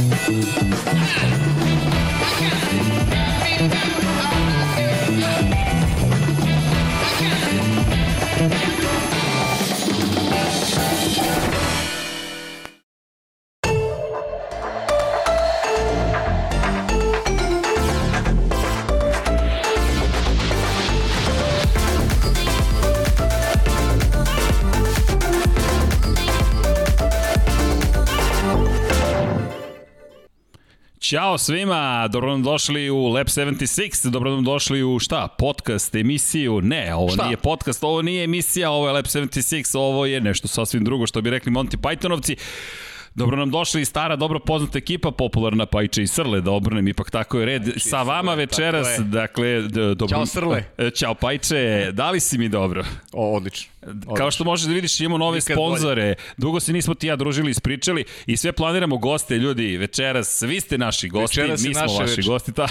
Yeah. Ćao svima, dobro nam došli u Lab 76, dobro nam došli u šta, podcast, emisiju, ne, ovo šta? nije podcast, ovo nije emisija, ovo je Lab 76, ovo je nešto sasvim drugo što bi rekli Monty Pythonovci. Dobro nam došli i stara, dobro poznata ekipa, popularna Pajče i Srle, da obrnem, ipak tako je red. Pajče Sa vama srle, večeras, dakle, dobro... Ćao Srle. Ćao Pajče, da li si mi dobro? O, odlično. Odlično. Kao što možeš da vidiš, imamo nove Nikad sponzore. Bolje. Dugo se nismo ti ja družili, ispričali i sve planiramo goste, ljudi. Večeras, vi ste naši gosti, večeras mi smo vaši večer. gosti. Ta,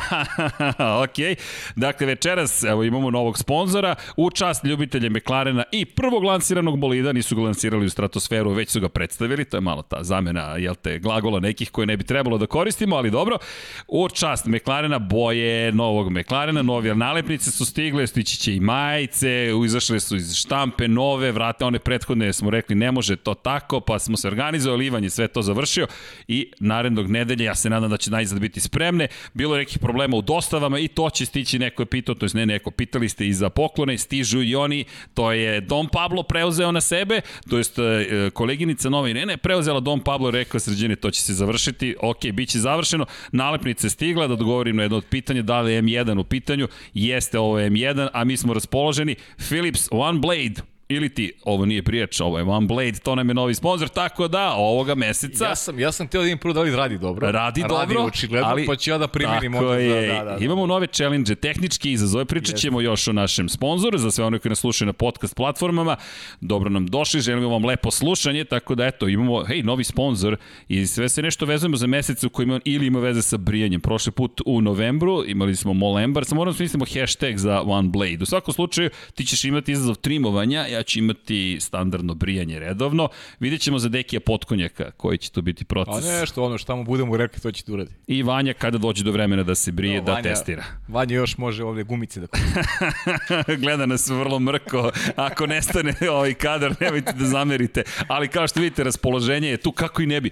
ok. Dakle, večeras evo, imamo novog sponzora u čast ljubitelje McLarena i prvog lansiranog bolida. Nisu ga lansirali u stratosferu, već su ga predstavili. To je malo ta zamena, jel te, glagola nekih koje ne bi trebalo da koristimo, ali dobro. U čast McLarena, boje novog McLarena, novi nalepnice su stigle, stići će i majice, izašle su iz štampe, nove, vrate one prethodne smo rekli ne može to tako, pa smo se organizovali, Ivan je sve to završio i narednog nedelje ja se nadam da će najzad biti spremne. Bilo je nekih problema u dostavama i to će stići, neko je pitao, to je ne neko, pitali ste i za poklone, stižu i oni, to je Dom Pablo preuzeo na sebe, to jest e, koleginica Nova Irene preuzela Dom Pablo, rekao sređene, to će se završiti, ok, bit će završeno, nalepnica je stigla, da odgovorim na jedno od pitanja, da li je M1 u pitanju, jeste ovo M1, a mi smo raspoloženi, Philips One Blade, ili ti, ovo nije prijač, ovo je One Blade, to nam je novi sponsor, tako da ovoga meseca... Ja sam, ja sam teo da im prvo da li radi dobro. Radi, radi dobro, očigledno, ali, pa ću ja da primirim. Tako je, da, da, da, imamo nove challenge, tehnički izazove, pričat ćemo još o našem sponzoru, za sve one koji nas slušaju na podcast platformama. Dobro nam došli, želimo vam lepo slušanje, tako da eto, imamo, hej, novi sponsor i sve se nešto vezujemo za mesec u kojima ili ima veze sa brijanjem. Prošli put u novembru imali smo Molembar, samo moramo da smislimo hashtag za One Blade. U svakom slučaju, ti ćeš imati izazov trimovanja, ja ću imati standardno brijanje redovno. Vidjet ćemo za Dekija Potkonjaka koji će to biti proces. Pa nešto, ono što mu budemo rekli, to će ti uradi. I Vanja kada dođe do vremena da se brije, no, da Vanja, testira. Vanja još može ovde gumice da Gleda nas vrlo mrko. Ako nestane ovaj kadar, nemojte da zamerite. Ali kao što vidite, raspoloženje je tu kako i ne bi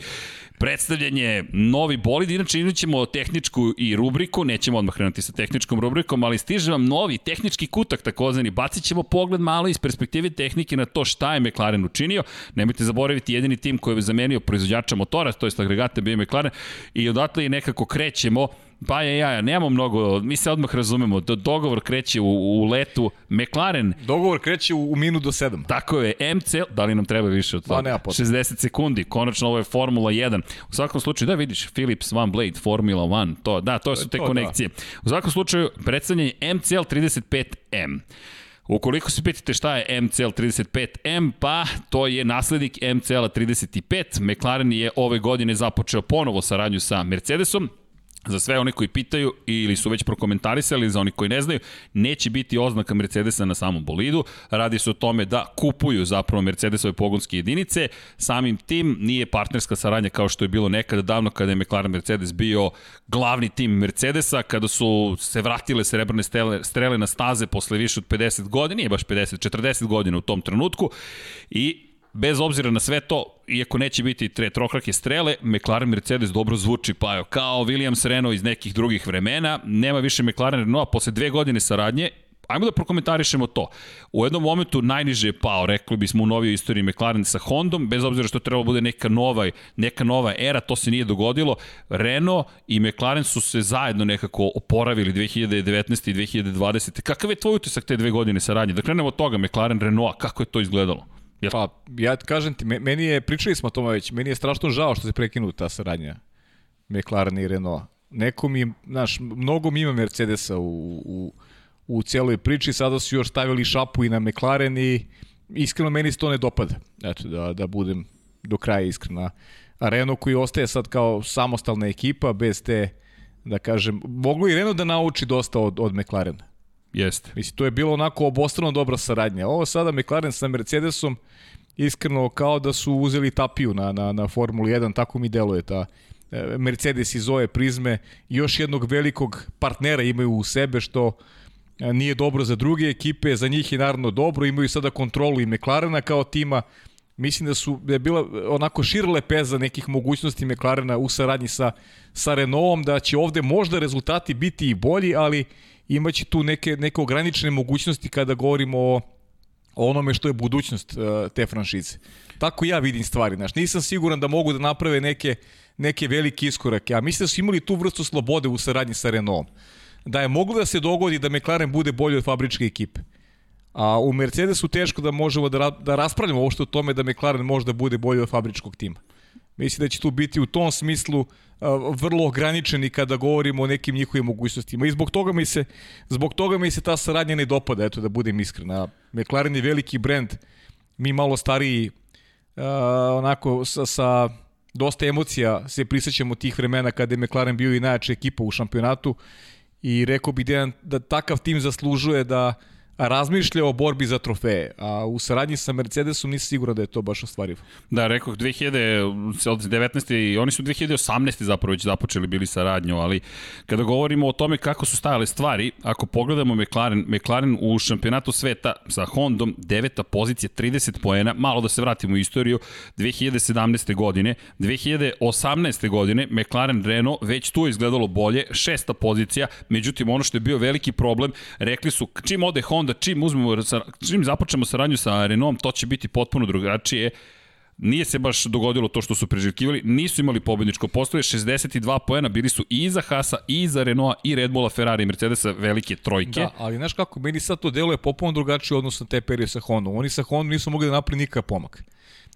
predstavljanje novi bolid, inače imat ćemo tehničku i rubriku, nećemo odmah krenuti sa tehničkom rubrikom, ali stiže vam novi tehnički kutak takozvani, bacit ćemo pogled malo iz perspektive tehnike na to šta je McLaren učinio, nemojte zaboraviti jedini tim koji je zamenio proizvođača motora, to je agregate bio McLaren, i odatle i nekako krećemo Pa je, ja, nemamo mnogo, mi se odmah razumemo, do, dogovor kreće u, u letu, McLaren... Dogovor kreće u, u minut do 7. Tako je, MC, da li nam treba više od toga? Pa, 60 sekundi, konačno ovo je Formula 1. U svakom slučaju, da vidiš, Philips One Blade, Formula 1, to, da, to su te to, da. konekcije. Da. U svakom slučaju, predstavljanje MCL 35M. Ukoliko se pitate šta je MCL 35M, pa to je naslednik MCL 35. McLaren je ove godine započeo ponovo saradnju sa Mercedesom, Za sve one koji pitaju ili su već prokomentarisali, za oni koji ne znaju, neće biti oznaka Mercedesa na samom bolidu. Radi se o tome da kupuju zapravo Mercedesove pogonske jedinice. Samim tim nije partnerska saradnja kao što je bilo nekada davno kada je McLaren Mercedes bio glavni tim Mercedesa, kada su se vratile srebrne strele, strele na staze posle više od 50 godina, nije baš 50, 40 godina u tom trenutku i bez obzira na sve to, iako neće biti tre, trokrake strele, McLaren Mercedes dobro zvuči, pa jo, kao Williams Renault iz nekih drugih vremena, nema više McLaren Renault, posle dve godine saradnje, Ajmo da prokomentarišemo to. U jednom momentu najniže je pao, rekli bismo u novijoj istoriji McLaren sa Hondom, bez obzira što treba bude neka nova, neka nova era, to se nije dogodilo. Renault i McLaren su se zajedno nekako oporavili 2019. i 2020. Kakav je tvoj utisak te dve godine saradnje? Da krenemo od toga, McLaren Renault, kako je to izgledalo? Jer... Pa, ja kažem ti, meni je, pričali smo o tome već, meni je strašno žao što se prekinu ta saradnja McLaren i Renault. Neko mi, znaš, mnogo mi ima Mercedesa u, u, u cijeloj priči, sada su još stavili šapu i na McLaren i iskreno meni se to ne dopada. Eto, da, da budem do kraja iskrena. A Renault koji ostaje sad kao samostalna ekipa, bez te, da kažem, moglo i Renault da nauči dosta od, od McLarena. Jeste. Mislim, to je bilo onako obostrano dobra saradnja. Ovo sada McLaren sa Mercedesom, iskreno kao da su uzeli tapiju na, na, na Formulu 1, tako mi deluje ta Mercedes iz ove prizme još jednog velikog partnera imaju u sebe što nije dobro za druge ekipe, za njih je naravno dobro, imaju sada kontrolu i McLarena kao tima, mislim da su da je bila onako šira lepeza nekih mogućnosti McLarena u saradnji sa, sa Renaultom, da će ovde možda rezultati biti i bolji, ali imaće tu neke, neke ograničene mogućnosti kada govorimo o, onome što je budućnost uh, te franšize. Tako ja vidim stvari, znaš, nisam siguran da mogu da naprave neke, neke velike iskorake, a mislim da su imali tu vrstu slobode u saradnji sa Renaultom. Da je moglo da se dogodi da McLaren bude bolji od fabričke ekipe. A u Mercedesu teško da možemo da, da raspravljamo što o tome da McLaren možda bude bolji od fabričkog tima. Mislim da će tu biti u tom smislu vrlo ograničeni kada govorimo o nekim njihovim mogućnostima. I zbog toga mi se, zbog toga mi se ta saradnja ne dopada, eto da budem iskren. A McLaren je veliki brend, mi malo stariji, uh, onako sa, sa dosta emocija se prisjećamo tih vremena kada je McLaren bio i najjača ekipa u šampionatu i rekao bih da, da takav tim zaslužuje da uh, razmišlja o borbi za trofeje, a u saradnji sa Mercedesom nisi siguran da je to baš ostvarivo. Da, rekao 2000, od 19. i oni su 2018. zapravo već započeli bili saradnju, ali kada govorimo o tome kako su stajale stvari, ako pogledamo McLaren, McLaren u šampionatu sveta sa Hondom, deveta pozicija, 30 poena, malo da se vratimo u istoriju, 2017. godine, 2018. godine McLaren Renault već tu izgledalo bolje, šesta pozicija, međutim ono što je bio veliki problem, rekli su čim ode Honda onda čim uzmemo, čim započnemo saradnju sa Renaultom, to će biti potpuno drugačije. Nije se baš dogodilo to što su preželjkivali, nisu imali pobedničko postoje, 62 poena, bili su i iza Hasa, i iza Renaulta, i Red Bulla, Ferrari i Mercedesa, velike trojke. Da, ali znaš kako, meni sad to deluje potpuno drugačije odnosno te perioje sa Hondom. Oni sa Hondom nisu mogli da napravi nikakav pomak.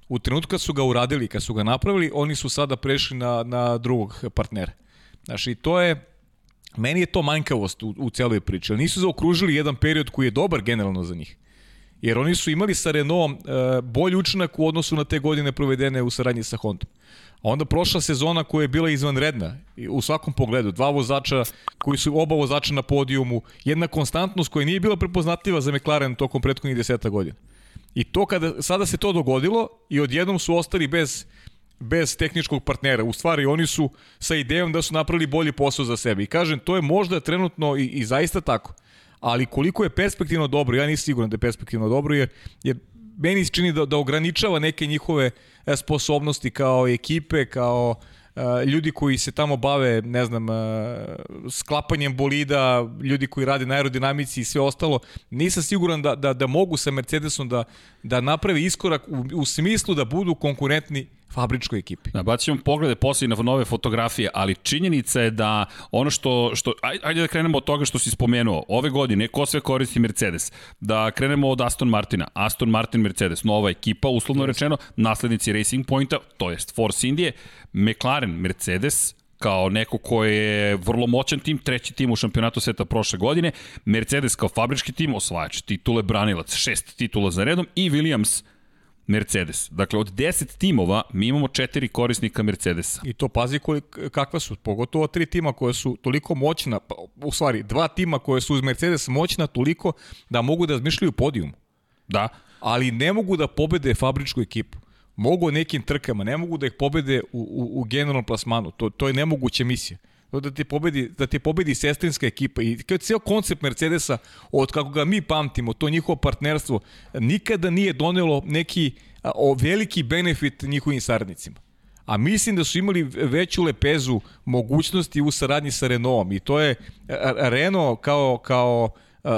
U trenutku kad su ga uradili, kad su ga napravili, oni su sada prešli na, na drugog partnera. Znaš, i to je, Meni je to manjkavost u, u celoj priči, ali nisu zaokružili jedan period koji je dobar generalno za njih. Jer oni su imali sa Renaultom e, bolji učinak u odnosu na te godine provedene u saradnji sa Hondom. A onda prošla sezona koja je bila izvanredna u svakom pogledu. Dva vozača koji su oba vozača na podijumu, jedna konstantnost koja nije bila prepoznatljiva za McLaren tokom prethodnih deseta godina. I to kada sada se to dogodilo i odjednom su ostali bez bez tehničkog partnera. U stvari, oni su sa idejom da su napravili bolji posao za sebe. I kažem, to je možda trenutno i, i zaista tako. Ali koliko je perspektivno dobro, ja nisam siguran da je perspektivno dobro, jer, jer meni se čini da, da ograničava neke njihove e, sposobnosti kao ekipe, kao Uh, ljudi koji se tamo bave, ne znam, uh, sklapanjem bolida, ljudi koji rade na aerodinamici i sve ostalo, nisam siguran da, da, da mogu sa Mercedesom da, da napravi iskorak u, u smislu da budu konkurentni fabričkoj ekipi. Da, bacit ćemo poglede posle na nove fotografije, ali činjenica je da ono što, što ajde da krenemo od toga što si spomenuo, ove godine ko sve koristi Mercedes, da krenemo od Aston Martina, Aston Martin Mercedes, nova ekipa, uslovno yes. rečeno, naslednici Racing Pointa, to jest Force Indije, McLaren Mercedes, kao neko ko je vrlo moćan tim, treći tim u šampionatu sveta prošle godine, Mercedes kao fabrički tim, osvajač titule, branilac, šest titula za redom i Williams Mercedes. Dakle, od 10 timova mi imamo četiri korisnika Mercedesa. I to pazi kolik, kakva su, pogotovo tri tima koje su toliko moćna, pa, u stvari dva tima koje su uz Mercedes moćna toliko da mogu da razmišljaju podijum. Da. Ali ne mogu da pobede fabričku ekipu. Mogu nekim trkama, ne mogu da ih pobede u, u, u generalnom plasmanu. To, to je nemoguća misija da ti pobedi, da ti pobedi sestrinska ekipa i kao ceo koncept Mercedesa od kako ga mi pamtimo, to njihovo partnerstvo nikada nije donelo neki o, veliki benefit njihovim saradnicima. A mislim da su imali veću lepezu mogućnosti u saradnji sa Renaultom i to je Renault kao, kao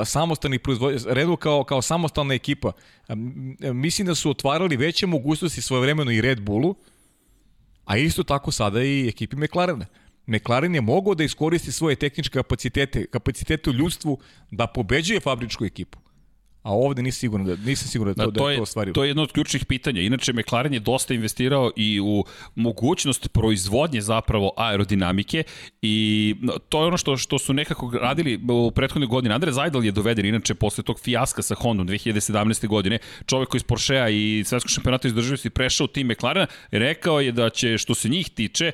samostalni proizvođač, Renault kao, kao samostalna ekipa. Mislim da su otvarali veće mogućnosti svojevremeno i Red Bullu, a isto tako sada i ekipi McLarena. McLaren je mogao da iskoristi svoje tehničke kapacitete, kapacitete u ljudstvu da pobeđuje fabričku ekipu. A ovde nisam siguran da nisam siguran da to, da, to da je to ostvario. To je jedno od ključnih pitanja. Inače McLaren je dosta investirao i u mogućnost proizvodnje zapravo aerodinamike i to je ono što što su nekako radili u prethodne godine. Andre Zajdal je doveden inače posle tog fijaska sa Hondom 2017. godine, čovek koji iz Porschea i svetskog šampionata izdržljivosti prešao u tim McLarena, rekao je da će što se njih tiče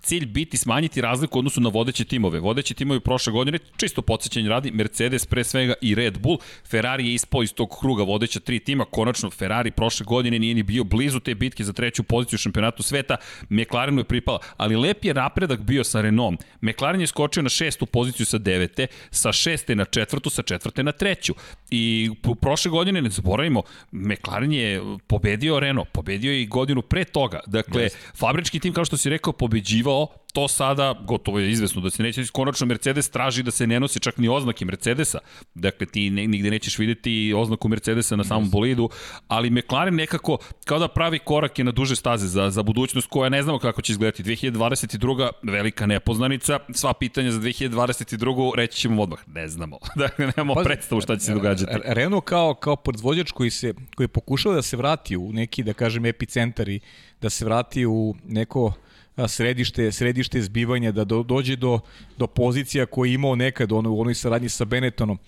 cilj biti smanjiti razliku u odnosu na vodeće timove. Vodeći timovi prošle godine, čisto podsjećanje radi, Mercedes pre svega i Red Bull. Ferrari je ispao iz tog kruga vodeća tri tima. Konačno Ferrari prošle godine nije ni bio blizu te bitke za treću poziciju u šampionatu sveta. McLarenu je pripala, ali lep je napredak bio sa Renault. McLaren je skočio na šestu poziciju sa devete, sa šeste na četvrtu, sa četvrte na treću. I prošle godine, ne zaboravimo, McLaren je pobedio Renault, pobedio je i godinu pre toga. Dakle, yes. fabrički tim, kao što si rekao, pobeđivao to sada, gotovo je izvesno da se neće, konačno Mercedes traži da se ne nosi čak ni oznake Mercedesa, dakle ti ne, nigde nećeš videti oznaku Mercedesa na samom bolidu, ali McLaren nekako kao da pravi korake na duže staze za, za budućnost koja ne znamo kako će izgledati. 2022. velika nepoznanica, sva pitanja za 2022. reći ćemo odmah, ne znamo, dakle nemamo Pazi, predstavu šta će se događati. Renault kao, kao proizvođač koji, se, koji je pokušao da se vrati u neki, da kažem, epicentar i da se vrati u neko središte, središte zbivanja, da do, dođe do, do pozicija koje je imao nekad ono, u onoj saradnji sa Benettonom.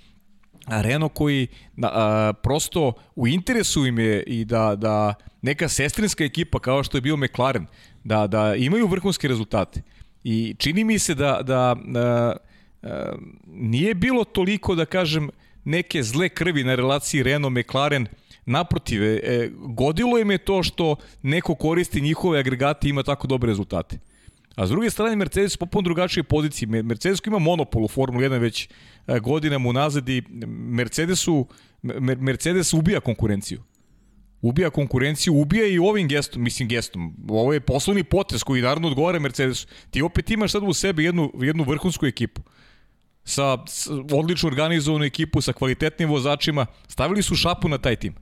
Renault koji a, prosto u interesu im je i da, da neka sestrinska ekipa kao što je bio McLaren, da, da imaju vrhunske rezultate. I čini mi se da, da a, a, nije bilo toliko, da kažem, neke zle krvi na relaciji Renault-McLaren, Naprotiv, e, e, godilo im je to što neko koristi njihove agregate i ima tako dobre rezultate. A s druge strane, Mercedes u popuno drugačije pozicije. Mercedes ima monopol u Formula 1 već e, godinama unazad i Mercedesu, Mercedes ubija konkurenciju. Ubija konkurenciju, ubija i ovim gestom, mislim gestom. Ovo je poslovni potes koji naravno odgovara Mercedesu. Ti opet imaš sad u sebi jednu, jednu vrhunsku ekipu sa odlično organizovanu ekipu, sa kvalitetnim vozačima. Stavili su šapu na taj tim.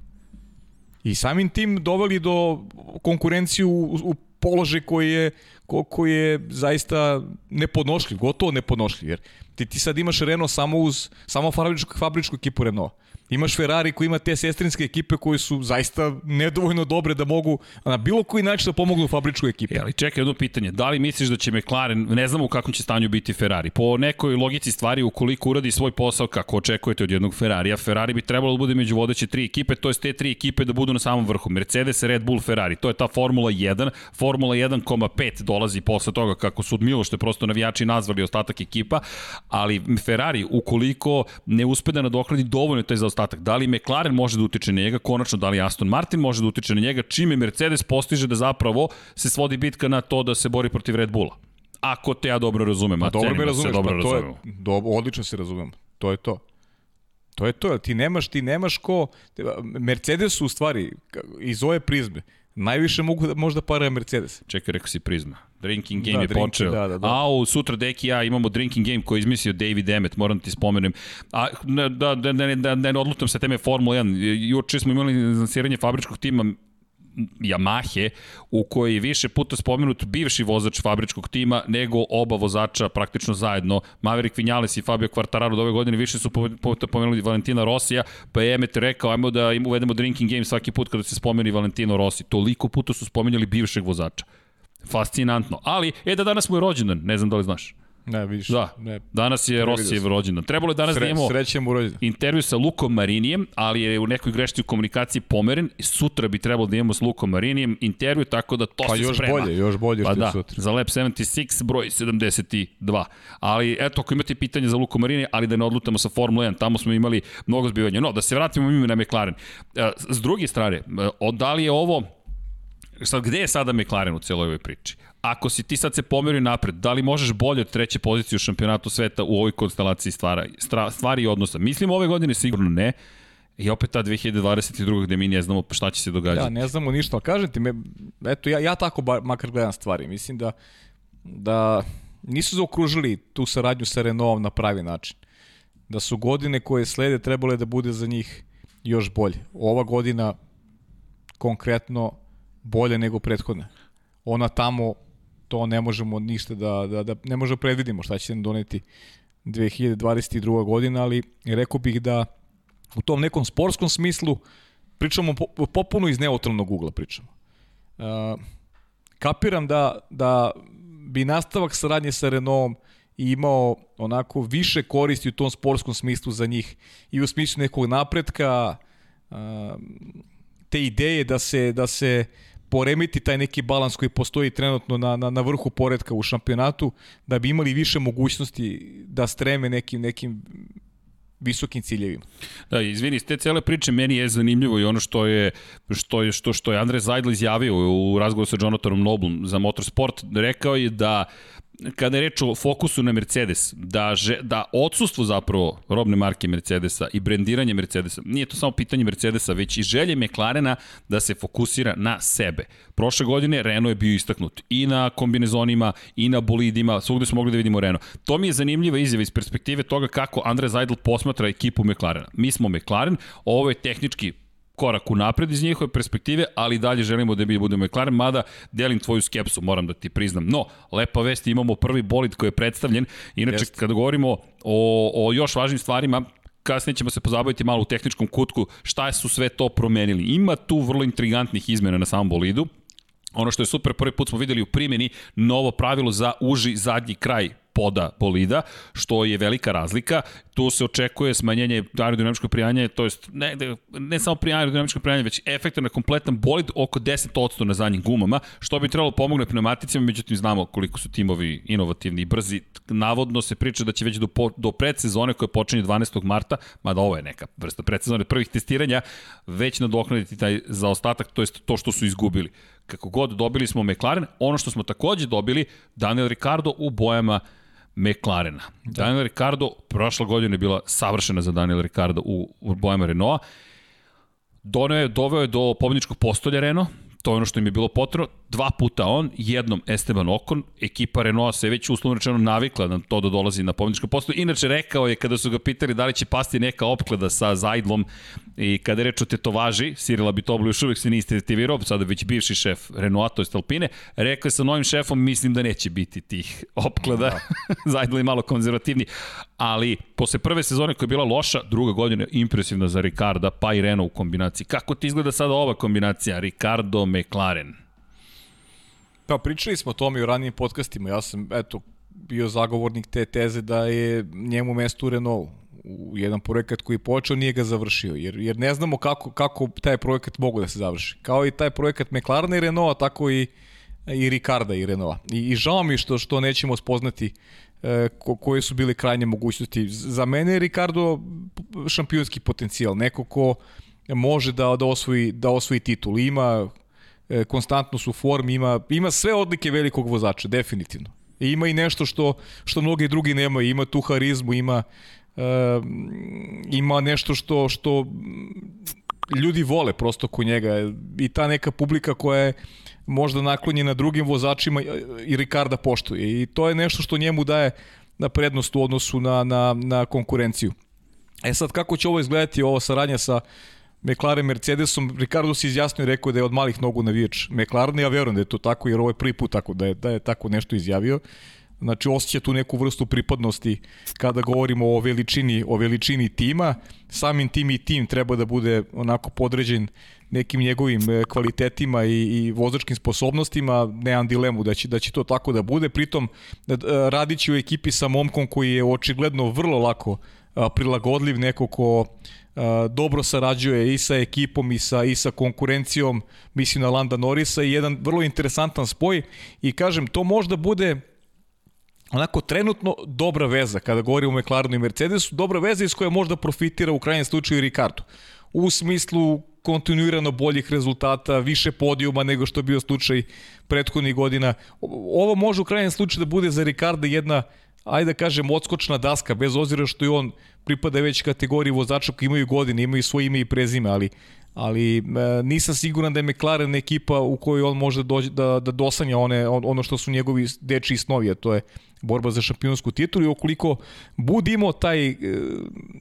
I samim tim doveli do konkurenciju u, u položaj koji je, ko, koji je zaista nepodnošljiv, gotovo nepodnošljiv. Jer ti, ti sad imaš Renault samo uz samo fabričku, fabričku ekipu Renault. Imaš Ferrari koji ima te sestrinske ekipe koje su zaista nedovoljno dobre da mogu na bilo koji način da pomognu fabričku ekipu. Ja, ali čekaj jedno pitanje, da li misliš da će McLaren, ne znamo u kakvom će stanju biti Ferrari, po nekoj logici stvari ukoliko uradi svoj posao kako očekujete od jednog Ferrarija, Ferrari bi trebalo da bude među vodeće tri ekipe, to je te tri ekipe da budu na samom vrhu. Mercedes, Red Bull, Ferrari, to je ta Formula 1, Formula 1,5 dolazi posle toga kako su od Milošte prosto navijači nazvali ostatak ekipa, ali Ferrari ukoliko ne uspe da nadoknadi dovoljno taj zaostatak, da li McLaren može da utiče na njega, konačno da li Aston Martin može da utiče na njega, čime Mercedes postiže da zapravo se svodi bitka na to da se bori protiv Red Bulla. Ako te ja dobro razumem, a, a dobro me da razumeš, dobro pa to je, do, odlično se razumem. To je to. To je to, ti nemaš, ti nemaš ko, Mercedes u stvari, iz ove prizme, najviše mogu da možda para Mercedes. Čekaj, rekao si prizma. Drinking game da, je drinking, počeo. Da, da, da. A, u sutra deki ja imamo drinking game koji je izmislio David Emmet, moram da ti spomenem. A, da, da, da, da, da, da ne odlutam sa teme Formula 1. Juče smo imali lansiranje fabričkog tima Yamahe u kojoj je više puta spomenut bivši vozač fabričkog tima nego oba vozača praktično zajedno. Maverick Vinales i Fabio Quartararo ove godine više su puta pomenuli Valentina Rosija, pa je Emmet rekao ajmo da im uvedemo drinking game svaki put kada se spomeni Valentino Rossi. Toliko puta su spomenjali bivšeg vozača. Fascinantno. Ali, e da danas mu je rođendan, ne znam da li znaš. Ne, vidiš. Da, ne, danas je Rosijev rođendan. Trebalo je danas Sre, da imamo srećem u intervju sa Lukom Marinijem, ali je u nekoj grešci u komunikaciji pomeren. Sutra bi trebalo da imamo s Lukom Marinijem intervju, tako da to pa se još sprema. bolje, još bolje pa da, sutra. za Lab 76 broj 72. Ali eto, ako imate pitanje za Luko Marinije, ali da ne odlutamo sa Formula 1, tamo smo imali mnogo zbivanja. No, da se vratimo mi na McLaren. E, s druge strane, e, da li je ovo Sad, gde je sada McLaren u celoj ovoj priči? Ako si ti sad se pomerio napred, da li možeš bolje od treće pozicije u šampionatu sveta u ovoj konstelaciji stvara, stvari i odnosa? Mislim, ove godine sigurno ne, I opet ta 2022. gde mi ne znamo šta će se događati. Ja, ne znamo ništa, ali kažem ti, me, eto, ja, ja tako bar, makar gledam stvari. Mislim da, da nisu zaokružili tu saradnju sa Renaultom na pravi način. Da su godine koje slede trebale da bude za njih još bolje. Ova godina konkretno bolje nego prethodna. Ona tamo, to ne možemo ništa da, da, da ne možemo da predvidimo šta će nam doneti 2022. godina, ali rekao bih da u tom nekom sportskom smislu pričamo po, popuno iz neutralnog ugla pričamo. Uh, kapiram da, da bi nastavak saradnje sa Renaultom imao onako više koristi u tom sportskom smislu za njih i u smislu nekog napretka, uh, te ideje da se, da se poremiti taj neki balans koji postoji trenutno na, na, na vrhu poredka u šampionatu, da bi imali više mogućnosti da streme nekim, nekim visokim ciljevima. Da, izvini, te cele priče meni je zanimljivo i ono što je što je što što je Andre Zajdl izjavio u razgovoru sa Jonathanom Noblom za Motorsport, rekao je da kada je reč o fokusu na Mercedes, da, že, da odsustvo zapravo robne marke Mercedesa i brendiranje Mercedesa, nije to samo pitanje Mercedesa, već i želje McLarena da se fokusira na sebe. Prošle godine Renault je bio istaknut i na kombinezonima, i na bolidima, svugde smo mogli da vidimo Renault. To mi je zanimljiva izjava iz perspektive toga kako Andre Zajdl posmatra ekipu McLarena. Mi smo McLaren, ovo je tehnički korak u napred iz njihove perspektive, ali dalje želimo da mi budemo McLaren, mada delim tvoju skepsu, moram da ti priznam. No, lepa vest, imamo prvi bolid koji je predstavljen. Inače, Jest. kada govorimo o, o još važnim stvarima, kasnije ćemo se pozabaviti malo u tehničkom kutku šta su sve to promenili. Ima tu vrlo intrigantnih izmena na samom bolidu. Ono što je super, prvi put smo videli u primjeni novo pravilo za uži zadnji kraj poda bolida, što je velika razlika. Tu se očekuje smanjenje aerodinamičkog prijanja, to jest ne, ne samo pri aerodinamičkog prijanja, već efekta na kompletan bolid oko 10% na zadnjim gumama, što bi trebalo pomogne pneumaticima, međutim znamo koliko su timovi inovativni i brzi. Navodno se priča da će već do, do predsezone koja počinje 12. marta, mada ovo je neka vrsta predsezone prvih testiranja, već nadoknaditi taj zaostatak, to jest to što su izgubili. Kako god dobili smo McLaren, ono što smo takođe dobili, Daniel Ricardo u bojama McLarena. Da. Daniel Ricardo, prošla godina je bila savršena za Daniel Ricardo u, u bojama Renaulta. Doneo je, doveo je do pobjedničkog postolja Renault, to je ono što im je bilo potrebno. Dva puta on, jednom Esteban Okon, ekipa Renault se već uslovno rečeno navikla na to da dolazi na pobjedičko posto. Inače rekao je kada su ga pitali da li će pasti neka opklada sa Zajdlom i kada je reč o tetovaži, Sirila Bitoblu još uvijek se nije istetivirao, sada već bivši šef Renault, to je Stalpine, rekao je sa novim šefom, mislim da neće biti tih opklada. Da. Zajdl je malo konzervativni, ali posle prve sezone koja je bila loša, druga godina impresivna za Ricarda, pa i Renault u kombinaciji. Kako ti izgleda sada ova kombinacija? Ricardo, McLaren. Pa pričali smo o tome u ranijim podcastima. Ja sam, eto, bio zagovornik te teze da je njemu mesto u Renault u jedan projekat koji je počeo, nije ga završio, jer, jer ne znamo kako, kako taj projekat mogu da se završi. Kao i taj projekat McLarena i Renaulta, tako i, i Ricarda i Renaulta. I, I žao mi što, što nećemo spoznati e, ko, koje su bile krajnje mogućnosti. Za mene je Ricardo šampionski potencijal, neko ko može da, da, osvoji, da osvoji titul. Ima konstantno su u formi, ima, ima sve odlike velikog vozača, definitivno. I ima i nešto što, što mnogi drugi nemaju, ima tu harizmu, ima, uh, ima nešto što, što ljudi vole prosto ko njega i ta neka publika koja je možda naklonjena drugim vozačima i Ricarda poštuje i to je nešto što njemu daje na prednost u odnosu na, na, na konkurenciju. E sad, kako će ovo izgledati, ovo saradnja sa McLaren Mercedesom, Ricardo se izjasnio i rekao da je od malih nogu navijač McLaren, ja verujem da je to tako, jer ovo je prvi put tako da je, da je tako nešto izjavio. Znači osjeća tu neku vrstu pripadnosti kada govorimo o veličini, o veličini tima. Samim tim i tim treba da bude onako podređen nekim njegovim e, kvalitetima i, i vozačkim sposobnostima, nemam dilemu da će, da će to tako da bude. Pritom e, radići u ekipi sa momkom koji je očigledno vrlo lako prilagodljiv, neko ko dobro sarađuje i sa ekipom i sa, i sa konkurencijom, mislim na Landa Norisa i jedan vrlo interesantan spoj i kažem, to možda bude onako trenutno dobra veza kada govorimo o McLarenu i Mercedesu, dobra veza iz koja možda profitira u krajnjem slučaju Ricardo. U smislu kontinuirano boljih rezultata, više podijuma nego što je bio slučaj prethodnih godina. Ovo može u krajnjem slučaju da bude za Ricarda jedna ajde da kažem, odskočna daska, bez ozira što i on pripada već kategoriji vozača koji imaju godine, imaju svoje ime i prezime, ali ali e, nisam siguran da je McLaren ekipa u kojoj on može dođe, da, da dosanja one, ono što su njegovi deči snovi, a to je borba za šampionsku titulu i ukoliko budimo taj, e,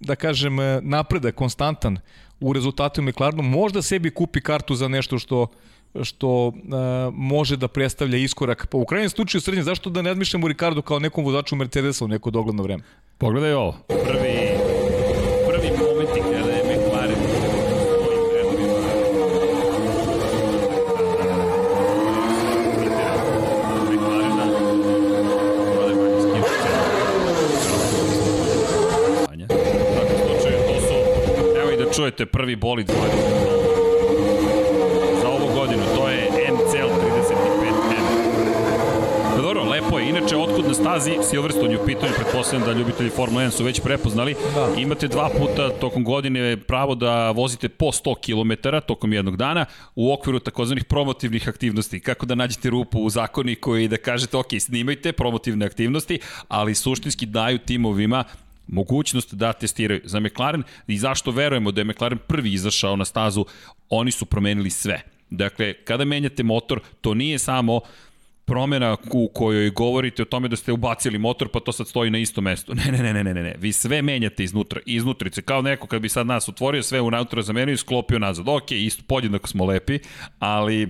da kažem, napredak konstantan u rezultatu McLarenu, možda sebi kupi kartu za nešto što što uh, može da predstavlja iskorak. Pa u krajnjem slučaju srednje, zašto da ne admišljamo Ricardo kao nekom vozaču Mercedesa u neko dogledno vreme? Pogledaj ovo. Prvi da čujete prvi bolid za ovu godinu. To je MCL 35M. Da, dobro, lepo je. Inače, otkud na stazi Silverstone je u pitanju, pretpostavljam da ljubitelji Formula 1 su već prepoznali. Da. Imate dva puta tokom godine pravo da vozite po 100 km tokom jednog dana u okviru takozvanih promotivnih aktivnosti. Kako da nađete rupu u zakoniku i da kažete, ok, snimajte promotivne aktivnosti, ali suštinski daju timovima mogućnost da testiraju. Za McLaren i zašto verujemo da je McLaren prvi izašao na stazu, oni su promenili sve. Dakle, kada menjate motor, to nije samo promena u kojoj govorite o tome da ste ubacili motor pa to sad stoji na istom mestu. Ne, ne, ne, ne, ne, ne. Vi sve menjate iznutra, iznutrice. Kao neko kad bi sad nas otvorio, sve unutra zamenio i sklopio nazad. Ok, isto podjednako smo lepi, ali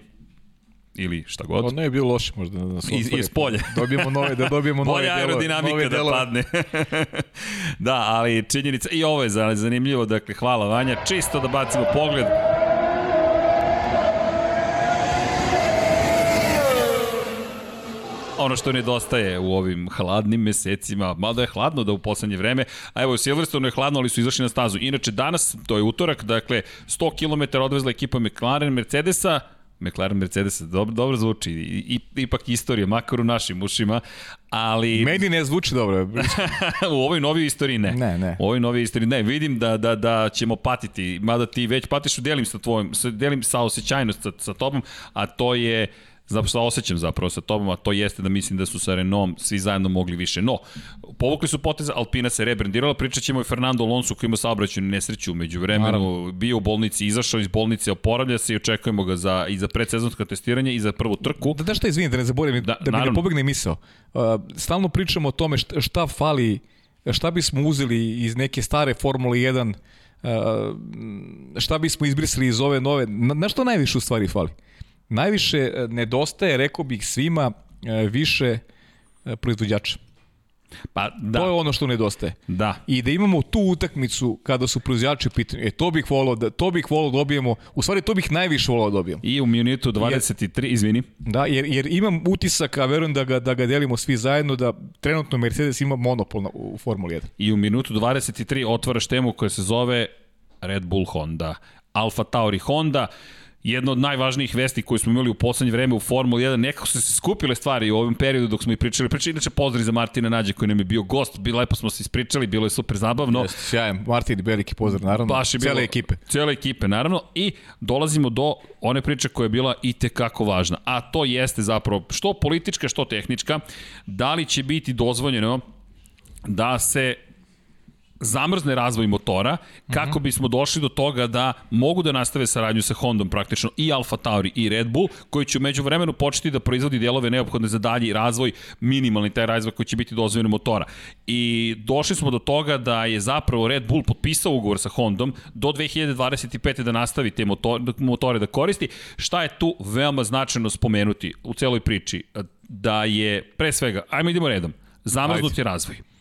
ili šta god. Ono je bilo loše možda da nas Iz, iz polja. dobijemo nove, da dobijemo nove delove. aerodinamika nove da padne. da, ali činjenica, i ovo je zanimljivo, dakle, hvala Vanja, čisto da bacimo pogled. ono što nedostaje u ovim hladnim mesecima, mada je hladno da u poslednje vreme, a evo u Silverstone je hladno, ali su izašli na stazu. Inače, danas, to je utorak, dakle, 100 km odvezla ekipa McLaren Mercedesa, McLaren Mercedes dobro, dobro zvuči, I, ipak istorija, makar u našim ušima, ali... Meni ne zvuči dobro. u ovoj novoj istoriji ne. Ne, ne. U ovoj novoj istoriji ne. Vidim da, da, da ćemo patiti, mada ti već patiš, delim sa tvojim, delim sa osjećajnost sa, sa tobom, a to je Zato što osjećam zapravo sa tobom, a to jeste da mislim da su sa Renault svi zajedno mogli više. No, povukli su poteza, Alpina se rebrandirala, pričat ćemo i Fernando Alonso koji ima saobraćenu nesreću umeđu vremenu, Naravno. bio u bolnici, izašao iz bolnice, oporavlja se i očekujemo ga za, i za predsezonsko testiranje i za prvu trku. Da, da šta izvini, da ne zaboravim, da, da mi ne pobegne misao. Uh, stalno pričamo o tome šta, šta fali, šta bismo uzeli iz neke stare Formule 1 Uh, šta bismo izbrisali iz ove nove, na, na što najviše u stvari fali? Najviše e, nedostaje, rekao bih svima, e, više e, proizvođača. Pa da. To je ono što nedostaje. Da. I da imamo tu utakmicu kada su proizvođači u pitanju. E to bih volao da to bih volao da dobijemo. U stvari to bih najviše volao da dobijemo. I u minutu 23, jer, izvini. Da, jer jer imam utisak, a verujem da ga da ga delimo svi zajedno da trenutno Mercedes ima monopol na, u Formuli 1. I u minutu 23 otvaraš temu koja se zove Red Bull Honda. Alfa Tauri Honda jedna od najvažnijih vesti koje smo imali u poslednje vreme u Formuli 1, nekako su se skupile stvari u ovom periodu dok smo i pričali. Pričali, inače pozdrav za Martina Nađe koji nam je bio gost, bilo lepo smo se ispričali, bilo je super zabavno. Jeste, sjajan. Martin, veliki pozdrav, naravno. Baš je bilo, cele ekipe. Cele ekipe, naravno. I dolazimo do one priče koja je bila i tekako važna. A to jeste zapravo što politička, što tehnička. Da li će biti dozvoljeno da se zamrzne razvoj motora kako bismo došli do toga da mogu da nastave saradnju sa Hondom praktično i Alfa Tauri i Red Bull koji će umeđu vremenu početi da proizvodi delove neophodne za dalji razvoj, minimalni taj razvoj koji će biti dozvoljen motora. I došli smo do toga da je zapravo Red Bull potpisao ugovor sa Hondom do 2025. da nastavi te motore da koristi. Šta je tu veoma značajno spomenuti u celoj priči? Da je, pre svega, ajmo idemo redom, zamrznuti razvoj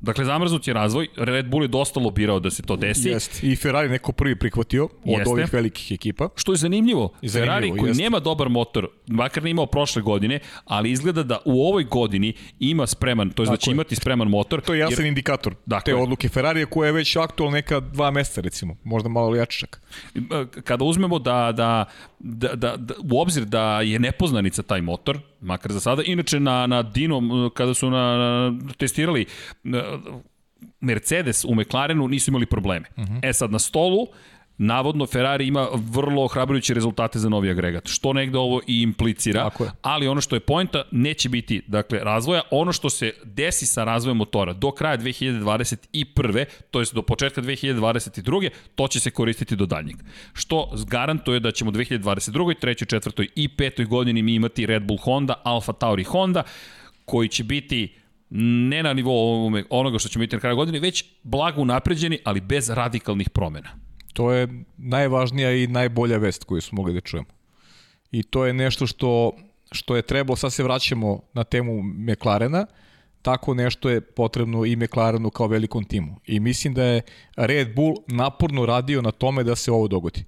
Dakle, zamrznut je razvoj, Red Bull je dosta lobirao da se to desi. Jeste, i Ferrari neko prvi prihvatio od Jeste. ovih velikih ekipa. Što je zanimljivo, zanimljivo Ferrari koji jest. nema dobar motor, makar ne imao prošle godine, ali izgleda da u ovoj godini ima spreman, to je da će imati spreman motor. To je jasan jer, indikator dakle, te odluke Ferrari koja je već aktualna neka dva meseca recimo, možda malo jače čak. Kada uzmemo da, da, da, da, da, u obzir da je nepoznanica taj motor, makar za sada. Inače, na, na Dinom, kada su na, na testirali Mercedes u McLarenu, nisu imali probleme. Uh mhm. -huh. E sad, na stolu, Navodno Ferrari ima vrlo ohrabrujuće rezultate za novi agregat, što negde ovo i implicira, ali ono što je poenta neće biti dakle razvoja, ono što se desi sa razvojem motora do kraja 2021. to jest do početka 2022. to će se koristiti do daljnjeg. Što garantuje da ćemo 2022. 3. 4. i 5. godini mi imati Red Bull Honda, Alfa Tauri Honda, koji će biti ne na nivou onoga što ćemo imati na kraju godine, već blago napređeni, ali bez radikalnih promena. To je najvažnija i najbolja vest koju smo mogli da čujemo. I to je nešto što, što je trebalo, sad se vraćamo na temu McLarena, tako nešto je potrebno i McLarenu kao velikom timu. I mislim da je Red Bull naporno radio na tome da se ovo dogodi.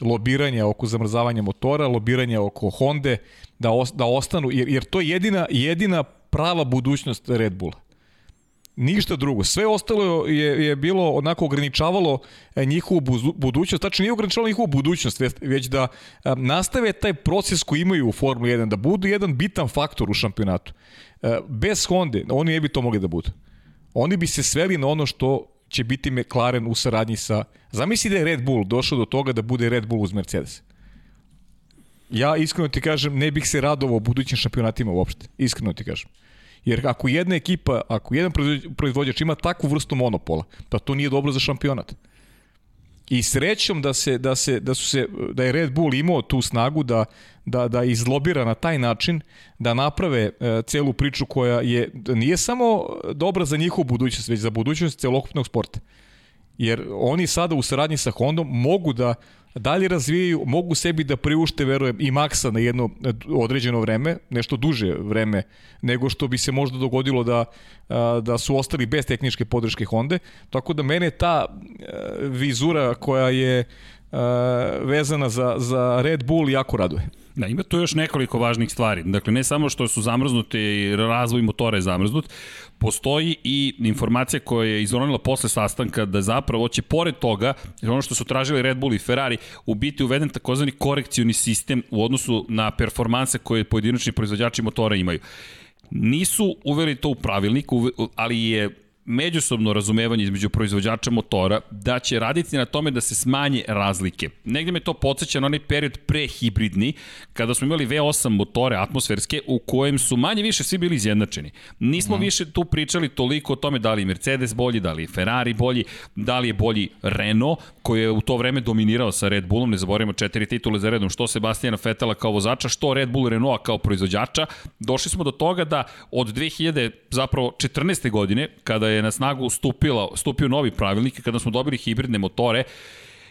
Lobiranje oko zamrzavanja motora, lobiranje oko Honda, da, os, da ostanu, jer, jer to je jedina, jedina prava budućnost Red Bulla Ništa drugo. Sve ostalo je, je bilo onako ograničavalo e, njihovu budućnost. Tačno nije ograničavalo njihovu budućnost, već da e, nastave taj proces koji imaju u Formuli 1, da budu jedan bitan faktor u šampionatu. E, bez Honda, oni ne bi to mogli da budu. Oni bi se sveli na ono što će biti McLaren u saradnji sa... Zamisli da je Red Bull došao do toga da bude Red Bull uz Mercedes. Ja iskreno ti kažem, ne bih se radovao budućim šampionatima uopšte. Iskreno ti kažem. Jer ako jedna ekipa, ako jedan proizvođač ima takvu vrstu monopola, pa to nije dobro za šampionat. I srećom da se da se da su se da je Red Bull imao tu snagu da da da izlobira na taj način da naprave e, celu priču koja je nije samo dobra za njihovu budućnost, već za budućnost celokupnog sporta. Jer oni sada u saradnji sa Hondom mogu da dalje razvijaju, mogu sebi da priušte, verujem, i maksa na jedno određeno vreme, nešto duže vreme nego što bi se možda dogodilo da, da su ostali bez tehničke podrške Honda. Tako da mene ta vizura koja je vezana za, za Red Bull jako raduje. Da, ima tu još nekoliko važnih stvari. Dakle, ne samo što su zamrznuti i razvoj motora je zamrznut, postoji i informacija koja je izronila posle sastanka da zapravo će pored toga, ono što su tražili Red Bull i Ferrari, u biti uveden takozvani korekcioni sistem u odnosu na performanse koje pojedinačni proizvođači motora imaju. Nisu uveli to u pravilnik, ali je međusobno razumevanje između proizvođača motora da će raditi na tome da se smanje razlike. Negde me to podsjeća na onaj period prehibridni, kada smo imali V8 motore atmosferske u kojem su manje više svi bili izjednačeni. Nismo mm. više tu pričali toliko o tome da li je Mercedes bolji, da li je Ferrari bolji, da li je bolji Renault, koji je u to vreme dominirao sa Red Bullom, ne zaboravimo četiri titule za redom, što Sebastijana Fetela kao vozača, što Red Bull Renault kao proizvođača. Došli smo do toga da od 2000 zapravo 14. godine, kada je je na snagu stupila, stupio novi pravilnik, kada smo dobili hibridne motore,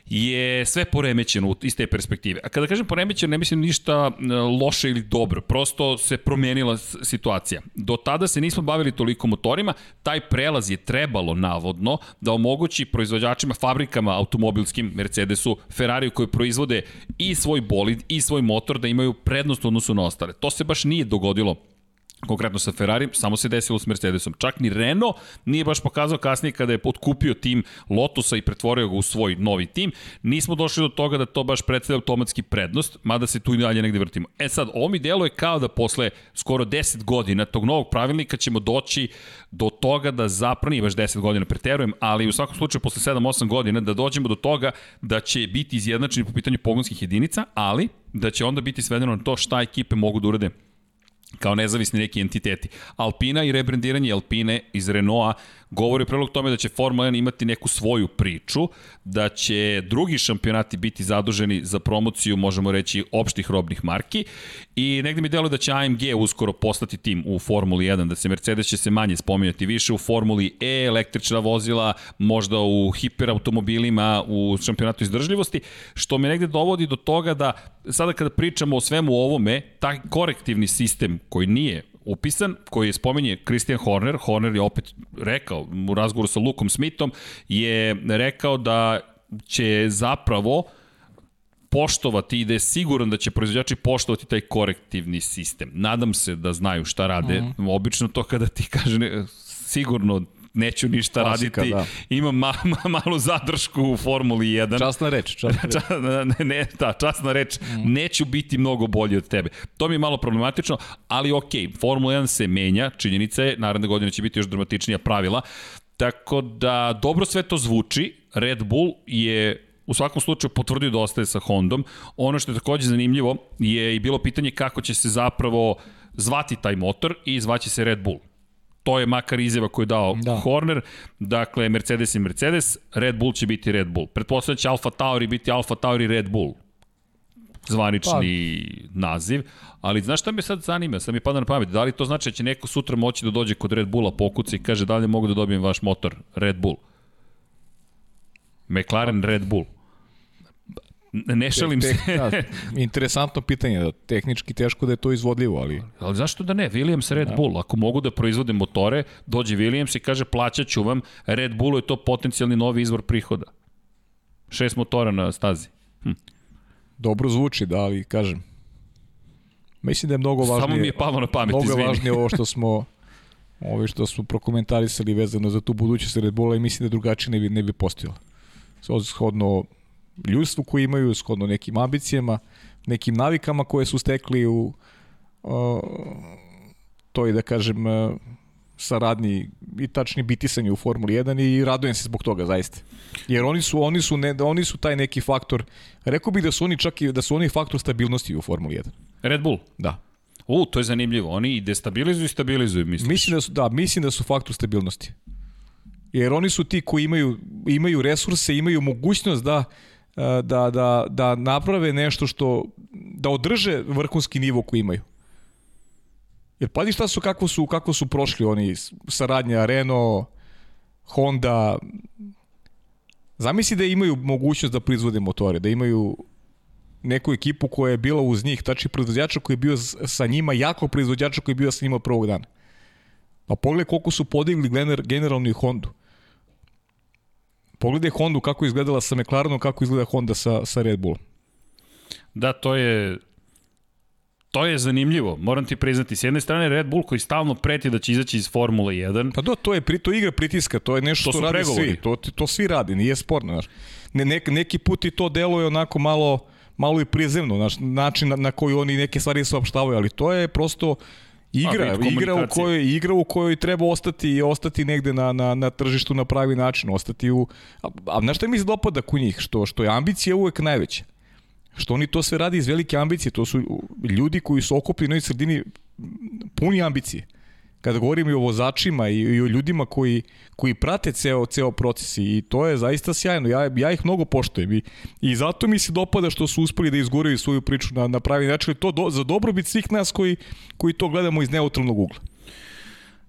je sve poremećeno iz te perspektive. A kada kažem poremećeno, ne mislim ništa e, loše ili dobro, prosto se promenila situacija. Do tada se nismo bavili toliko motorima, taj prelaz je trebalo navodno da omogući proizvođačima, fabrikama automobilskim, Mercedesu, Ferrariju koji proizvode i svoj bolid i svoj motor da imaju prednost u odnosu na ostale. To se baš nije dogodilo konkretno sa Ferrari, samo se desilo s Mercedesom. Čak ni Renault nije baš pokazao kasnije kada je potkupio tim Lotusa i pretvorio ga u svoj novi tim. Nismo došli do toga da to baš predstavlja automatski prednost, mada se tu i dalje negde vrtimo. E sad, ovo mi deluje kao da posle skoro 10 godina tog novog pravilnika ćemo doći do toga da zapravo, nije baš 10 godina preterujem, ali u svakom slučaju posle 7-8 godina da dođemo do toga da će biti izjednačeni po pitanju pogonskih jedinica, ali da će onda biti svedeno na to šta ekipe mogu da urade kao nezavisni neki entiteti. Alpina i rebrandiranje Alpine iz Renaulta govori prilog tome da će Formula 1 imati neku svoju priču, da će drugi šampionati biti zaduženi za promociju, možemo reći, opštih robnih marki. I negde mi deluje da će AMG uskoro postati tim u Formuli 1, da se Mercedes će se manje spominjati, više u Formuli E, električna vozila, možda u hiperautomobilima, u šampionatu izdržljivosti, što me negde dovodi do toga da sada kada pričamo o svemu ovome, taj korektivni sistem koji nije upisan, koji je spomenje Christian Horner, Horner je opet rekao u razgovoru sa Lukom Smithom, je rekao da će zapravo poštovati i da je siguran da će proizvođači poštovati taj korektivni sistem. Nadam se da znaju šta rade. Mm. Obično to kada ti kaže sigurno neću ništa Klasika, raditi, da. imam ma, ma, malu zadršku u Formuli 1. Časna reč. Časna reč. Ne, ne, da, časna reč. Mm. Neću biti mnogo bolji od tebe. To mi je malo problematično, ali ok, Formula 1 se menja, činjenica je, naredne godine će biti još dramatičnija pravila, tako da dobro sve to zvuči, Red Bull je u svakom slučaju potvrdio da ostaje sa Hondom. Ono što je takođe zanimljivo je i bilo pitanje kako će se zapravo zvati taj motor i zvaće se Red Bull to je makar izjava koju je dao da. Horner. Dakle, Mercedes i Mercedes, Red Bull će biti Red Bull. Pretpostavlja da će Alfa Tauri biti Alfa Tauri Red Bull zvanični pa. naziv, ali znaš šta me sad zanima, sad mi pada na pamet, da li to znači da će neko sutra moći da dođe kod Red Bulla pokuca i kaže da li mogu da dobijem vaš motor Red Bull? McLaren Red Bull. Ne šalim se. da, interesantno pitanje, da tehnički teško da je to izvodljivo, ali... Ali zašto da ne? Williams Red da. Bull, ako mogu da proizvode motore, dođe Williams i kaže plaćaću vam, Red Bullu je to potencijalni novi izvor prihoda. Šest motora na stazi. Hm. Dobro zvuči, da, ali kažem, mislim da je mnogo važnije... Samo mi je palo na pamet, Mnogo je važnije ovo što smo Ovi što su prokomentarisali vezano za tu budućnost Red Bulla i mislim da drugačije ne bi, ne bi postojalo. Shodno ljudstvu koji imaju, shodno nekim ambicijama, nekim navikama koje su stekli u uh, toj, da kažem, uh, saradnji i tačni bitisanju u Formuli 1 i radujem se zbog toga zaista. Jer oni su oni su ne oni su taj neki faktor. Rekao bih da su oni čak i da su oni faktor stabilnosti u Formuli 1. Red Bull. Da. U, to je zanimljivo. Oni i destabilizuju i stabilizuju, misliš? Mislim da su da, mislim da su faktor stabilnosti. Jer oni su ti koji imaju imaju resurse, imaju mogućnost da da da da naprave nešto što da održe vrhunski nivo koji imaju. Jer pazi šta su, kako su, kako su prošli oni, saradnja Renault, Honda, Zamisli da imaju mogućnost da proizvode motore, da imaju neku ekipu koja je bila uz njih, tači proizvođača koji je bio sa njima, jako proizvođača koji je bio sa njima prvog dana. Pa pogledaj koliko su podigli generalnu i Hondu. Pogledaj Hondu kako izgledala sa McLarenom, kako izgleda Honda sa, sa Red Bullom. Da, to je To je zanimljivo, moram ti priznati. S jedne strane Red Bull koji stalno preti da će izaći iz Formule 1. Pa do, to je pri, to igra pritiska, to je nešto to što radi pregovori. svi. To, to svi radi, nije sporno. Znaš. Ne, ne, neki put i to deluje onako malo, malo i prizemno, znaš, način na, na koji oni neke stvari saopštavaju, ali to je prosto igra, igra u kojoj igra u kojoj treba ostati i ostati negde na, na, na tržištu na pravi način, ostati u a, a znaš šta mi se dopada ku njih, što što je ambicija uvek najveća. Što oni to sve radi iz velike ambicije, to su ljudi koji su okupljeni u sredini puni ambicije. Kada govorimo i o vozačima i, i o ljudima koji, koji prate ceo, ceo proces i to je zaista sjajno. Ja, ja ih mnogo poštojem i, i zato mi se dopada što su uspeli da izguraju svoju priču na, na pravi način. To do, za dobrobit svih nas koji, koji to gledamo iz neutralnog ugla.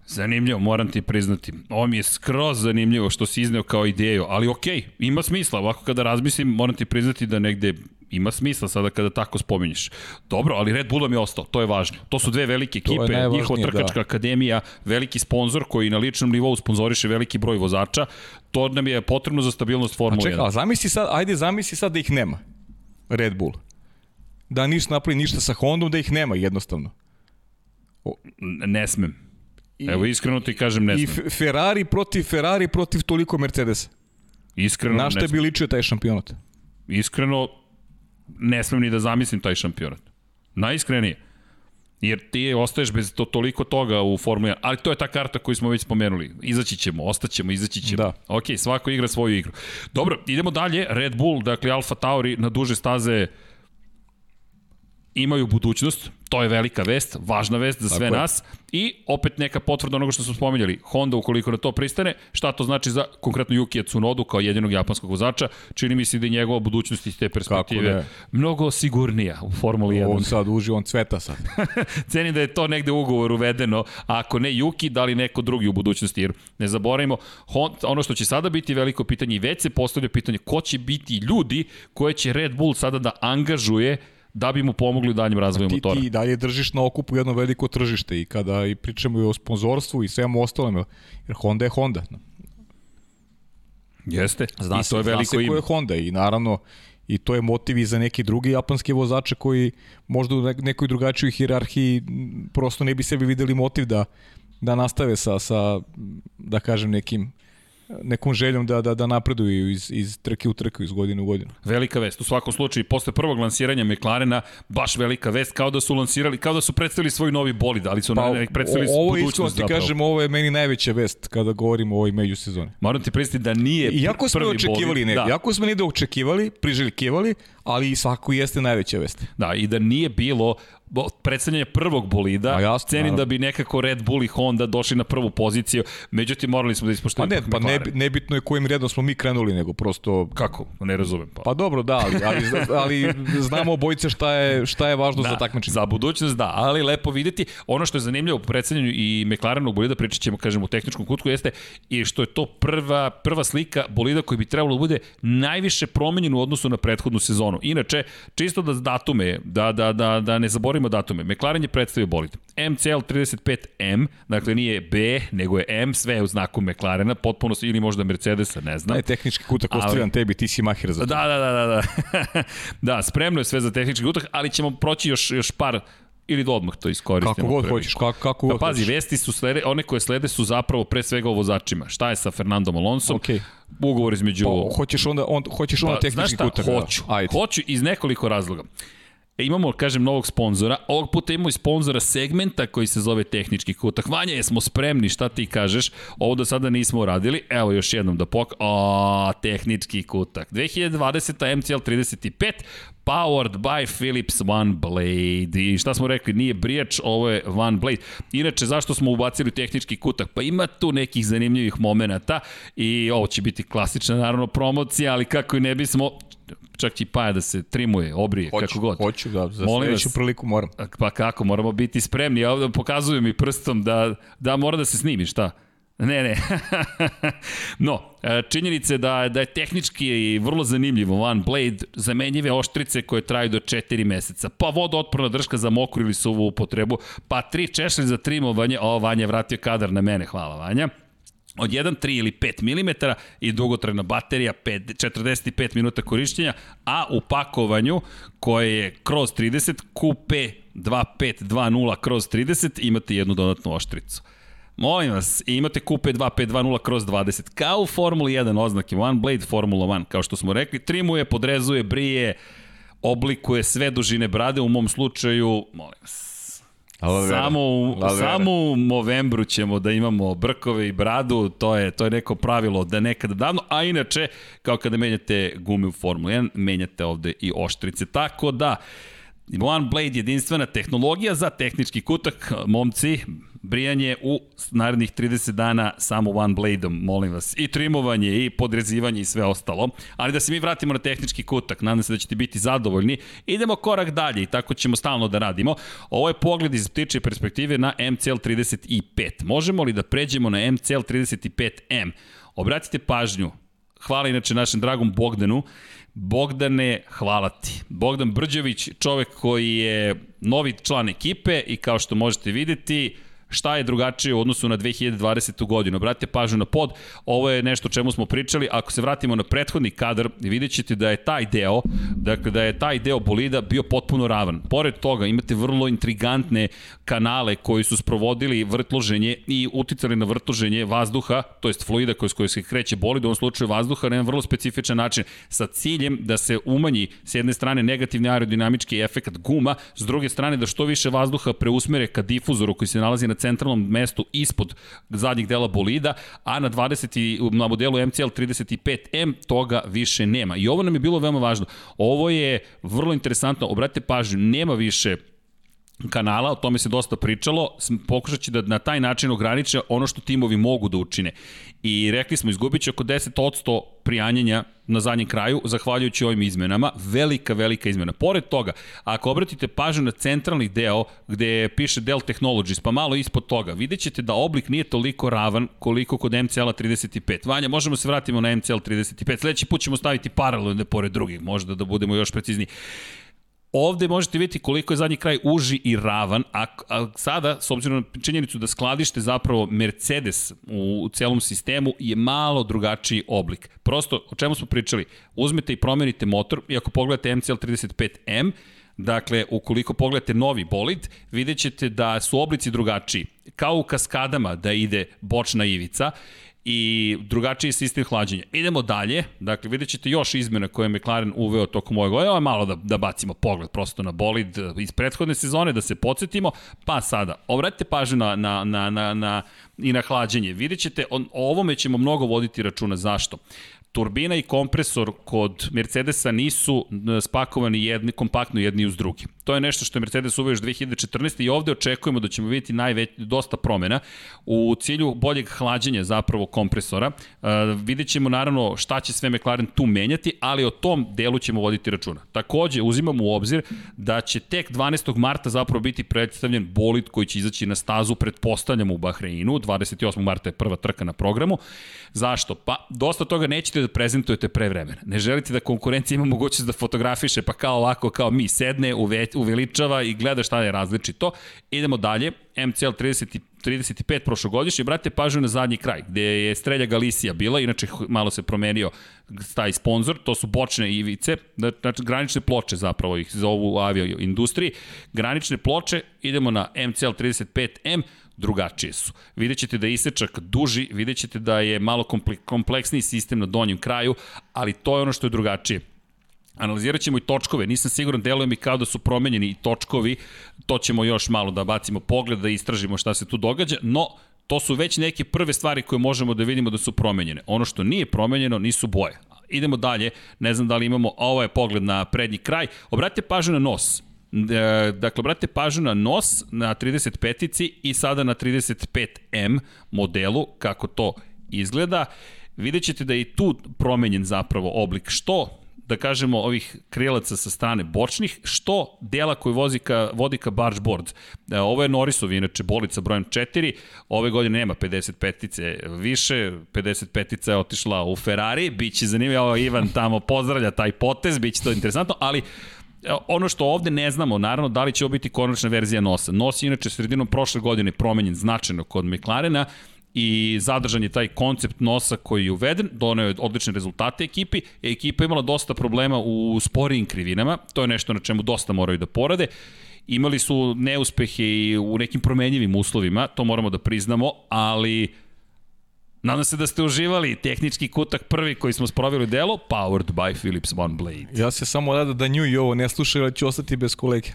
Zanimljivo, moram ti priznati. Ovo mi je skroz zanimljivo što si izneo kao ideju, ali okej, okay, ima smisla. Ovako kada razmislim, moram ti priznati da negde ima smisla sada kada tako spominješ. Dobro, ali Red Bullom je ostao, to je važno. To su dve velike ekipe, njihova trkačka da. akademija, veliki sponsor koji na ličnom nivou sponzoriše veliki broj vozača. To nam je potrebno za stabilnost Formule 1. A čekaj, a zamisli sad, ajde zamisli sad da ih nema. Red Bull. Da nisu napravili ništa sa Hondom, da ih nema jednostavno. O. Ne smem. I, Evo iskreno ti kažem ne smem. I Ferrari protiv Ferrari protiv toliko Mercedesa. Iskreno Na šta bi ličio taj šampionat? Iskreno ne smem ni da zamislim taj šampionat. Najiskrenije. Jer ti ostaješ bez to, toliko toga u Formuli 1. Ali to je ta karta koju smo već spomenuli. Izaći ćemo, ostaćemo, izaći ćemo. Da. Ok, svako igra svoju igru. Dobro, idemo dalje. Red Bull, dakle Alfa Tauri na duže staze imaju budućnost, to je velika vest, važna vest za sve Tako nas i opet neka potvrda onoga što smo spomenjali. Honda ukoliko na to pristane, šta to znači za konkretno Yukija Tsunodu kao jedinog japanskog vozača, čini mi se da je njegova budućnost iz te perspektive mnogo sigurnija u Formuli 1. On sad uži, on cveta sad. Cenim da je to negde u ugovor uvedeno, a ako ne Yuki, da li neko drugi u budućnosti, jer ne zaboravimo, ono što će sada biti veliko pitanje i već se postavlja pitanje ko će biti ljudi koje će Red Bull sada da angažuje da bi mu pomogli u daljem razvoju ti, motora. Ti dalje držiš na okupu jedno veliko tržište i kada i pričamo i o sponzorstvu i svemu ostalom, jer Honda je Honda. Jeste, zna i to je veliko zna se ko je Honda i naravno i to je motiv i za neki drugi japanski vozače koji možda u nekoj drugačijoj hirarhiji prosto ne bi sebi videli motiv da da nastave sa, sa da kažem nekim nekom željom da, da, da napreduju iz, iz trke u trku, iz godine u godinu. Velika vest, u svakom slučaju, posle prvog lansiranja McLarena, baš velika vest, kao da su lansirali, kao da su predstavili svoj novi bolid, ali su pa, predstavili ovo budućnost ti kažem, ovo je meni najveća vest kada govorimo o ovoj međusezoni. Moram ti pristiti da nije Iako smo očekivali ne, da. iako smo negde očekivali, priželjkivali, ali svako jeste najveća vest. Da, i da nije bilo predstavljanje prvog bolida, A jasno, cenim da bi nekako Red Bull i Honda došli na prvu poziciju, međutim morali smo da ispoštujemo. Pa ne, pa ne, nebitno je kojim redom smo mi krenuli, nego prosto... Kako? Ne razumem. Pa, pa dobro, da, ali, ali, ali znamo obojice šta je, šta je važno da, za takmičenje. Za budućnost da, ali lepo videti. Ono što je zanimljivo u predstavljanju i McLarenog bolida, pričat ćemo, kažemo, u tehničkom kutku, jeste i što je to prva, prva slika bolida koji bi trebalo da bude najviše promenjen u odnosu na prethodnu sezonu. Inače, čisto da datume, da, da, da, da ne zaboravimo govorimo datume. McLaren je predstavio bolid. MCL 35M, dakle nije B, nego je M, sve je u znaku McLarena, potpuno se, ili možda Mercedesa, ne znam. Da je tehnički kutak ostavljan tebi, ti si mahir za to. Da, da, da, da. Da, da spremno je sve za tehnički kutak, ali ćemo proći još, još par ili da odmah to iskoristimo. Kako god hoćeš, kako, kako god pa, pazi, hoćeš. vesti su slede, one koje slede su zapravo pre svega o vozačima. Šta je sa Fernandom Alonsom? Okay. Ugovor između... Pa, hoćeš onda, on, hoćeš onda pa, tehnički kutak. Znaš šta, hoću. Ajde. Hoću iz nekoliko razloga. E, imamo, kažem, novog sponzora. Ovog puta imamo i sponzora segmenta koji se zove tehnički kutak. Vanja, jesmo spremni, šta ti kažeš? Ovo do sada nismo uradili. Evo još jednom da pok... O, tehnički kutak. 2020. MCL 35, powered by Philips One Blade. I šta smo rekli, nije brijač, ovo je One Blade. Inače, zašto smo ubacili tehnički kutak? Pa ima tu nekih zanimljivih momenta i ovo će biti klasična, naravno, promocija, ali kako i ne bismo, čak i Paja da se trimuje, obrije, hoću, kako god. Hoću, da, za Molim sledeću priliku moram. Pa kako, moramo biti spremni. Ja ovde pokazujem i prstom da, da mora da se snimi, šta? Ne, ne. no, e, činjenica je da, da je tehnički vrlo zanimljivo One Blade, zamenjive oštrice koje traju do 4 meseca, pa vodootporna drška za mokru ili suvu upotrebu, pa tri češlje za trimovanje, o, Vanja je vratio kadar na mene, hvala Vanja od 1, 3 ili 5 mm i dugotrajna baterija 5, 45 minuta korišćenja, a u pakovanju koje je kroz 30 QP 2520 kroz 30 imate jednu dodatnu oštricu. Molim vas, imate QP 2520 kroz 20, kao u Formuli 1 oznake, One Blade Formula 1, kao što smo rekli, trimuje, podrezuje, brije, oblikuje sve dužine brade, u mom slučaju, molim vas, Samo u, samo u novembru ćemo da imamo brkove i bradu, to je, to je neko pravilo da nekada davno, a inače, kao kada menjate gume u Formula 1, menjate ovde i oštrice. Tako da, One Blade jedinstvena tehnologija za tehnički kutak, momci, brijanje u narednih 30 dana samo one blade-om, molim vas. I trimovanje, i podrezivanje i sve ostalo. Ali da se mi vratimo na tehnički kutak, nadam se da ćete biti zadovoljni. Idemo korak dalje i tako ćemo stalno da radimo. Ovo je pogled iz ptiče perspektive na MCL 35. Možemo li da pređemo na MCL 35M? Obratite pažnju, hvala inače našem dragom Bogdanu, Bogdane, hvala ti. Bogdan Brđević, čovek koji je novi član ekipe i kao što možete videti, šta je drugačije u odnosu na 2020. godinu. Obratite pažnju na pod, ovo je nešto o čemu smo pričali, ako se vratimo na prethodni kadar, vidjet ćete da je taj deo, dakle da je taj deo bolida bio potpuno ravan. Pored toga imate vrlo intrigantne kanale koji su sprovodili vrtloženje i uticali na vrtloženje vazduha, to jest fluida koji, koji se kreće bolid, u ovom slučaju vazduha, na jedan vrlo specifičan način, sa ciljem da se umanji s jedne strane negativni aerodinamički efekt guma, s druge strane da što više vazduha preusmere ka difuzoru koji se nalazi na centralnom mestu ispod zadnjih dela bolida, a na 20 na modelu MCL 35M toga više nema. I ovo nam je bilo veoma važno. Ovo je vrlo interesantno, obratite pažnju, nema više kanala, o tome se dosta pričalo, pokušat će da na taj način ograniče ono što timovi mogu da učine. I rekli smo, izgubit će oko 10% prijanjenja na zadnjem kraju, zahvaljujući ovim izmenama. Velika, velika izmena. Pored toga, ako obratite pažnju na centralni deo gde piše Dell Technologies, pa malo ispod toga, vidjet ćete da oblik nije toliko ravan koliko kod MCL-a 35. Vanja, možemo se vratimo na MCL 35. Sledeći put ćemo staviti paralelne pored drugih, možda da budemo još precizniji. Ovde možete vidjeti koliko je zadnji kraj uži i ravan, a, a sada, s obzirom na činjenicu da skladište zapravo Mercedes u, u celom sistemu je malo drugačiji oblik. Prosto, o čemu smo pričali? Uzmete i promenite motor i ako pogledate MCL 35M, Dakle, ukoliko pogledate novi bolid, vidjet ćete da su oblici drugačiji. Kao u kaskadama da ide bočna ivica i drugačiji sistem hlađenja. Idemo dalje, dakle vidjet ćete još izmjena koje je McLaren uveo tokom ove godine, ovo je malo da, da bacimo pogled prosto na bolid iz prethodne sezone, da se podsjetimo, pa sada, obratite pažnju na, na, na, na, na, i na hlađenje. Vidjet ćete, on, o ovome ćemo mnogo voditi računa, zašto? turbina i kompresor kod Mercedesa nisu spakovani jedni, kompaktno jedni uz drugi. To je nešto što je Mercedes uveo još 2014. i ovde očekujemo da ćemo vidjeti najveć, dosta promena u cilju boljeg hlađenja zapravo kompresora. Uh, vidjet ćemo naravno šta će sve McLaren tu menjati, ali o tom delu ćemo voditi računa. Takođe, uzimamo u obzir da će tek 12. marta zapravo biti predstavljen bolid koji će izaći na stazu, pretpostavljamo u Bahreinu, 28. marta je prva trka na programu. Zašto? Pa, dosta toga nećete da prezentujete pre vremena. Ne želite da konkurencija ima mogućnost da fotografiše, pa kao ovako, kao mi, sedne, uveličava i gleda šta je različito. Idemo dalje, MCL 35 35 prošlogodišnji, brate pažnju na zadnji kraj, gde je Strelja Galicija bila, inače malo se promenio taj sponsor, to su bočne ivice, znači granične ploče zapravo ih zovu u avio industriji. Granične ploče, idemo na MCL 35M, drugačije su. Vidjet ćete da je isečak duži, vidjet ćete da je malo kompleksniji sistem na donjem kraju, ali to je ono što je drugačije. Analizirat ćemo i točkove, nisam siguran, deluje mi kao da su promenjeni i točkovi, to ćemo još malo da bacimo pogled, da istražimo šta se tu događa, no to su već neke prve stvari koje možemo da vidimo da su promenjene. Ono što nije promenjeno nisu boje. Idemo dalje, ne znam da li imamo, ovo je pogled na prednji kraj. Obratite pažnju na nos. E, dakle, obratite pažnju na nos na 35-ici i sada na 35M modelu, kako to izgleda. Vidjet ćete da je i tu promenjen zapravo oblik. Što da kažemo, ovih krilaca sa strane bočnih, što dela koji vozi ka, vodi ka bargeboard. E, ovo je Norrisov, inače, bolica brojem 4, ove godine nema 55-ice više, 55-ica je otišla u Ferrari, bit će zanimljivo, Ivan tamo pozdravlja taj potez, bit će to interesantno, ali e, ono što ovde ne znamo, naravno, da li će ovo biti konačna verzija nosa. Nos je inače sredinom prošle godine promenjen značajno kod McLarena, i zadržan je taj koncept nosa koji je uveden, doneo je odlične rezultate ekipi, ekipa je imala dosta problema u sporijim krivinama, to je nešto na čemu dosta moraju da porade, imali su neuspehe i u nekim promenjivim uslovima, to moramo da priznamo, ali Nadam se da ste uživali tehnički kutak prvi koji smo sprovili delo, powered by Philips One Blade. Ja se samo rada da nju i ovo ne slušaju, ali ću ostati bez kolege.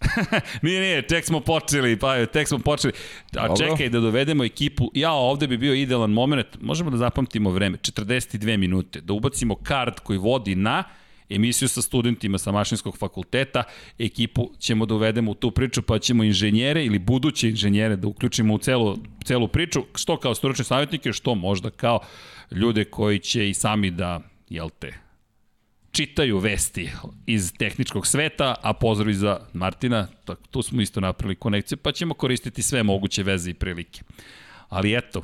nije, nije, tek smo počeli, pa tek smo počeli. A Dobro. čekaj da dovedemo ekipu. Ja, ovde bi bio idealan moment, možemo da zapamtimo vreme, 42 minute, da ubacimo kart koji vodi na emisiju sa studentima sa mašinskog fakulteta, ekipu ćemo da uvedemo u tu priču, pa ćemo inženjere ili buduće inženjere da uključimo u celu, celu priču, što kao stručne savjetnike, što možda kao ljude koji će i sami da, jel te, čitaju vesti iz tehničkog sveta, a pozdrav za Martina, tako, tu smo isto napravili konekciju, pa ćemo koristiti sve moguće veze i prilike. Ali eto,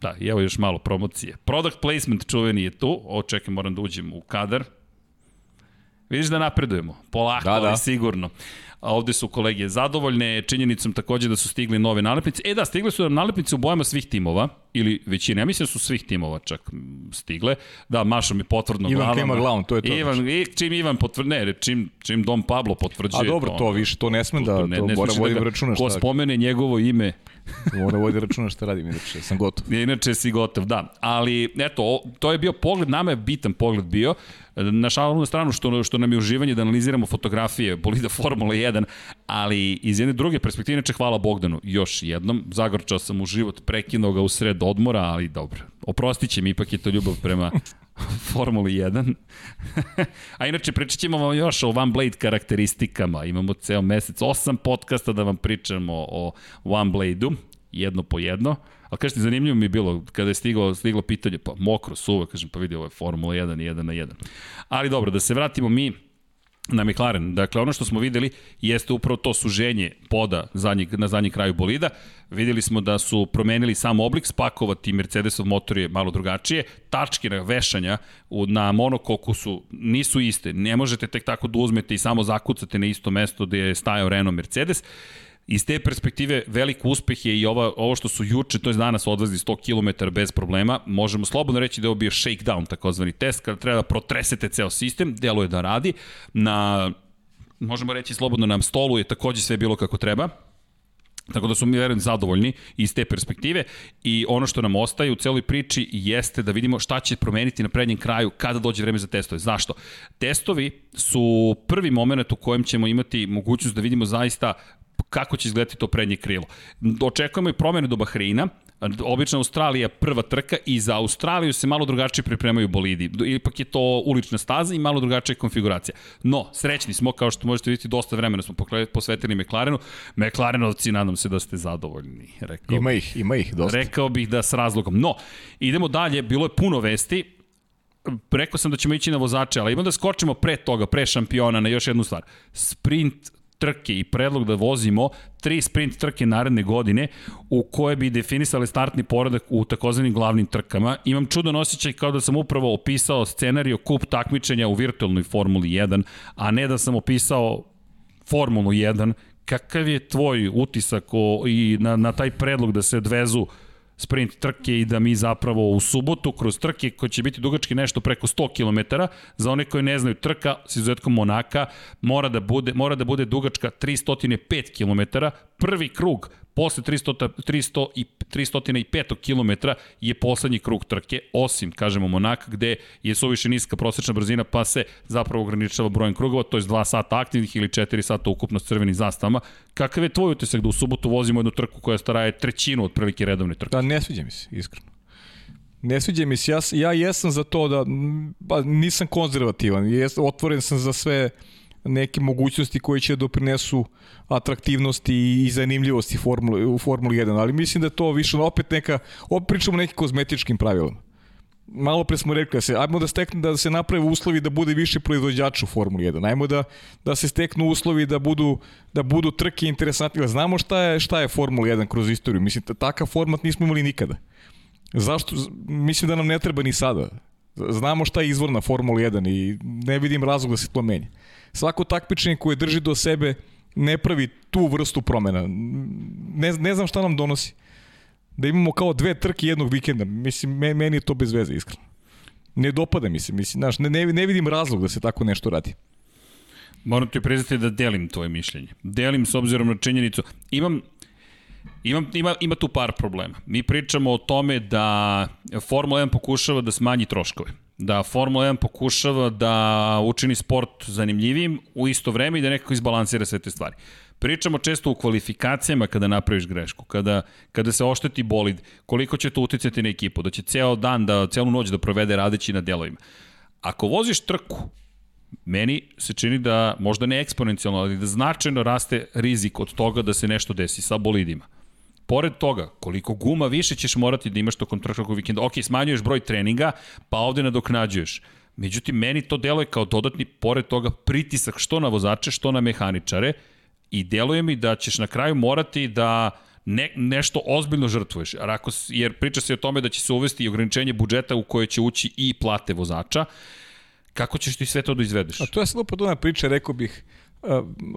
da, evo još malo promocije. Product placement čuveni je tu, o čekaj, moram da uđem u kadar. Vidiš da napredujemo, polako, da, da. ali sigurno. A ovde su kolege zadovoljne, činjenicom takođe da su stigli nove nalepnice. E da, stigle su nam nalepnice u bojama svih timova, ili većine, ja mislim da su svih timova čak stigle. Da, Maša mi potvrdno Ivan glavom. Ivan klima glavom, to je to. Ivan, i čim Ivan potvrde, ne, čim, čim Dom Pablo potvrđuje. A dobro, to, to više, to ne sme da, to, ne, to ne mora vodi da računa šta. Ko spomene njegovo ime, Mora vodi računa šta radim, inače sam gotov. Inače si gotov, da. Ali, eto, to je bio pogled, nama je bitan pogled bio. Na šalnu stranu što, što nam je uživanje da analiziramo fotografije bolida Formula 1, ali iz jedne druge perspektive, inače hvala Bogdanu još jednom. Zagorčao sam u život, prekinuo ga u sred odmora, ali dobro. Oprostit će mi, ipak je to ljubav prema Formuli 1. A inače pričat ćemo vam još o One Blade karakteristikama. Imamo ceo mesec, osam podcasta da vam pričamo o One Blade-u, jedno po jedno. Ali kažete, zanimljivo mi je bilo kada je stiglo, stiglo pitanje, pa mokro, suvo, kažem, pa vidi, ovo je Formula 1 i 1 na 1. Ali dobro, da se vratimo mi na McLaren. Dakle, ono što smo videli jeste upravo to suženje poda zadnjeg, na zadnji kraju bolida. Videli smo da su promenili sam oblik, spakovati Mercedesov motor je malo drugačije. Tačke na vešanja na monokoku su, nisu iste. Ne možete tek tako da uzmete i samo zakucate na isto mesto gde je stajao Renault Mercedes. Iz te perspektive velik uspeh je i ova, ovo što su juče, to je danas odlazi 100 km bez problema. Možemo slobodno reći da je ovo bio shakedown, takozvani test, kada treba da protresete ceo sistem, deluje da radi. Na, možemo reći slobodno, na stolu je takođe sve bilo kako treba. Tako da su mi verujem zadovoljni iz te perspektive i ono što nam ostaje u celoj priči jeste da vidimo šta će promeniti na prednjem kraju kada dođe vreme za testove. Zašto? Testovi su prvi moment u kojem ćemo imati mogućnost da vidimo zaista kako će izgledati to prednje krilo. Očekujemo i promene do Bahreina, obična Australija prva trka i za Australiju se malo drugačije pripremaju bolidi. Ipak je to ulična staza i malo drugačija konfiguracija. No, srećni smo, kao što možete vidjeti, dosta vremena smo posvetili McLarenu. McLarenovci, nadam se da ste zadovoljni. Rekao ima ih, ima ih dosta. Rekao bih da s razlogom. No, idemo dalje, bilo je puno vesti, rekao sam da ćemo ići na vozače, ali imamo da skočimo pre toga, pre šampiona na još jednu stvar. Sprint trke i predlog da vozimo tri sprint trke naredne godine u koje bi definisali startni poredak u takozvanim glavnim trkama. Imam čudan osjećaj kao da sam upravo opisao scenariju kup takmičenja u virtualnoj Formuli 1, a ne da sam opisao Formulu 1 Kakav je tvoj utisak o, i na, na taj predlog da se odvezu sprint trke i da mi zapravo u subotu kroz trke koje će biti dugački nešto preko 100 km, za one koji ne znaju trka s izuzetkom Monaka mora da bude, mora da bude dugačka 305 km, prvi krug posle 300, 300 i 305 km je poslednji krug trke, osim, kažemo, Monaka, gde je suviše niska prosečna brzina, pa se zapravo ograničava brojem krugova, to je 2 sata aktivnih ili 4 sata ukupno s crvenim zastavama. Kakav je tvoj utisak da u subotu vozimo jednu trku koja staraje trećinu od prilike redovne trke? Da, ne sviđa mi se, iskreno. Ne sviđa mi se, ja, ja jesam za to da, pa nisam konzervativan, jes, otvoren sam za sve neke mogućnosti koje će doprinesu atraktivnosti i zanimljivosti formule, u Formuli 1, ali mislim da to više opet neka, opet pričamo o nekim kozmetičkim pravilama. Malo pre smo rekli da se, ajmo da stekne da se naprave uslovi da bude više proizvođača u Formuli 1. Ajmo da, da se steknu uslovi da budu, da budu trke interesantne. Znamo šta je, šta je Formula 1 kroz istoriju. Mislim, takav format nismo imali nikada. Zašto? Mislim da nam ne treba ni sada. Znamo šta je izvorna Formula 1 i ne vidim razlog da se to menja svako takmičenje koje drži do sebe ne pravi tu vrstu promena. Ne, ne znam šta nam donosi. Da imamo kao dve trke jednog vikenda. Mislim, meni je to bez veze, iskreno. Ne dopada mi se, mislim, znaš, ne, ne, ne vidim razlog da se tako nešto radi. Moram ti priznati da delim tvoje mišljenje. Delim s obzirom na činjenicu. Imam, imam, ima, ima tu par problema. Mi pričamo o tome da Formula 1 pokušava da smanji troškove da Formula 1 pokušava da učini sport zanimljivim u isto vreme i da nekako izbalansira sve te stvari. Pričamo često u kvalifikacijama kada napraviš grešku, kada, kada se ošteti bolid, koliko će to uticati na ekipu, da će ceo dan, da celu noć da provede radeći na delovima. Ako voziš trku, meni se čini da možda ne eksponencijalno, ali da značajno raste rizik od toga da se nešto desi sa bolidima pored toga, koliko guma više ćeš morati da imaš tokom trkačkog vikenda. Ok, smanjuješ broj treninga, pa ovde nadoknađuješ. Međutim, meni to deluje kao dodatni, pored toga, pritisak što na vozače, što na mehaničare i deluje mi da ćeš na kraju morati da ne, nešto ozbiljno žrtvuješ. Jer, ako, jer priča se o tome da će se uvesti i ograničenje budžeta u koje će ući i plate vozača. Kako ćeš ti sve to da izvedeš? A to je sad ona priča, rekao bih, uh,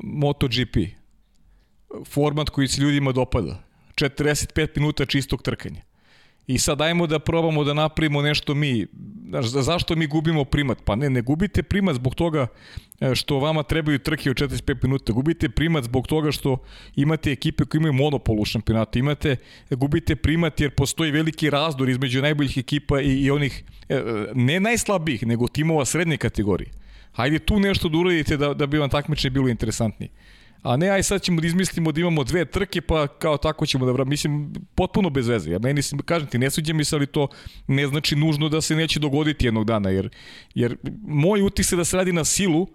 MotoGP. Format koji se ljudima dopada 45 minuta čistog trkanja. I sad ajmo da probamo da napravimo nešto mi. Znaš, zašto mi gubimo primat? Pa ne, ne gubite primat zbog toga e, što vama trebaju trke od 45 minuta. Gubite primat zbog toga što imate ekipe koje imaju monopol u šampionatu. Imate, gubite primat jer postoji veliki razdor između najboljih ekipa i, i onih, e, ne najslabijih, nego timova srednje kategorije. Hajde tu nešto da uradite da, da bi vam takmičenje bilo interesantnije a ne aj sad ćemo da izmislimo da imamo dve trke pa kao tako ćemo da vra... mislim potpuno bez veze. Ja meni kažem ti ne sviđa mi se ali to ne znači nužno da se neće dogoditi jednog dana jer jer moj utisak je da se radi na silu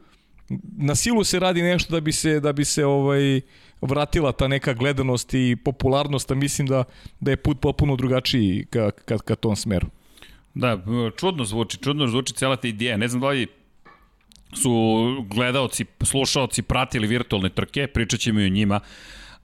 na silu se radi nešto da bi se da bi se ovaj vratila ta neka gledanost i popularnost, a mislim da da je put potpuno drugačiji ka, ka, ka tom smeru. Da, čudno zvuči, čudno zvuči cela ta ideja. Ne znam da li su gledaoci, slušaoci pratili virtualne trke, pričat ćemo i o njima,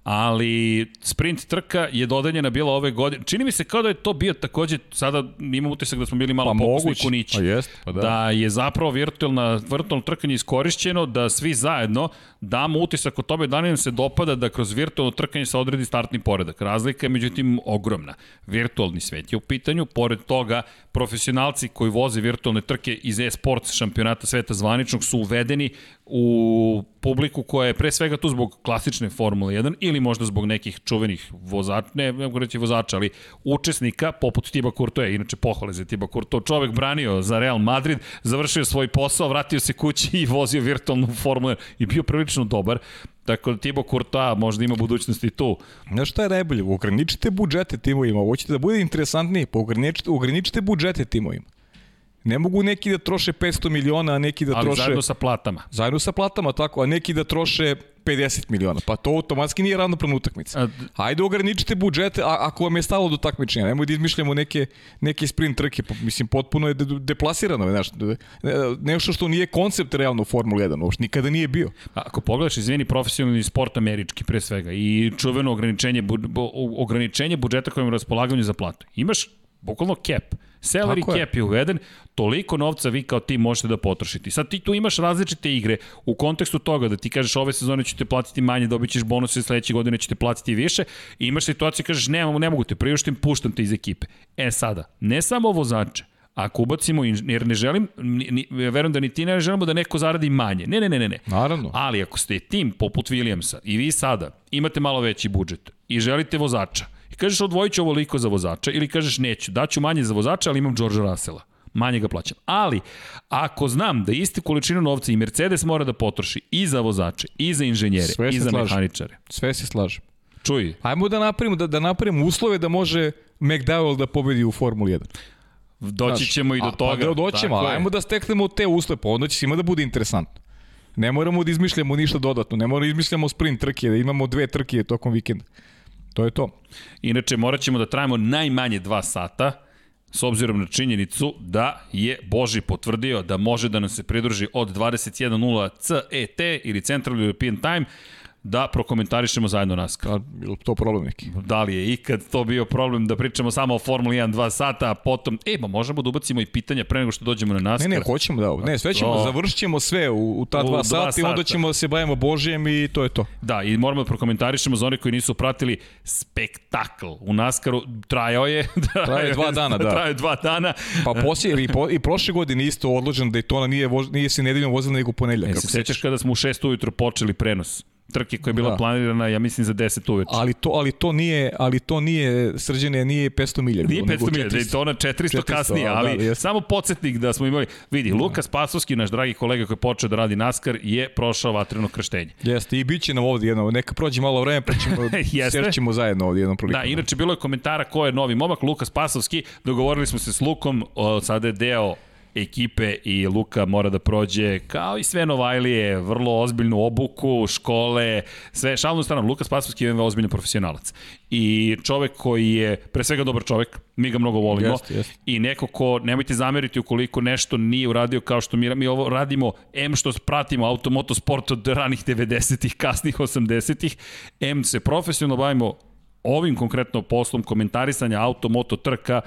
ali sprint trka je dodeljena bila ove godine. Čini mi se kao da je to bio takođe, sada imam utisak da smo bili malo pa pokusni kunići. Pa jest, pa da. da je zapravo virtualna, virtualno trkanje iskorišćeno, da svi zajedno damo utisak o tome da nam se dopada da kroz virtualno trkanje se odredi startni poredak. Razlika je međutim ogromna. Virtualni svet je u pitanju, pored toga profesionalci koji voze virtualne trke iz e-sports šampionata sveta zvaničnog su uvedeni u publiku koja je pre svega tu zbog klasične Formule 1 ili možda zbog nekih čuvenih vozača, ne, ne mogu reći vozača, ali učesnika poput Tiba Courtois, inače pohvale za Tiba Courtois, čovek branio za Real Madrid, završio svoj posao, vratio se kući i vozio virtualnu Formulu 1 i bio prilično dobar. Tako da Tibo Courtois možda ima budućnosti tu. Znaš šta je najbolje? Ograničite budžete timovima. Hoćete da bude interesantnije, pa ograničite, ograničite budžete timovima. Ne mogu neki da troše 500 miliona, a neki da Ali troše... Ali zajedno sa platama. Zajedno sa platama, tako, a neki da troše 50 miliona. Pa to automatski nije ravnopravna utakmica. Hajde ograničite budžete, a, ako vam je stalo do takmičenja. Nemoj da izmišljamo neke, neke sprint trke. Mislim, potpuno je deplasirano. Znaš, nešto što nije koncept realno u Formula 1. Uopšte nikada nije bio. A, ako pogledaš, izvini, profesionalni sport američki pre svega i čuveno ograničenje, bu, ograničenje budžeta kojem raspolaganju za platu. Imaš bukvalno cap. Salary Tako cap je. je uveden, toliko novca vi kao tim možete da potrošite. Sad ti tu imaš različite igre u kontekstu toga da ti kažeš ove sezone ću te platiti manje, dobit ćeš bonuse, sledeće godine ću te platiti više i imaš situaciju kažeš ne, ne mogu te priuštim, puštam te iz ekipe. E sada, ne samo vozače, Ako ubacimo, jer ne želim, ni, ni, verujem da ni ti ne želimo da neko zaradi manje. Ne, ne, ne, ne. ne. Naravno. Ali ako ste tim poput Williamsa i vi sada imate malo veći budžet i želite vozača i kažeš odvojit ću ovoliko za vozača ili kažeš neću, daću manje za vozača, ali imam George Russella manje ga plaćam. Ali, ako znam da isti količinu novca i Mercedes mora da potroši i za vozače, i za inženjere, Sve i za slažem. mehaničare. Sve se slažem. Čuj. Ajmo da napravimo, da, da napravimo uslove da može McDowell da pobedi u Formuli 1. Doći Znaš, ćemo i do toga. Pa da doćemo, ajmo da steknemo te uslove, pa onda će svima da bude interesantno. Ne moramo da izmišljamo ništa dodatno, ne moramo da izmišljamo sprint trke, da imamo dve trke tokom vikenda. To je to. Inače, morat ćemo da trajamo najmanje dva sata, s obzirom na činjenicu da je Boži potvrdio da može da nam se pridruži od 21.0 CET ili Central European Time da prokomentarišemo zajedno NASCAR. A, je to problem neki? Da li je ikad to bio problem da pričamo samo o Formuli 1 2 sata, a potom, e, ma možemo da ubacimo i pitanja pre nego što dođemo na NASCAR. Ne, ne, hoćemo da, ne, sve ćemo, to... završit ćemo sve u, u ta 2 sata, sata i onda ćemo da se bavimo Božijem i to je to. Da, i moramo da prokomentarišemo za one koji nisu pratili spektakl u NASCAR-u, trajao je. Traje dva dana, da. Traje dva dana. Pa poslije, i, po, i prošle godine isto odloženo da je to nije, voz, nije se nedeljom vozila nego ponedljak. E, se sećaš kada smo u 6 ujutro počeli prenos? Trke koja je bila da. planirana, ja mislim za 10 uveče. Ali to ali to nije, ali to nije srđene, nije 500 milja. Nije 500 milja, da je to na 400, 400 kasnije, ali da, samo podsjetnik da smo imali, vidi, da. Lukas Pasovski, naš dragi kolega koji je počeo da radi NASCAR, je prošao vatreno krštenje. Jeste, i bit će nam ovdje jedno, neka prođe malo vreme, pa ćemo, sjerćemo zajedno ovdje jednom prilikom. Da, inače bilo je komentara ko je novi momak, Lukas Pasovski, dogovorili smo se s Lukom, o, sada je deo ekipe i Luka mora da prođe kao i sve Novajlije, vrlo ozbiljnu obuku, škole, sve šalnu stranu. Luka Spasovski je ozbiljan profesionalac. I čovek koji je pre svega dobar čovek, mi ga mnogo volimo. Jest, jest. I neko ko, nemojte zameriti ukoliko nešto nije uradio kao što mi, mi ovo radimo, M što pratimo automotosport od ranih 90-ih, kasnih 80-ih, M se profesionalno bavimo ovim konkretno poslom komentarisanja auto, moto, trka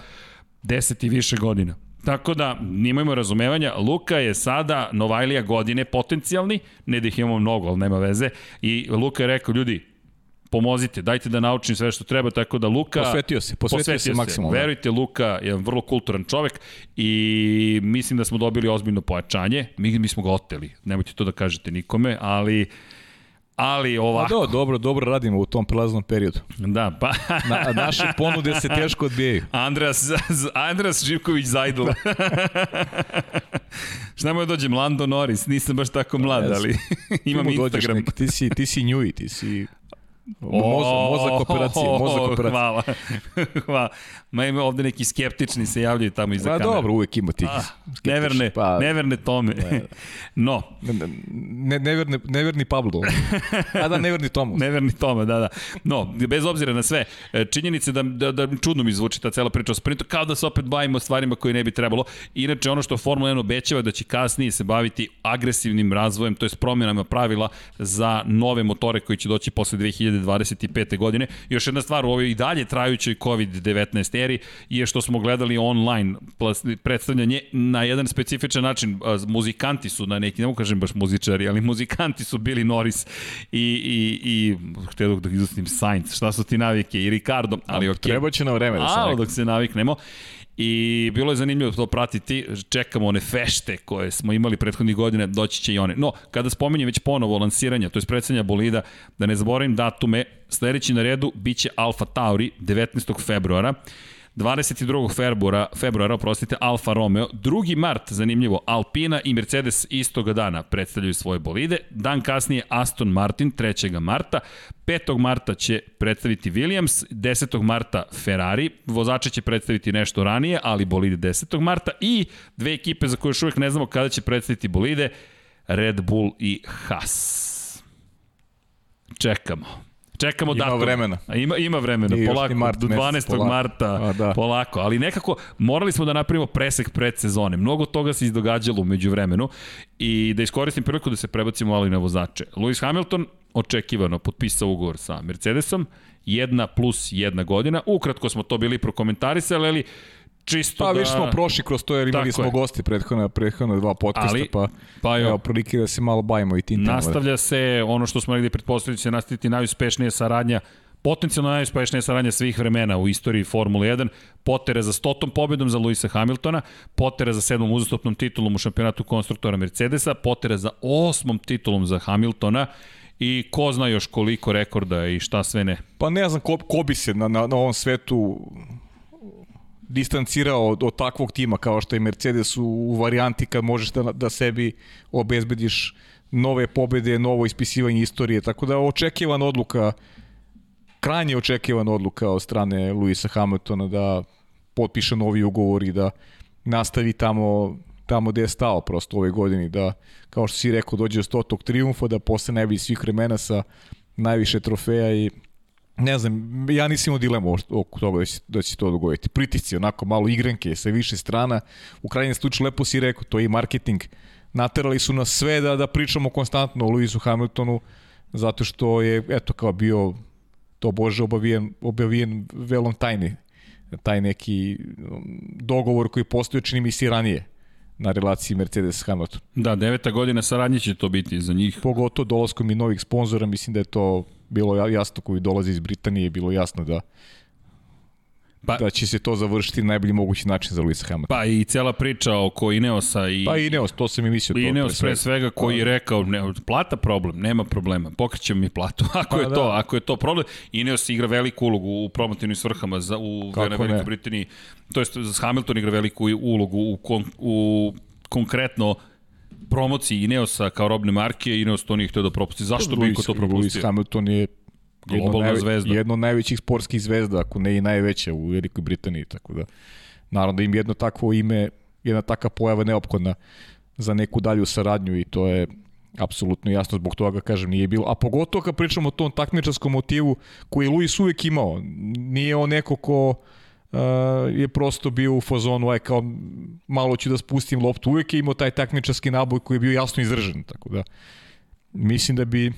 10 i više godina. Tako da, nimajmo razumevanja, Luka je sada Novajlija godine potencijalni, ne da ih imamo mnogo, ali nema veze, i Luka je rekao, ljudi, pomozite, dajte da naučim sve što treba, tako da Luka... Posvetio se, posvetio, posvetio se, se maksimalno. Verujte, Luka je vrlo kulturan čovek i mislim da smo dobili ozbiljno pojačanje. Mi, mi smo ga oteli, nemojte to da kažete nikome, ali ali ovako. Pa do, dobro, dobro radimo u tom prelaznom periodu. Da, pa... Na, naše ponude se teško odbijaju. Andras, Andras Živković Zajdl. Šta mu je dođe, Lando Norris, nisam baš tako mlad, ali imam Instagram. Neki, ti si, ti si njuji, ti si Mozak, mozak operacije, mozak operacije. Hvala. Hvala. Ma ima ovde neki skeptični se javljaju tamo iza pa, kamere. Pa dobro, uvek ima tih ah, neverne, pa, neverne tome. Da, da. No. Ne, neverne, neverni Pablo. A da, neverni Tomo. neverni Toma, da, da. No, bez obzira na sve, e, činjenice da, da, da čudno mi zvuči ta cela priča o sprintu, kao da se opet bavimo stvarima koje ne bi trebalo. Inače, ono što Formula 1 obećava da će kasnije se baviti agresivnim razvojem, to je promjenama pravila za nove motore koji će doći posle 2025. godine. Još jedna stvar u ovoj i dalje trajućoj COVID-19 eri je što smo gledali online predstavljanje na jedan specifičan način. Muzikanti su na neki, ne mogu kažem baš muzičari, ali muzikanti su bili Norris i, i, i htio da izustim Sainz, šta su ti navike, i Ricardo, ali ok. Treba će na vreme da se dok se naviknemo. I bilo je zanimljivo to pratiti, čekamo one fešte koje smo imali prethodnih godina, doći će i one. No, kada spominjem već ponovo lansiranja, to je predstavljanja bolida, da ne zaboravim datume, sledeći na redu biće Alfa Tauri 19. februara. 22. februara, februara, oprostite, Alfa Romeo. 2. mart, zanimljivo, Alpina i Mercedes istoga dana predstavljaju svoje bolide. Dan kasnije Aston Martin, 3. marta. 5. marta će predstaviti Williams, 10. marta Ferrari, vozače će predstaviti nešto ranije, ali bolide 10. marta i dve ekipe za koje još uvijek ne znamo kada će predstaviti bolide, Red Bull i Haas. Čekamo. Čekamo ima datum. vremena. Ima, ima vremena, polako, mart, do 12. Polako. marta, A, da. polako. Ali nekako morali smo da napravimo presek predsezone. Mnogo toga se izdogađalo umeđu vremenu i da iskoristim priliku da se prebacimo ali na vozače. Lewis Hamilton očekivano potpisao ugovor sa Mercedesom, jedna plus jedna godina. Ukratko smo to bili prokomentarisali, ali čisto pa, da... Pa više smo prošli kroz to jer imali smo je. gosti prethodna, prethodna dva podcasta, Ali, pa, pa evo, prilike da se malo bavimo i tim Nastavlja se ono što smo negdje pretpostavili će nastaviti najuspešnija saradnja potencijalno najuspešnija saradnja svih vremena u istoriji Formule 1, potere za stotom pobedom za Luisa Hamiltona, potere za sedmom uzastopnom titulom u šampionatu konstruktora Mercedesa, potere za osmom titulom za Hamiltona i ko zna još koliko rekorda i šta sve ne. Pa ne znam ko, ko bi se na, na, na ovom svetu distancirao od, od takvog tima kao što je Mercedes u, u varijanti kad možeš da, da sebi obezbediš nove pobede, novo ispisivanje istorije, tako da očekivana odluka krajnje očekivana odluka od strane Luisa Hamiltona da potpiše novi ugovor i da nastavi tamo tamo gde je stao prosto ove godini, da, kao što si rekao, dođe do stotog triumfa, da posle ne bi svih vremena sa najviše trofeja i ne znam, ja nisam imao dilemu oko toga da će, da će to dogoditi. Pritisci, onako malo igrenke sa više strana. U krajnjem slučaju lepo si rekao, to je i marketing. Naterali su nas sve da, da pričamo konstantno o Luisu Hamiltonu, zato što je, eto, kao bio to Bože obavijen, obavijen velom tajni. Taj neki um, dogovor koji postoje čini mi se ranije na relaciji Mercedes-Hamilton. Da, deveta godina saradnje će to biti za njih. Pogotovo dolaskom i novih sponzora, mislim da je to bilo jasno koji dolazi iz Britanije, bilo jasno da Pa, da će se to završiti na najbolji mogući način za Luisa Hamiltona. Pa i cela priča oko Ineosa i... Pa Ineos, to sam i mislio. To, Ineos pre svega koji je rekao, ne, plata problem, nema problema, pokrećemo mi platu. Ako pa, je da. to, ako je to problem, Ineos igra veliku ulogu u promotivnim svrhama za, u Velikoj Britaniji, to jest Hamilton igra veliku ulogu u, kon, u konkretno promociji Ineosa kao robne marke, Ineos to nije htio da propusti. Zašto bi ko to propustio? Lewis Hamilton je globalna najve, zvezda. Jedno od najvećih sportskih zvezda, ako ne i najveća u Velikoj Britaniji, tako da naravno da im jedno takvo ime, jedna takva pojava neophodna za neku dalju saradnju i to je apsolutno jasno zbog toga kažem nije bilo, a pogotovo kad pričamo o tom takmičarskom motivu koji je Luis uvek imao, nije on neko ko uh, je prosto bio u fazonu aj kao malo ću da spustim loptu, uvek je imao taj takmičarski naboj koji je bio jasno izražen, tako da mislim da bi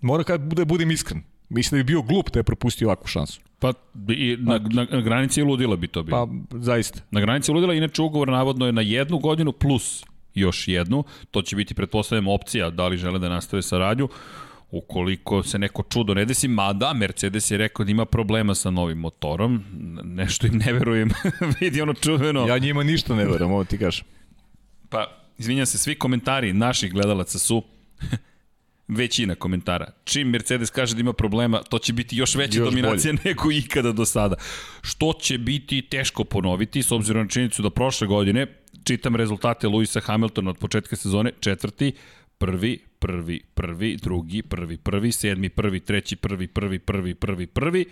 mora kad bude budem iskren Mislim da bi bio glup da je propustio ovakvu šansu. Pa i na, na, na granici ludila bi to bilo. Pa zaista. Na granici ludila, inače ugovor navodno je na jednu godinu plus još jednu. To će biti, pretpostavljam, opcija da li žele da nastave saradnju ukoliko se neko čudo ne desi, mada Mercedes je rekao da ima problema sa novim motorom, nešto im ne verujem, vidi ono čudeno. Ja njima ništa ne verujem, ovo ti kažem. Pa, izvinjam se, svi komentari naših gledalaca su većina komentara. Čim Mercedes kaže da ima problema, to će biti još veća još dominacija bolje. nego ikada do sada. Što će biti teško ponoviti, s obzirom na činjenicu da prošle godine, čitam rezultate Luisa Hamiltona od početka sezone, četvrti, prvi, prvi, prvi, drugi, prvi, prvi, sedmi, prvi, treći, prvi, prvi, prvi, prvi, prvi,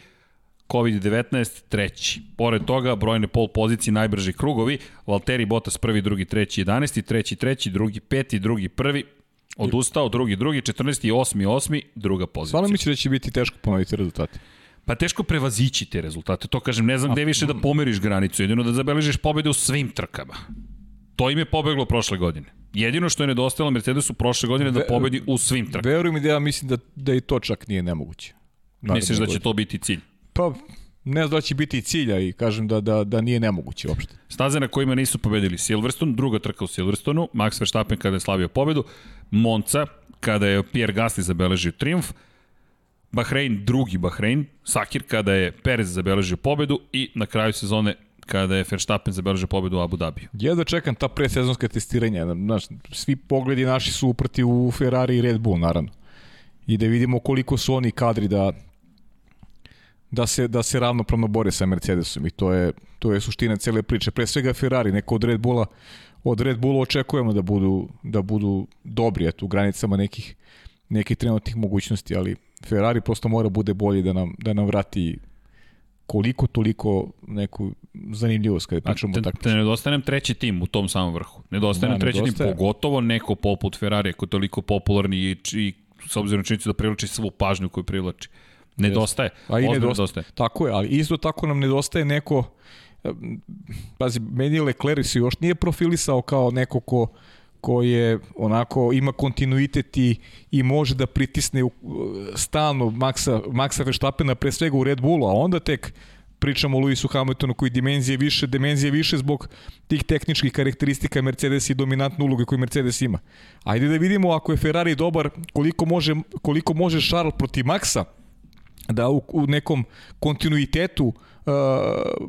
COVID-19 treći. Pored toga, brojne pol pozicije, najbrži krugovi, Valtteri Bottas prvi, drugi, treći, 11. treći, treći, drugi, peti, drugi, prvi, Odustao, drugi, drugi, 14. 8. 8. druga pozicija. Stvarno mi da će biti teško ponoviti rezultate. Pa teško prevazići te rezultate. To kažem, ne znam gde više da pomeriš granicu, jedino da zabeležiš pobede u svim trkama. To im je pobeglo prošle godine. Jedino što je nedostajalo Mercedesu prošle godine da pobedi u svim trkama. Veruj mi da ja mislim da, da i to čak nije nemoguće. Naravno, Misliš da će to biti cilj? Pa ne znam da će biti cilja i kažem da, da, da nije nemoguće uopšte. Staze na kojima nisu pobedili Silverstone, druga trka u Silverstonu, Max Verstappen kada je slavio pobedu, Monca kada je Pierre Gasly zabeležio triumf, Bahrein drugi Bahrein, Sakir kada je Perez zabeležio pobedu i na kraju sezone kada je Verstappen zabeležio pobedu u Abu Dhabiju. Ja da čekam ta predsezonska testiranja. Znaš, svi pogledi naši su uprti u Ferrari i Red Bull, naravno. I da vidimo koliko su oni kadri da da se da se ravnopravno bore sa Mercedesom i to je to je suština cele priče. Pre svega Ferrari, neko od Red Bulla, od Red Bulla očekujemo da budu da budu dobri eto u granicama nekih nekih trenutnih mogućnosti, ali Ferrari prosto mora bude bolji da nam da nam vrati koliko toliko neku zanimljivost kada pričamo tako. Te nedostaje nam treći tim u tom samom vrhu. Nedostaje da, nam treći nedostaje. tim, pogotovo neko poput Ferrari, koji je toliko popularni i, i s obzirom činjenicu da privlači svu pažnju koju privlači. Nedostaje. A i nedostaje. nedostaje. Tako je, ali isto tako nam nedostaje neko pazi, meni Leclerc se još nije profilisao kao neko ko ko je onako ima kontinuitet i, i može da pritisne u, stalno Maxa, Maxa Verstappena pre svega u Red Bullu, a onda tek pričamo o Lewisu Hamiltonu koji dimenzije više, dimenzije više zbog tih tehničkih karakteristika Mercedes i dominantne uloge koje Mercedes ima. Ajde da vidimo ako je Ferrari dobar, koliko može, koliko može Charles protiv Maxa da u, u nekom kontinuitetu uh,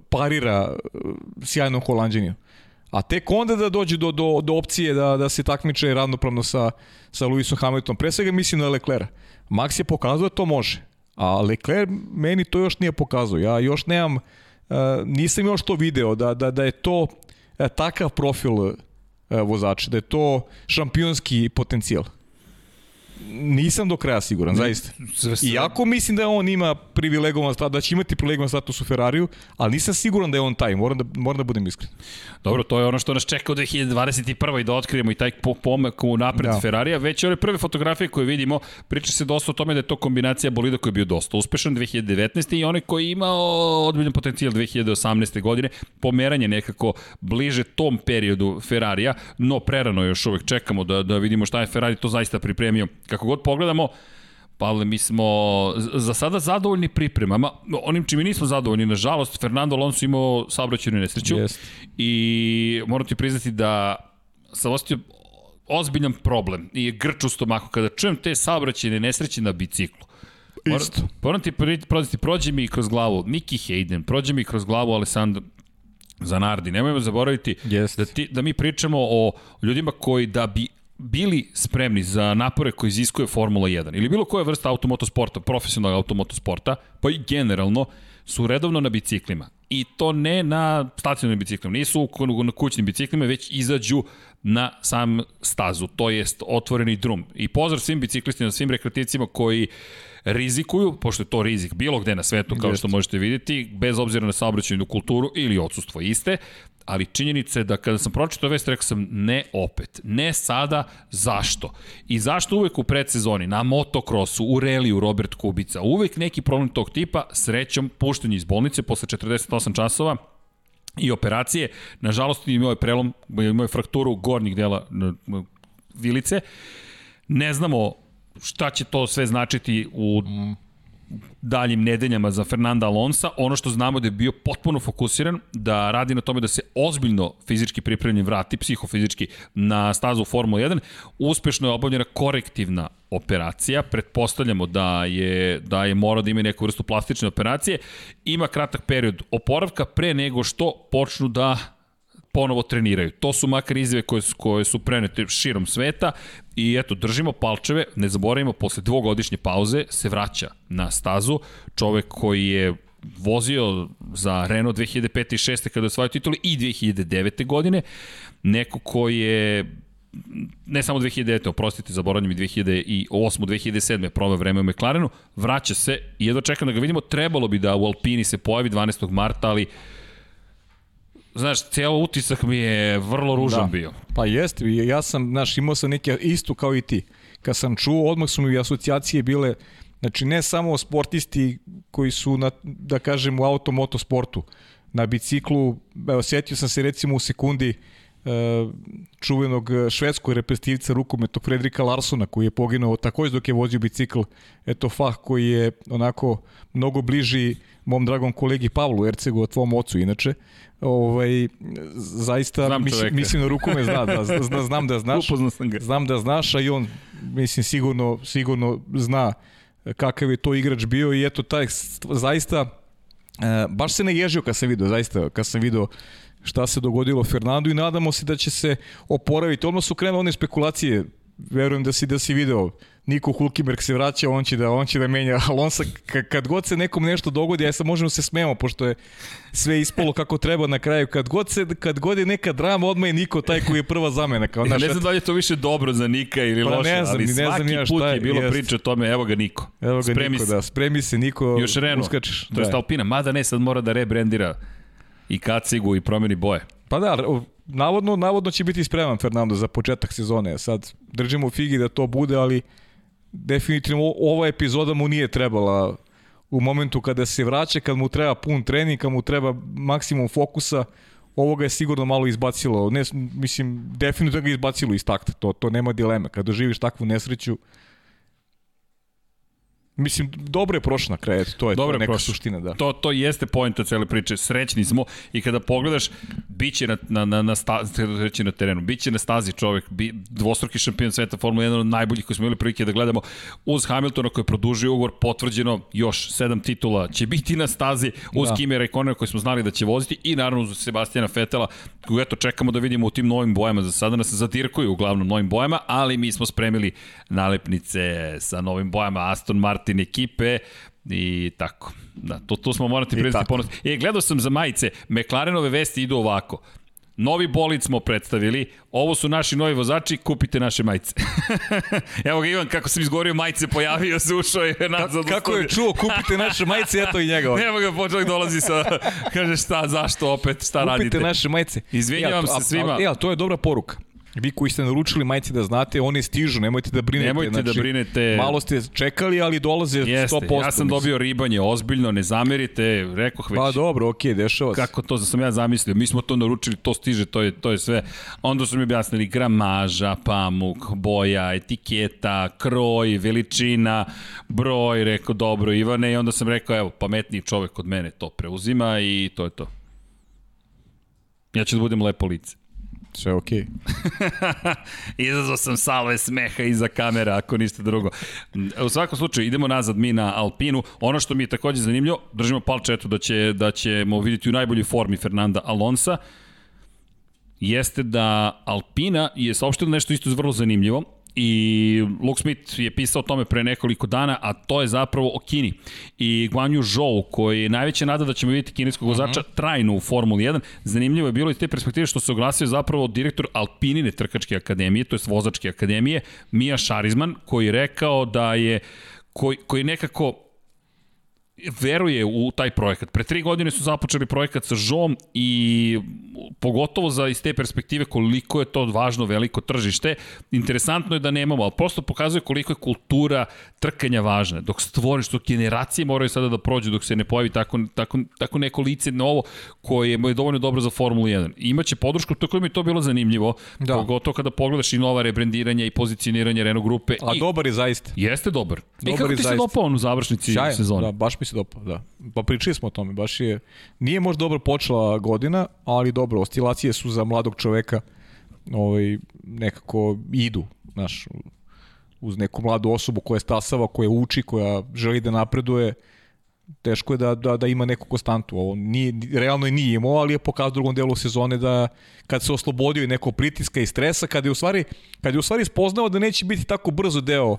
parira uh, sjajnom holandjanju. A tek onda da dođe do, do, do opcije da, da se takmiče ravnopravno sa, sa Lewisom Hamiltonom. Pre svega mislim na Leclerc. Max je pokazao da to može. A Leclerc meni to još nije pokazao. Ja još nemam, uh, nisam još to video, da, da, da je to uh, takav profil uh, vozača, da je to šampionski potencijal nisam do kraja siguran, zaista. Iako mislim da on ima privilegovan status, da će imati privilegovan status u Ferrariju, ali nisam siguran da je on taj, moram da, moram da budem iskren. Dobro, to je ono što nas čeka u 2021. i da otkrijemo i taj pomak u napred da. Ferrarija. Već ove prve fotografije koje vidimo, priča se dosta o tome da je to kombinacija bolida koji je bio dosta uspešan 2019. i onaj koji je imao odbiljan potencijal 2018. godine, pomeranje nekako bliže tom periodu Ferrarija, no prerano još uvek čekamo da, da vidimo šta je Ferrari to zaista pripremio kako god pogledamo, Pavle, mi smo za sada zadovoljni pripremama. Onim čime nismo zadovoljni, nažalost, Fernando Alonso imao saobraćenu nesreću yes. i moram ti priznati da sam ostio ozbiljan problem i grč u stomaku kada čujem te saobraćene nesreće na biciklu. Isto. Moram ti proziti, prođe mi kroz glavu Miki Hayden, prođe mi kroz glavu Alessandro Zanardi. Nemojmo zaboraviti yes. da, ti, da mi pričamo o ljudima koji da bi bili spremni za napore koje iziskuje Formula 1 ili bilo koja vrsta automotosporta, profesionalnog automotosporta, pa i generalno, su redovno na biciklima. I to ne na stacionarnim biciklima, nisu na kućnim biciklima, već izađu na sam stazu, to jest otvoreni drum. I pozdrav svim biciklistima, svim rekreativcima koji rizikuju, pošto je to rizik bilo gde na svetu, kao što možete vidjeti, bez obzira na saobraćajnu kulturu ili odsustvo iste, ali činjenica je da kada sam pročitao vest, rekao sam ne opet, ne sada, zašto? I zašto uvek u predsezoni, na motokrosu, u reliju Robert Kubica, uvek neki problem tog tipa, srećom, puštenje iz bolnice posle 48 časova, i operacije. Nažalost, imao je prelom, imao je frakturu gornjih dela vilice. Ne znamo šta će to sve značiti u daljim nedeljama za Fernanda Alonsa. Ono što znamo da je bio potpuno fokusiran, da radi na tome da se ozbiljno fizički pripremljen vrati, psihofizički, na stazu Formula 1. Uspešno je obavljena korektivna operacija. Pretpostavljamo da je, da je morao da ima neku vrstu plastične operacije. Ima kratak period oporavka pre nego što počnu da ponovo treniraju. To su makar izve koje, koje su prenete širom sveta i eto, držimo palčeve, ne zaboravimo, posle dvogodišnje pauze se vraća na stazu, čovek koji je vozio za Renault 2005. i 6. kada je osvajao tituli i 2009. godine, neko koji je ne samo 2009. oprostite, zaboravljam i 2008. 2007. prove vreme u McLarenu, vraća se i jedva čekam da ga vidimo, trebalo bi da u Alpini se pojavi 12. marta, ali znaš, cijelo utisak mi je vrlo ružan da. bio. Pa jeste, ja sam, znaš, imao sam neke isto kao i ti. Kad sam čuo, odmah su mi asocijacije bile, znači ne samo sportisti koji su, na, da kažem, u automoto sportu, na biciklu, evo, setio sam se recimo u sekundi e, čuvenog švedskog reprezentativca rukometog Fredrika Larsona koji je poginuo takođe dok je vozio bicikl eto Fah koji je onako mnogo bliži mom dragom kolegi Pavlu Ercegu, tvom ocu inače ovaj, zaista znam mislim, mislim na ruku zna, da, zna, znam da znaš. sam ga. Znam da znaš, a i on mislim sigurno, sigurno zna kakav je to igrač bio i eto taj zaista e, baš se ne ježio kad sam video, zaista kad sam video šta se dogodilo Fernandu i nadamo se da će se oporaviti. Odmah su krenule one spekulacije, verujem da si da si video Niko Hulkenberg se vraća, on će da, on će da menja Alonso. Kad god se nekom nešto dogodi, ja sad možemo se smemo, pošto je sve ispolo kako treba na kraju. Kad god, se, kad god je neka drama, odmah je Niko taj koji je prva zamena. Kao, naš, ne znam da li je to više dobro za Nika ili pa, loše, ne znam, ali ne svaki znam ja put je bilo jest. priče o tome, evo ga Niko. Evo ga spremi Niko, se. da, spremi se Niko, Još Renault, uskačeš. To je da. Alpina, mada ne, sad mora da rebrandira i kacigu i promeni boje. Pa da, navodno, navodno će biti spreman Fernando za početak sezone. Sad držimo figi da to bude, ali definitivno ova epizoda mu nije trebala u momentu kada se vraća, kad mu treba pun trening, kad mu treba maksimum fokusa, ovoga je sigurno malo izbacilo, ne, mislim, definitivno ga izbacilo iz takta, to, to nema dileme. Kad doživiš takvu nesreću, Mislim, dobro je prošla na kraju, to je, dobro to je neka prošlo. suština, da. To, to jeste pojenta cele priče. Srećni smo i kada pogledaš, bit će na, na, na, na, stazi, reći na terenu, bit će na stazi čovek, bi, dvostruki šampion sveta Formula 1, od najboljih koji smo imali prilike da gledamo, uz Hamiltona koji je produžio ugovor, potvrđeno još sedam titula, će biti na stazi uz da. Kimi Raikkonena koji smo znali da će voziti i naravno uz Sebastijana Fetela, koju eto čekamo da vidimo u tim novim bojama, za sada nas zadirkuju uglavnom novim bojama, ali mi smo spremili nalepnice sa novim bojama Aston Martin ekipe, I tako. Da, to, to smo morati predstaviti ponos. E, gledao sam za majice, McLarenove vesti idu ovako. Novi bolid smo predstavili, ovo su naši novi vozači, kupite naše majice. Evo ga Ivan, kako sam izgovorio majice, pojavio se, ušao je nazad. Ka, kako je čuo, kupite naše majice, eto i njega. Evo ga, počeli dolazi sa, kaže šta, zašto opet, šta kupite radite. Kupite naše majice. Izvinjavam ja, se svima. Ja, to je dobra poruka. Vi koji ste naručili majice da znate, oni stižu, nemojte da brinete. Nemojte da znači, da brinete. Malo ste čekali, ali dolaze Jeste, 100%. Ja sam dobio ribanje, ozbiljno, ne zamerite, rekoh već. Pa dobro, okej, okay, dešava se. Kako to sam ja zamislio, mi smo to naručili, to stiže, to je, to je sve. Onda su mi objasnili gramaža, pamuk, boja, etiketa, kroj, veličina, broj, rekao dobro Ivane i onda sam rekao, evo, pametniji čovek od mene to preuzima i to je to. Ja ću da budem lepo lice. Sve. Okay. Izazvao sam salve smeha iza kamere, ako niste drugo. U svakom slučaju, idemo nazad mi na Alpinu. Ono što mi je takođe zanimljivo, držimo palčetu da, će, da ćemo vidjeti u najboljoj formi Fernanda Alonsa, jeste da Alpina je saopštila nešto isto vrlo zanimljivo, I Luke Smith je pisao o tome pre nekoliko dana, a to je zapravo o Kini. I Guan Yu Zhou, koji je najveća nada da ćemo vidjeti kineskog vozača uh -huh. trajno u Formuli 1. Zanimljivo je bilo iz te perspektive što se oglasio zapravo direktor Alpinine trkačke akademije, to je vozačke akademije, Mija Šarizman, koji je rekao da je koji, koji nekako veruje u taj projekat. Pre tri godine su započeli projekat sa Žom i pogotovo za iz te perspektive koliko je to važno veliko tržište. Interesantno je da nemamo, ali prosto pokazuje koliko je kultura trkanja važna. Dok stvoriš, dok generacije moraju sada da prođu, dok se ne pojavi tako, tako, tako neko lice novo koje je dovoljno dobro za Formulu 1. Imaće podršku, tako mi je to bilo zanimljivo, da. pogotovo kada pogledaš i nova rebrendiranja i pozicioniranje Renault grupe. A I, dobar je zaista. Jeste dobar. dobar I kako ti se dopao on u završnici Sjajan, sezone? Da, baš mi se dopao, da. Pa pričali smo o tome, baš je, nije možda dobro počela godina, ali dobro, oscilacije su za mladog čoveka ovaj, nekako idu, znaš, uz neku mladu osobu koja je stasava, koja uči, koja želi da napreduje, teško je da, da, da ima neku konstantu. Ovo nije, realno je nije imao, ali je pokazao u drugom delu sezone da kad se oslobodio i neko pritiska i stresa, kad je u stvari, kad je u stvari spoznao da neće biti tako brzo deo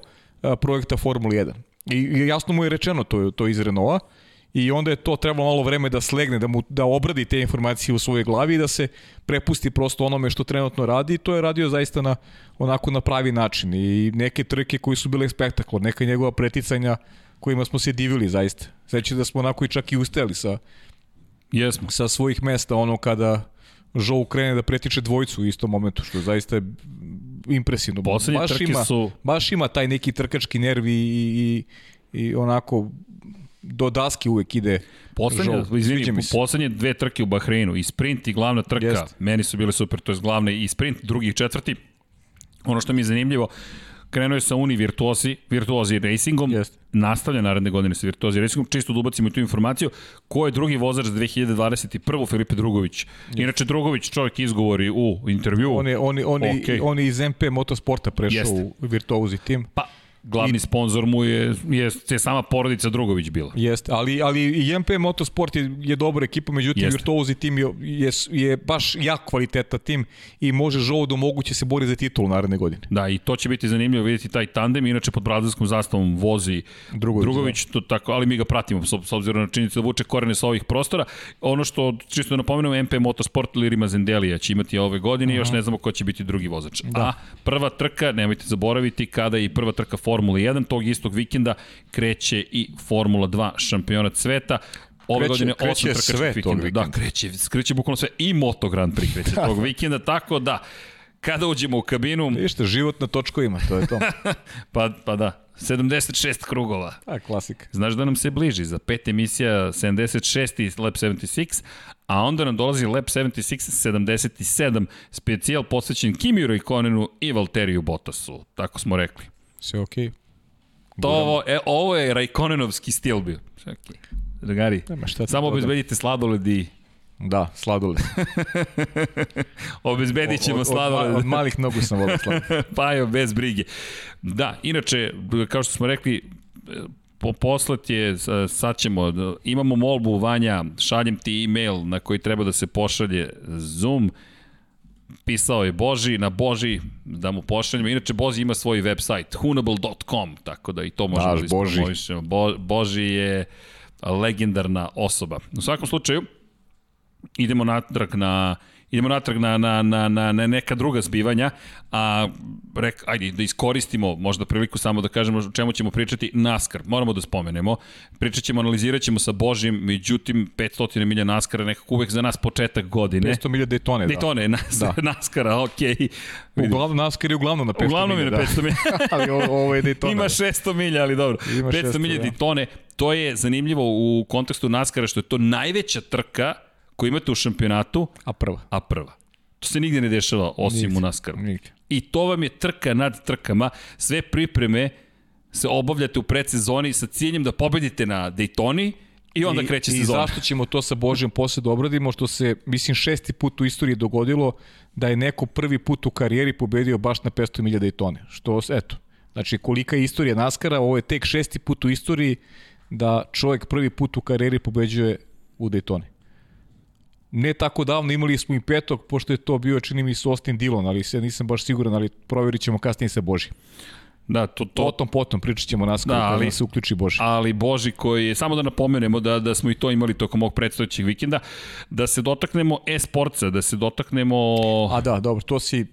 projekta Formula 1. I, jasno mu je rečeno to, to iz Renaulta i onda je to trebalo malo vreme da slegne, da, mu, da obradi te informacije u svojoj glavi i da se prepusti prosto onome što trenutno radi i to je radio zaista na, onako na pravi način i neke trke koji su bile spektaklo, neka njegova preticanja kojima smo se divili zaista. Sveći da smo onako i čak i ustajali sa, Jesmo. sa svojih mesta ono kada Žou krene da pretiče dvojcu u istom momentu, što zaista je impresivno. Poslednje baš trke ima, su... Baš ima taj neki trkački nervi i, i, i onako do daske uvek ide Poslednje, izvini, poslednje dve trke u Bahreinu, i sprint i glavna trka, Jest. meni su bile super, to je glavne i sprint, drugi i četvrti. Ono što mi je zanimljivo, krenuo je sa Uni Virtuosi, Virtuosi Racingom, Jest. nastavlja naredne godine sa Virtuosi Racingom, čisto da ubacimo tu informaciju, ko je drugi vozač za 2021. Filipe Drugović. Inače, Drugović čovjek izgovori u intervju. On je, on je, on je, okay. on je iz MP Motosporta prešao Jeste. u Virtuosi tim. Pa, Glavni I, sponsor mu je, je, je sama porodica Drugović bila. Jeste, ali, ali i MP Motorsport je, je dobra ekipa, međutim Jeste. Virtuosi tim je, je, je baš jak kvaliteta tim i može žovo da moguće se bori za titulu naredne godine. Da, i to će biti zanimljivo vidjeti taj tandem, inače pod brazilskom zastavom vozi Drugović, Drugović da. to tako, ali mi ga pratimo s, s obzirom na činjenicu da vuče korene sa ovih prostora. Ono što, čisto da napomenuo, MP Motorsport Lirima Zendelija će imati ove godine i još ne znamo ko će biti drugi vozač. Da. A prva trka, nemojte zaboraviti, kada je prva trka Formula 1, tog istog vikenda kreće i Formula 2 šampionat sveta. Ove kreće, godine osam trkačkih vikenda. vikenda. Da, kreće, kreće bukvalno sve i Moto Grand Prix kreće tog vikenda, tako da kada uđemo u kabinu... Vište, život na točkovima, to je to. pa, pa da, 76 krugova. A, klasika. Znaš da nam se bliži, za pet emisija 76 i Lab 76, a onda nam dolazi Lab 76 77, specijal posvećen Kimi Raikkonenu i Valteriju Bottasu, tako smo rekli. Sve okej. Okay. To ovo, e, ovo je Rajkonenovski stil bio. Čekaj. Dragari, Nema šta samo obezbedite sladoled i Da, sladoled. obezbedit ćemo Od- od, od, sladoled. od malih nogu sam volio sladoled. pa jo, bez brige. Da, inače, kao što smo rekli, po poslat je, sad ćemo, imamo molbu Vanja, šaljem ti e-mail na koji treba da se pošalje Zoom, pisao je Boži, na Boži da mu pošaljemo. Inače, Boži ima svoj website, hunable.com, tako da i to možemo da Boži. ispromovišemo. Bo, Boži je legendarna osoba. U svakom slučaju, idemo natrag na idemo natrag na, na, na, na, na neka druga zbivanja, a rek, ajde, da iskoristimo možda priliku samo da kažemo o čemu ćemo pričati, NASCAR, moramo da spomenemo, pričat ćemo, analizirat ćemo sa Božim, međutim 500 milja NASCAR nekako uvek za nas početak godine. 500 milja Daytone, da. Daytone, nas, Da. NASCAR-a, okej. Okay. Uglavnom, NASCAR je uglavnom na 500 Uglavnom je milja, na da. 500 milja. ali ovo, ovo je Daytona. Ima 600 milja, ali dobro. Ima 500 600, milja da. Daytone, to je zanimljivo u kontekstu NASCAR-a što je to najveća trka koju imate u šampionatu, A prva. a prva. To se nigde ne dešava osim Nigde. u NASCAR-u. Nigde. I to vam je trka nad trkama. Sve pripreme se obavljate u predsezoni sa ciljem da pobedite na Daytoni i onda I, kreće I sezona. zašto ćemo to sa Božijom posle da obradimo, što se, mislim, šesti put u istoriji dogodilo da je neko prvi put u karijeri pobedio baš na 500 milja Daytone. Što, eto, znači kolika je istorija Naskara, ovo je tek šesti put u istoriji da čovjek prvi put u karijeri pobeđuje u Daytoni. Ne tako davno imali smo i petog, pošto je to bio, čini mi se, Austin Dillon, ali se nisam baš siguran, ali provjerit ćemo kasnije sa Boži. Da, to, to, Potom, potom, pričat ćemo Naskaru Da, da, ali- kada se uključi Boži. ali Boži koji je, samo da napomenemo da, da smo i to imali tokom ovog predstojećeg vikenda, da se dotaknemo e-sportca, da se dotaknemo... A da, dobro, to si,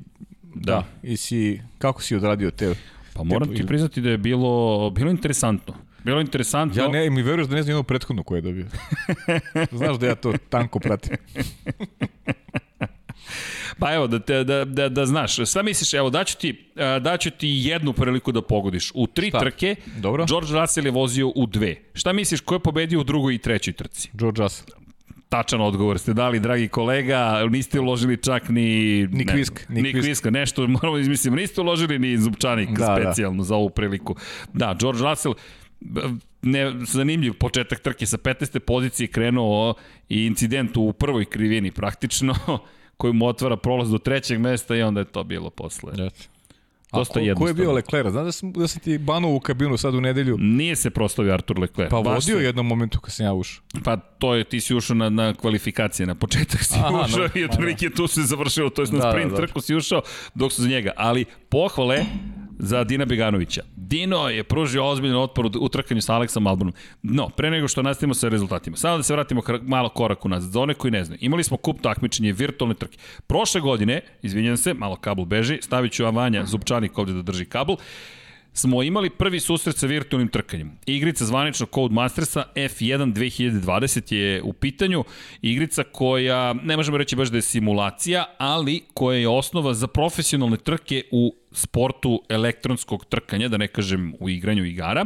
Da. da, i si, kako si odradio te? Pa moram ti priznati da je bilo, bilo interesantno. Bilo interesantno. Ja ne, mi veruješ da ne znam jednu prethodnu koju je dobio. Znaš da ja to tanko pratim. Pa evo, da, te, da, da, da znaš, šta misliš, evo, daću ti, daću ti jednu priliku da pogodiš. U tri Šta? trke, Dobro. George Russell je vozio u dve. Šta misliš, ko je pobedio u drugoj i trećoj trci? George Russell. Tačan odgovor ste dali, dragi kolega, niste uložili čak ni... Ni ne, kvisk, ni Ni kvisk. kviska, nešto moramo da izmislimo. Niste uložili ni zupčanik Da, da. specijalno za ovu priliku. Da, George Russell, ne, zanimljiv početak trke sa 15. pozicije krenuo i incident u prvoj krivini praktično koji mu otvara prolaz do trećeg mesta i onda je to bilo posle. A Dosta ko, ko je bio Leclerc? Znaš da sam, da sam ti banuo u kabinu sad u nedelju? Nije se proslavio Artur Leclerc. Pa vodio se- u jednom momentu kad sam ja ušao. Pa to je, ti si ušao na, na kvalifikacije, na početak si Aha, ušao no, i otprilike tu se završilo, to je na Da, sprint da, da. trku si ušao dok su za njega. Ali pohvale za Dina Beganovića. Dino je pružio ozbiljan otpor u- trkanju sa Aleksom Albonom. No, pre nego što nastavimo sa rezultatima, samo da se vratimo malo korak unazad. Za one koji ne znaju, imali smo kup takmičenje virtualne trke. Prošle godine, izvinjam se, malo kabel beži, stavit ću Avanja Zupčanik ovde da drži kabel, smo imali prvi susret sa virtualnim trkanjem. Igrica zvanično Codemastersa F1 2020 je u pitanju. Igrica koja, ne možemo reći baš da je simulacija, ali koja je osnova za profesionalne trke u sportu elektronskog trkanja, da ne kažem u igranju igara.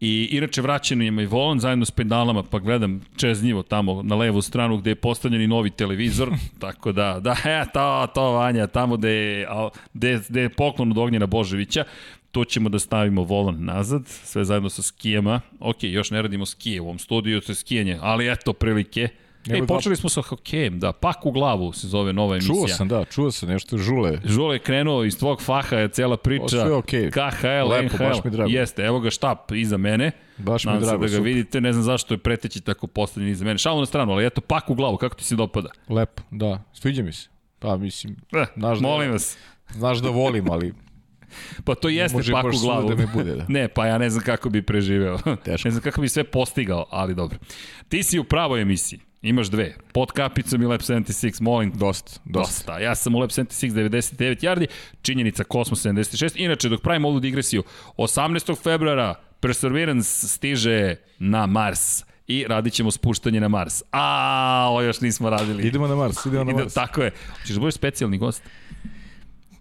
I inače vraćeno je i volan zajedno s pedalama, pa gledam čeznjivo tamo na levu stranu gde je postavljen i novi televizor, tako da, da, ja, to, to Vanja, tamo gde je, gde, gde je poklon od Ognjena Boževića, tu ćemo da stavimo volan nazad, sve zajedno sa skijama. Ok, još ne radimo skije u ovom studiju, to je skijanje, ali eto prilike. Evo E, počeli smo sa hokejem, da, pak u glavu se zove nova emisija. Čuo sam, da, čuo sam nešto žule. Žule je krenuo iz tvog faha, je cela priča. O, sve okej. KHL, Lepo, NHL. baš mi drago. Jeste, evo ga štap iza mene. Baš mi Nadam drago, da ga super. vidite, ne znam zašto je preteći tako postavljen iza mene. Šalu na stranu, ali eto, pak u glavu, kako ti se dopada? Lepo, da. Sviđa mi se. Pa, mislim, Eh, Znaš da- molim vas. znaš da volim, ali Pa to jeste može pak u glavu. da mi bude, da. Ne, pa ja ne znam kako bi preživeo. Teško. ne znam kako bi sve postigao, ali dobro. Ti si u pravoj emisiji. Imaš dve. Pod kapicom i Lab 76, molim dosta, dosta. Dosta. Ja sam u Lab 76 99 yardi, činjenica Kosmos 76. Inače, dok pravimo ovu digresiju, 18. februara Perseverance stiže na Mars i radit ćemo spuštanje na Mars. A, ovo još nismo radili. Idemo na Mars, idemo na Mars. tako je. Hoćeš da budeš specijalni gost?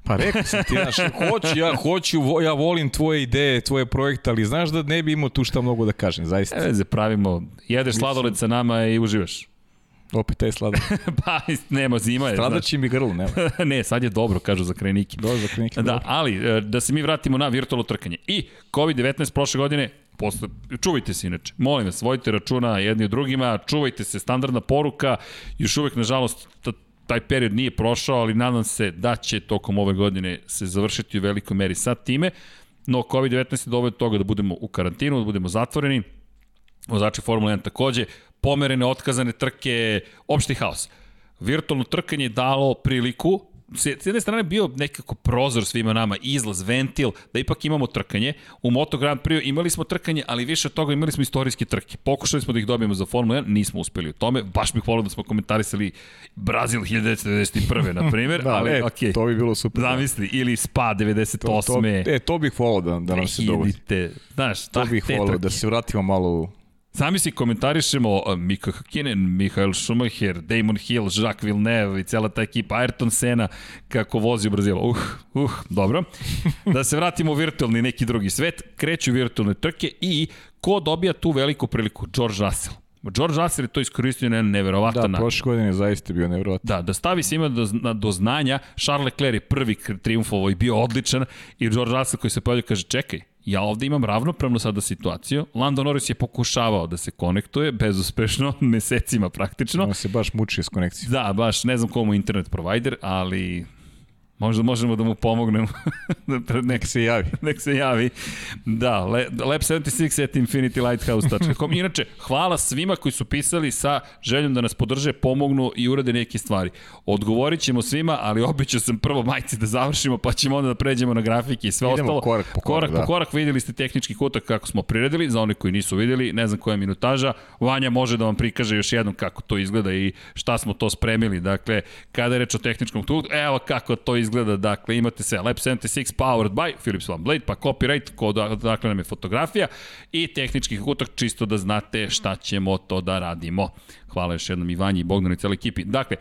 Pa rekao sam ti, znaš, hoću, ja hoću, vo- ja volim tvoje ideje, tvoje projekte, ali znaš da ne bi imao tu šta mnogo da kažem, zaista. Veze, pravimo, jedeš sladoled sa nama i uživaš. Opet taj sladak. pa, nema, zima je. Stradaći mi grlo, nema. ne, sad je dobro, kažu za krajnike. Dobro, za krajnike. Da, ali, e, da se mi vratimo na virtualno trkanje. I COVID-19 prošle godine, posle, čuvajte se inače, molim vas, vojite računa jedni od drugima, čuvajte se, standardna poruka, još uvek, nažalost, taj period nije prošao, ali nadam se da će tokom ove godine se završiti u velikoj meri sa time, no COVID-19 je doveo do toga da budemo u karantinu, da budemo zatvoreni, vozači Formula 1 takođe, pomerene, otkazane trke, opšti haos. Virtualno trkanje je dalo priliku s jedne strane bio nekako prozor svima nama, izlaz, ventil, da ipak imamo trkanje. U Moto Grand Prix imali smo trkanje, ali više od toga imali smo istorijske trke. Pokušali smo da ih dobijemo za Formula 1, nismo uspeli u tome. Baš bih volio da smo komentarisali Brazil 1991. na primjer, da, ali e, okay. to bi bilo super. Da. Zamisli, ili Spa 98. To, to, e, to bih volio da, da nam se dogodi. Znaš, to bih volio da se vratimo malo u Sami si komentarišemo Mika Hakkinen, Michael Schumacher, Damon Hill, Jacques Villeneuve i cela ta ekipa, Ayrton Senna kako vozi u Brazilu. Uh, uh, dobro. Da se vratimo u virtualni neki drugi svet, kreću virtualne trke i ko dobija tu veliku priliku? George Russell. George Russell je to iskoristio na neverovatan način. Da, prošle godine je zaista bio neverovatan. Da, da stavi se ima do, do znanja, Charles Leclerc je prvi triumfovo i bio odličan i George Russell koji se pojavio kaže čekaj, ja ovde imam ravnopravno sada situaciju. Lando Norris je pokušavao da se konektuje, bezuspešno, mesecima praktično. On se baš muči s konekcijom. Da, baš, ne znam komu internet provider, ali Možda možemo da mu pomognemo. nek se javi. nek se javi. Da, lab76 at infinitylighthouse.com. Inače, hvala svima koji su pisali sa željom da nas podrže, pomognu i urade neke stvari. Odgovorit ćemo svima, ali običao sam prvo majci da završimo, pa ćemo onda da pređemo na grafike i sve Idemo ostalo. korak po korak, korak da. po korak. Videli ste tehnički kutak kako smo priredili, za one koji nisu videli, ne znam koja je minutaža. Vanja može da vam prikaže još jednom kako to izgleda i šta smo to spremili. Dakle, kada je reč o tehničkom kutak, evo kako to izgleda izgleda, dakle, imate sve Lab 76 powered by Philips One Blade, pa copyright, kod, dakle nam je fotografija i tehnički kutak, čisto da znate šta ćemo to da radimo. Hvala još jednom i Vanji i Bogdanu i celoj ekipi. Dakle,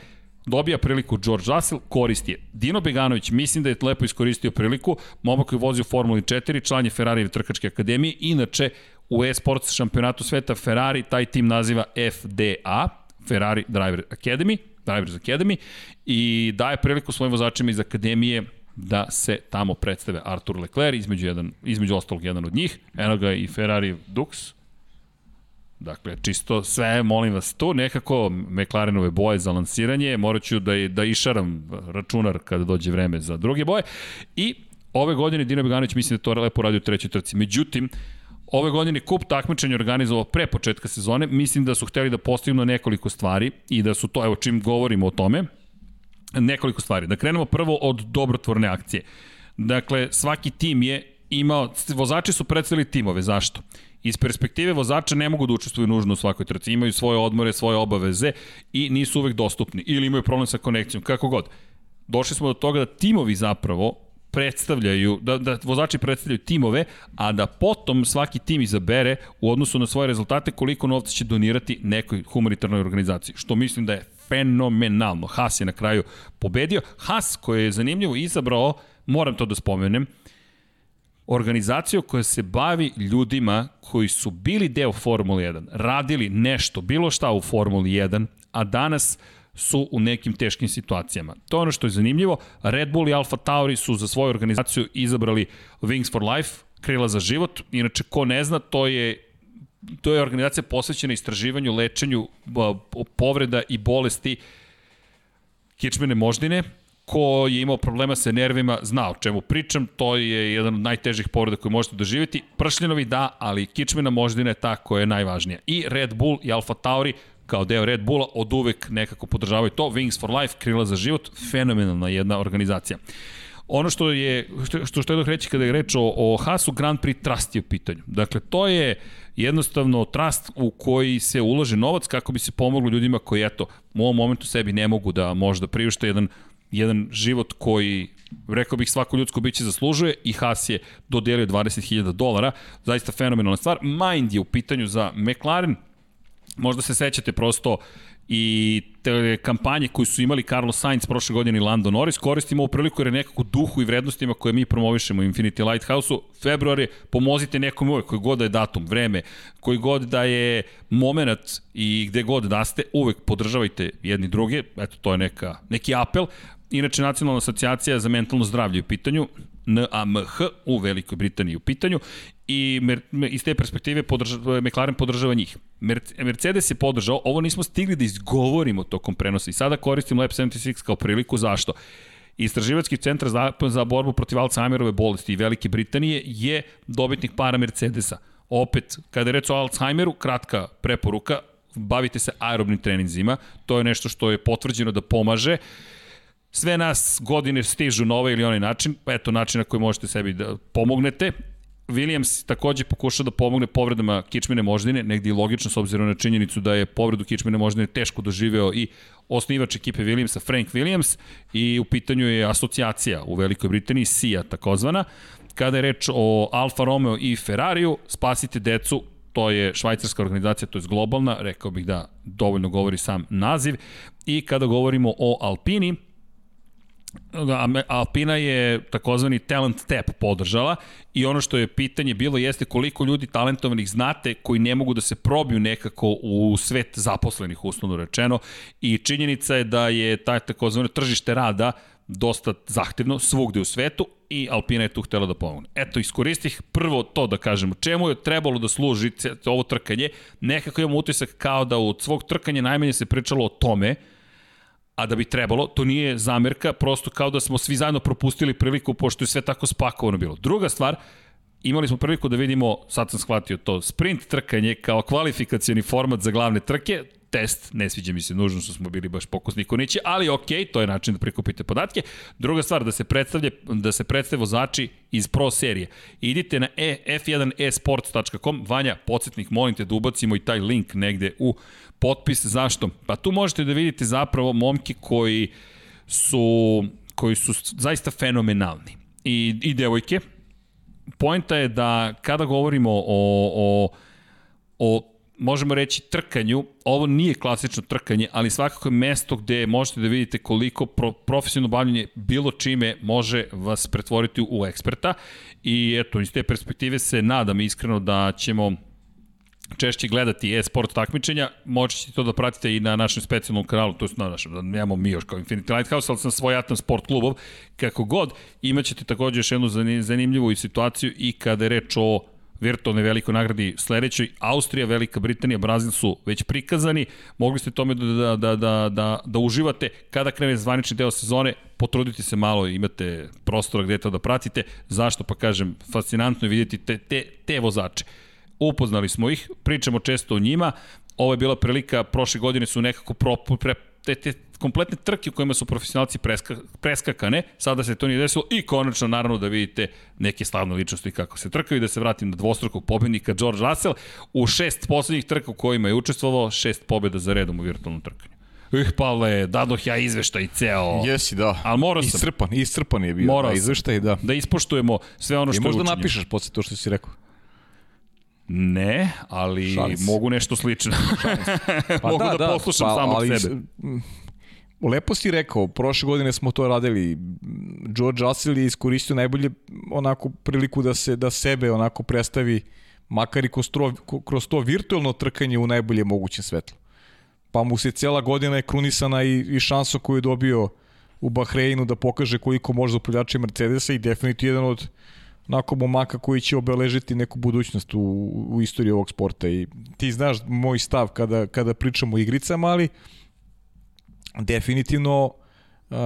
dobija priliku George Russell, koristi je. Dino Beganović, mislim da je lepo iskoristio priliku, momak koji vozi u Formuli 4, član je Ferrari trkačke akademije, inače u e-sports šampionatu sveta Ferrari taj tim naziva FDA, Ferrari Driver Academy, Drivers Academy i daje priliku svojim vozačima iz Akademije da se tamo predstave Artur Leclerc, između, jedan, između ostalog jedan od njih, eno ga i Ferrari Dux, Dakle, čisto sve, molim vas, tu nekako McLarenove boje za lansiranje, morat ću da, da išaram računar kada dođe vreme za druge boje. I ove godine Dino Beganović mislim da to lepo radi u trećoj trci. Međutim, ove godine kup takmičenja organizovao pre početka sezone, mislim da su hteli da postignu nekoliko stvari i da su to, evo čim govorimo o tome, nekoliko stvari. Da krenemo prvo od dobrotvorne akcije. Dakle, svaki tim je imao, vozači su predstavili timove, zašto? Iz perspektive vozača ne mogu da učestvuju nužno u svakoj trci, imaju svoje odmore, svoje obaveze i nisu uvek dostupni ili imaju problem sa konekcijom, kako god. Došli smo do toga da timovi zapravo predstavljaju, da, da vozači predstavljaju timove, a da potom svaki tim izabere u odnosu na svoje rezultate koliko novca će donirati nekoj humanitarnoj organizaciji, što mislim da je fenomenalno. Haas je na kraju pobedio. Haas koji je zanimljivo izabrao, moram to da spomenem, organizaciju koja se bavi ljudima koji su bili deo Formule 1, radili nešto, bilo šta u Formuli 1, a danas su u nekim teškim situacijama. To je ono što je zanimljivo. Red Bull i Alfa Tauri su za svoju organizaciju izabrali Wings for Life, krila za život. Inače, ko ne zna, to je to je organizacija posvećena istraživanju, lečenju povreda i bolesti kičmene moždine, ko je imao problema sa nervima zna o čemu pričam, to je jedan od najtežih povreda koje možete doživjeti. Pršljenovi da, ali kičmena moždina je ta koja je najvažnija. I Red Bull i Alfa Tauri kao deo Red Bulla od uvek nekako podržavaju to. Wings for Life, krila za život, fenomenalna jedna organizacija. Ono što je, što, što, što je reći kada je reč o, o Haasu, Grand Prix Trust je u pitanju. Dakle, to je jednostavno trust u koji se ulože novac kako bi se pomoglo ljudima koji, eto, u ovom momentu sebi ne mogu da možda priušte jedan jedan život koji rekao bih svako ljudsko biće zaslužuje i Haas je dodelio 20.000 dolara, zaista fenomenalna stvar. Mind je u pitanju za McLaren, Možda se sećate prosto i te kampanje koje su imali Carlos Sainz prošle godine i Lando Norris, koristimo ovu priliku jer je nekako duhu i vrednostima koje mi promovišemo u Infinity Lighthouse-u. Februari, pomozite nekom uvek, koji god da je datum, vreme, koji god da je moment i gde god da ste, uvek podržavajte jedni druge, eto to je neka, neki apel. Inače, Nacionalna asocijacija za mentalno zdravlje u pitanju, NAMH u Velikoj Britaniji u pitanju i iz te perspektive podržava, McLaren podržava njih. Mercedes je podržao, ovo nismo stigli da izgovorimo tokom prenosa i sada koristim Lab 76 kao priliku, zašto? Istraživački centar za, za borbu protiv Alzheimerove bolesti i Velike Britanije je dobitnik para Mercedesa. Opet, kada je reč o Alzheimeru, kratka preporuka, bavite se aerobnim treninzima, to je nešto što je potvrđeno da pomaže. Sve nas godine stižu na ovaj ili onaj način, pa eto način na koji možete sebi da pomognete. Williams takođe pokušao da pomogne povredama kičmene moždine, negdje i logično s obzirom na činjenicu da je povredu kičmene moždine teško doživeo i osnivač ekipe Williamsa, Frank Williams, i u pitanju je asocijacija u Velikoj Britaniji, SIA takozvana. Kada je reč o Alfa Romeo i Ferrariju, spasite decu, to je švajcarska organizacija, to je globalna, rekao bih da dovoljno govori sam naziv. I kada govorimo o Alpini, Alpina je takozvani talent tap podržala i ono što je pitanje bilo jeste koliko ljudi talentovanih znate koji ne mogu da se probiju nekako u svet zaposlenih, uslovno rečeno, i činjenica je da je taj takozvano tržište rada dosta zahtevno svugde u svetu i Alpina je tu htela da pomogne. Eto, iskoristih prvo to da kažemo, čemu je trebalo da služi ovo trkanje, nekako imamo utisak kao da od svog trkanja najmanje se pričalo o tome, a da bi trebalo, to nije zamerka, prosto kao da smo svi zajedno propustili priliku pošto je sve tako spakovano bilo. Druga stvar, imali smo priliku da vidimo, sad sam shvatio to, sprint trkanje kao kvalifikacioni format za glavne trke, test, ne sviđa mi se nužno što smo bili baš pokusni konići, ali ok, to je način da prikupite podatke. Druga stvar, da se predstavlje, da se predstave vozači iz Pro serije. Idite na e, f1esports.com, Vanja, podsjetnik, molim te da ubacimo i taj link negde u potpis. Zašto? Pa tu možete da vidite zapravo momke koji su, koji su zaista fenomenalni. I, i devojke. Poenta je da kada govorimo o, o, o možemo reći trkanju, ovo nije klasično trkanje, ali svakako je mesto gde možete da vidite koliko pro, profesionalno bavljanje bilo čime može vas pretvoriti u eksperta i eto, iz te perspektive se nadam iskreno da ćemo češće gledati e-sport takmičenja, možete to da pratite i na našem specijalnom kanalu, to je na našem, da nemamo mi još kao Infinity Lighthouse, ali sam svoj Atom Sport klubov, kako god, imaćete takođe još jednu zanimljivu situaciju i kada je reč o virtualne veliko nagradi sledećoj. Austrija, Velika Britanija, Brazil su već prikazani. Mogli ste tome da, da, da, da, da, da uživate. Kada krene zvanični deo sezone, potrudite se malo, imate prostora gde to da pratite. Zašto? Pa kažem, fascinantno je vidjeti te, te, te vozače. Upoznali smo ih, pričamo često o njima. Ovo je bila prilika, prošle godine su nekako pro, pre, te, te kompletne trke u kojima su profesionalci preska, preskakane, sada se to nije desilo i konačno naravno da vidite neke slavne ličnosti kako se trkaju i da se vratim na dvostrukog pobednika George Russell u šest poslednjih trka u kojima je učestvovao, šest pobeda za redom u virtualnom trkanju. Ih, Pavle, dadoh ja izveštaj ceo. Jesi, da. Ali morao sam. Iscrpan, iscrpan je bio. Morao da, izveštaj, da. Da ispoštujemo sve ono što je učinjeno. I možda napišeš posle to što si rekao. Ne, ali Šalis. mogu nešto slično. pa mogu da, da, da poslušam pa, samog ali, sebe. Lepo si rekao, prošle godine smo to radili. George Russell je iskoristio najbolje onako priliku da se da sebe onako predstavi makar i kroz to, kroz to virtualno trkanje u najbolje mogućem svetlu. Pa mu se cela godina je krunisana i, i šansa koju je dobio u Bahreinu da pokaže koliko može za upravljače Mercedesa i definitivno jedan od onako momaka koji će obeležiti neku budućnost u, u istoriji ovog sporta i ti znaš moj stav kada, kada pričamo o igricama, ali definitivno uh,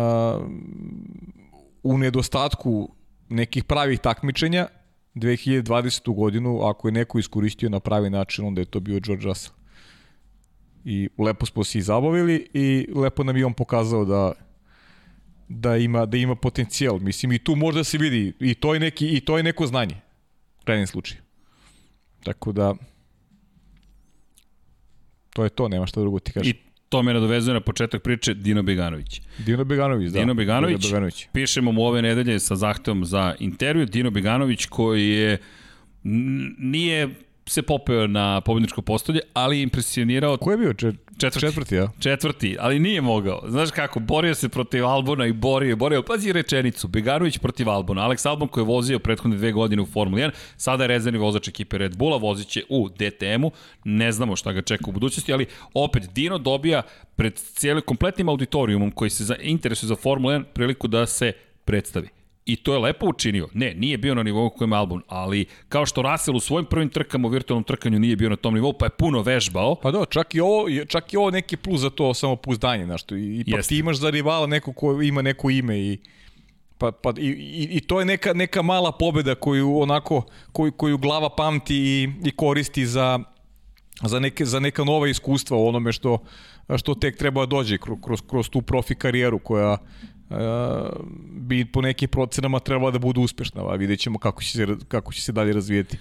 u nedostatku nekih pravih takmičenja 2020. godinu, ako je neko iskoristio na pravi način, onda je to bio George Russell. I lepo smo se i zabavili i lepo nam je on pokazao da da ima da ima potencijal. Mislim i tu možda se vidi i to je neki i to je neko znanje. U krajnjem slučaju. Tako da to je to, nema šta drugo ti kažem. I to me nadovezuje na početak priče Dino Beganović. Dino Beganović, da. Dino Beganović, Dino Beganović. pišemo mu ove nedelje sa zahtevom za intervju. Dino Beganović koji je nije se popeo na pobedničko postolje, ali impresionirao... Ko je bio? Čet, četvrti. Četvrti, ja. Četvrti, ali nije mogao. Znaš kako, borio se protiv Albona i borio, borio. Pazi rečenicu, Beganović protiv Albona. Alex Albon koji je vozio prethodne dve godine u Formuli 1, sada je rezervni vozač ekipe Red Bulla, vozit će u DTM-u. Ne znamo šta ga čeka u budućnosti, ali opet Dino dobija pred cijelim kompletnim auditorijumom koji se za, interesuje za Formula 1 priliku da se predstavi. I to je lepo učinio. Ne, nije bio na nivou kojem Albon, ali kao što Russell u svojim prvim trkama u virtualnom trkanju nije bio na tom nivou, pa je puno vežbao. Pa da, čak i ovo, čak i ovo neki plus za to samopouzdanje, znaš, i, ipak Jeste. ti imaš za rivala neko ko ima neko ime i Pa, pa i, i, i to je neka, neka mala pobeda koju onako koju, koju glava pamti i, i koristi za, za, neke, za neka nova iskustva u onome što, što tek treba da dođe kroz, kroz, kroz tu profi karijeru koja bi po nekim procenama trebala da bude uspešna, a vidjet ćemo kako će se, kako će se dalje razvijeti.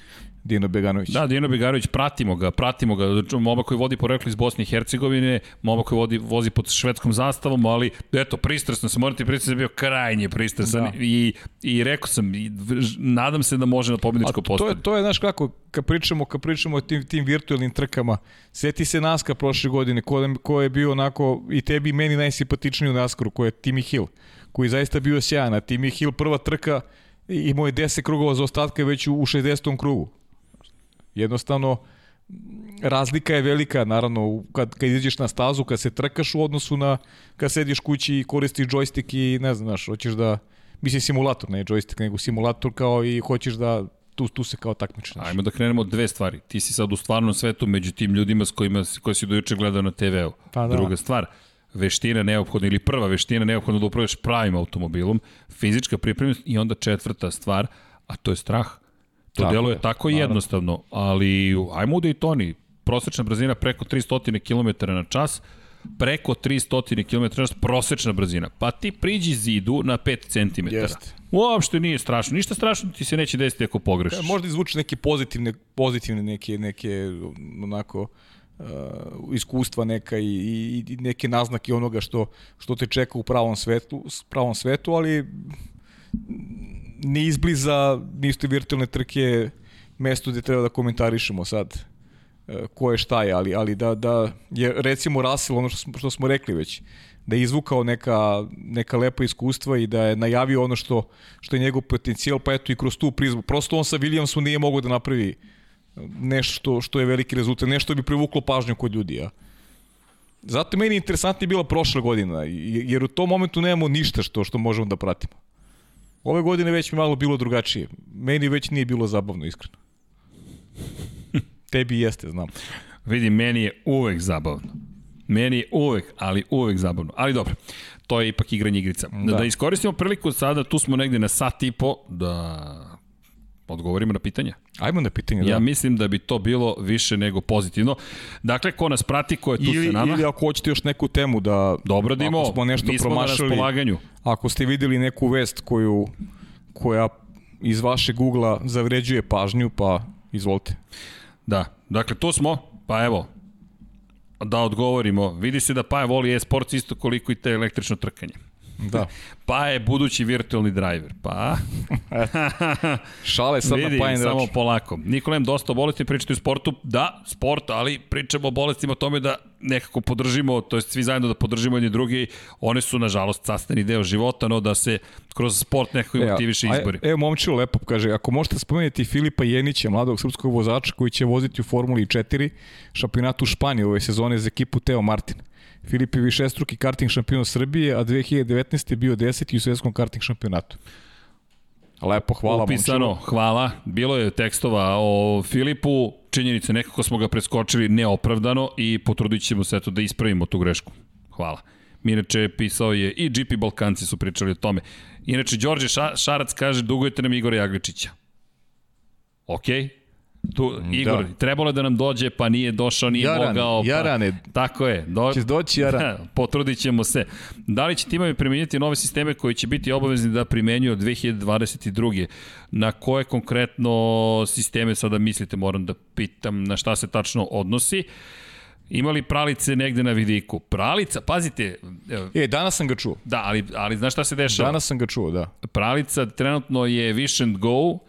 Dino Beganović. Da, Dino Beganović, pratimo ga, pratimo ga. Moba koji vodi porekli iz Bosne i Hercegovine, moba koji vodi, vozi pod švedskom zastavom, ali eto, pristrasno se, morate pristrasno da bio krajnje pristrasan da. i, i rekao sam, i, nadam se da može na pobjedičko postati. To je, to je, znaš kako, kad pričamo, kad pričamo o tim, tim virtualnim trkama, seti se Naska prošle godine, ko, ko je bio onako, i tebi i meni najsimpatičniji u Naskaru, ko je Timmy Hill, koji je zaista bio sjajan, a Timmy Hill prva trka imao je 10 krugova za ostatke već u 60. krugu. Jednostavno, razlika je velika, naravno, kad, kad izađeš na stazu, kad se trkaš u odnosu na kad sediš kući i koristiš džojstik i ne znaš, hoćeš da, mislim simulator, ne džojstik, nego simulator kao i hoćeš da tu, tu se kao takmičeš. Ajmo da krenemo od dve stvari. Ti si sad u stvarnom svetu među tim ljudima s kojima koji si dojuče gledao na TV-u. Pa da. Druga stvar, veština neophodna ili prva veština neophodna da upravljaš pravim automobilom, fizička pripremljenost i onda četvrta stvar, a to je strah To tako deluje je, tako naravno. jednostavno, ali ajmo u Daytoni, prosečna brzina preko 300 km na čas, preko 300 km na čas prosečna brzina. Pa ti priđi zidu na 5 cm. Jeste. Uopšte nije strašno. Ništa strašno ti se neće desiti ako pogrešiš. Možda izvuče neke pozitivne, pozitivne neke, neke onako uh, iskustva neka i, i, i neke naznake onoga što, što te čeka u pravom svetu, pravom svetu ali ni izbliza nisu virtualne trke mesto gde treba da komentarišemo sad e, ko je šta je, ali, ali da, da je recimo Russell, ono što smo, što smo rekli već, da je izvukao neka, neka lepa iskustva i da je najavio ono što, što je njegov potencijal, pa eto i kroz tu prizmu. Prosto on sa Williamsom nije mogao da napravi nešto što, je veliki rezultat, nešto bi privuklo pažnju kod ljudi. Ja. Zato meni interesantnije bila prošla godina, jer u tom momentu nemamo ništa što što možemo da pratimo. Ove godine već mi malo bilo drugačije. Meni već nije bilo zabavno, iskreno. Tebi jeste, znam. Vidi, meni je uvek zabavno. Meni je uvek, ali uvek zabavno. Ali dobro, to je ipak igranje igrica. Da, da iskoristimo priliku sada, tu smo negde na sat i po, da odgovorimo na pitanja. Ajmo na pitanje, da. Ja mislim da bi to bilo više nego pozitivno. Dakle, ko nas prati, ko je tu ili, sa nama? Ili ako hoćete još neku temu da... Dobro, Dimo, ako smo nešto mi smo promašali, na raspolaganju. Ako ste videli neku vest koju, koja iz vaše Google-a zavređuje pažnju, pa izvolite. Da, dakle, to smo, pa evo, da odgovorimo. Vidi se da Paja voli e-sports isto koliko i te električno trkanje. Da. pa je budući virtualni driver. Pa... Šale sad Vidi, na Pine samo polako. Nikolem, dosta o bolesti pričati o sportu. Da, sport, ali pričamo o bolestima o tome da nekako podržimo, to jest svi zajedno da podržimo jedni drugi. One su, nažalost, sastavni deo života, no da se kroz sport nekako e, motiviše izbori. Evo, momčilo lepo kaže, ako možete spomenuti Filipa Jenića, mladog srpskog vozača koji će voziti u Formuli 4, šampionatu Španije ove sezone za ekipu Teo Martin. Filip je višestruki karting šampion Srbije, a 2019. je bio deseti u svetskom karting šampionatu. Lepo, hvala Upisano, momčilo. hvala. Bilo je tekstova o Filipu, činjenice nekako smo ga preskočili neopravdano i potrudit ćemo se eto da ispravimo tu grešku. Hvala. Inače, pisao je i GP Balkanci su pričali o tome. Inače, Đorđe Šarac kaže, dugujete nam Igora Jagličića. Okej, okay. Tu, Igor, da. trebalo je da nam dođe, pa nije došao, nije Jarane, mogao. Pa, Jarane. Tako je. Do, Češ doći Jarane. Potrudit ćemo se. Da li će timovi primenjati nove sisteme koji će biti obavezni da primenjuju od 2022. Na koje konkretno sisteme sada mislite, moram da pitam na šta se tačno odnosi. Imali pralice negde na vidiku. Pralica, pazite... E, danas sam ga čuo. Da, ali, ali znaš šta se dešava? Danas sam ga čuo, da. Pralica trenutno je Wish and Go,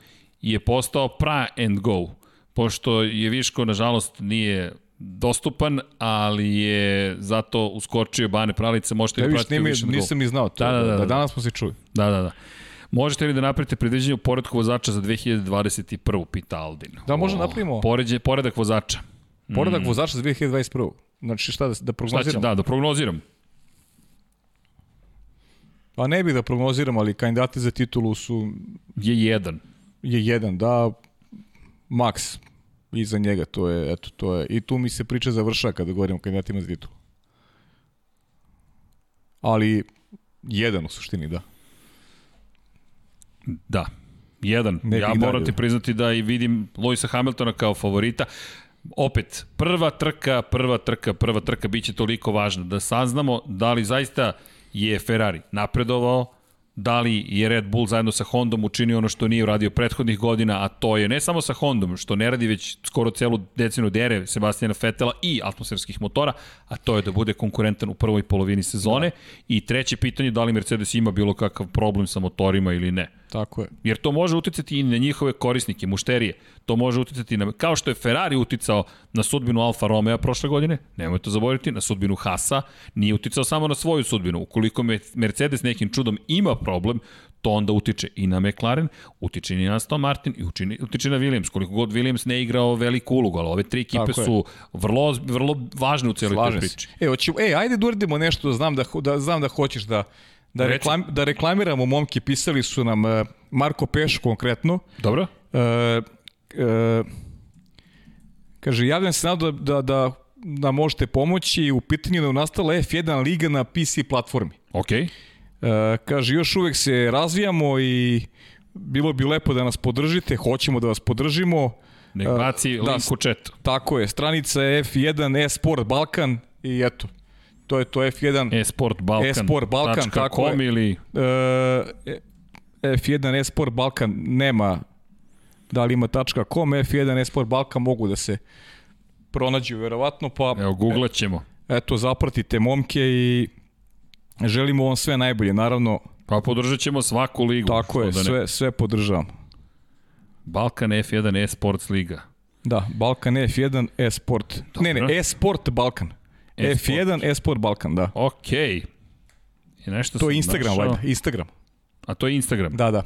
je postao pra and go pošto je Viško, nažalost, nije dostupan, ali je zato uskočio Bane Pralice, možete li pratiti više Nisam ni znao to, da, da, da, da, danas smo se čuli. Da, da, da. Možete li da napravite predviđenje u poredku vozača za 2021. pita Aldin. Da, možda napravimo. Poređe, poredak vozača. Poredak mm. vozača za 2021. Znači šta da, da prognoziram? Šta će, da, da prognoziram. Pa ne bih da prognoziram, ali kandidati za titulu su... Je jedan. Je jedan, da. Max iza njega, to je, eto, to je. I tu mi se priča završa kada govorimo o kandidatima za titulu. Ali jedan u suštini, da. Da, jedan. Ne ja moram ti priznati da i vidim Luisa Hamiltona kao favorita. Opet, prva trka, prva trka, prva trka biće toliko važna da saznamo da li zaista je Ferrari napredovao, da li je Red Bull zajedno sa Hondom učinio ono što nije uradio prethodnih godina, a to je ne samo sa Hondom, što ne radi već skoro celu decenu dere Sebastijana Fetela i atmosferskih motora, a to je da bude konkurentan u prvoj polovini sezone. Da. I treće pitanje, da li Mercedes ima bilo kakav problem sa motorima ili ne. Tako je. Jer to može uticati i na njihove korisnike, mušterije. To može uticati na, kao što je Ferrari uticao na sudbinu Alfa Romeo prošle godine, nemojte to zaboraviti, na sudbinu Hasa, nije uticao samo na svoju sudbinu. Ukoliko Mercedes nekim čudom ima problem, to onda utiče i na McLaren, utiče i na Aston Martin i učini, utiče na Williams. Koliko god Williams ne igrao veliku ulogu, ali ove tri ekipe su vrlo, vrlo važne u cijeloj toj priči. E, hoću, e, ajde da uradimo nešto, znam da, da, znam da hoćeš da, da, reklam, da reklamiramo momke, pisali su nam uh, Marko Peš konkretno. Dobro. Uh, uh, kaže, javljam se nadu da, da, da, da možete pomoći u pitanju da je nastala F1 liga na PC platformi. Okej. Okay. E, kaže, još uvek se razvijamo i bilo bi lepo da nas podržite, hoćemo da vas podržimo. Nek baci da, link u četu. Tako je, stranica F1 Esport Balkan i eto, to je to F1 Esport Balkan. Esport Balkan, tako je. ili... E, F1 Esport Balkan nema da li ima .com, F1 Esport Balkan mogu da se pronađu verovatno, pa... Evo, googlat ćemo. Eto, zapratite momke i Želimo vam sve najbolje, naravno. Pa podržat ćemo svaku ligu. Tako je, da sve, sve podržavam. Balkan F1 e-sports liga. Da, Balkan F1 e-sport. Ne, ne, e-sport Balkan. E F1 e-sport Balkan, da. Okej. Okay. I nešto to je Instagram, našao. valjda, Instagram. A to je Instagram? Da, da.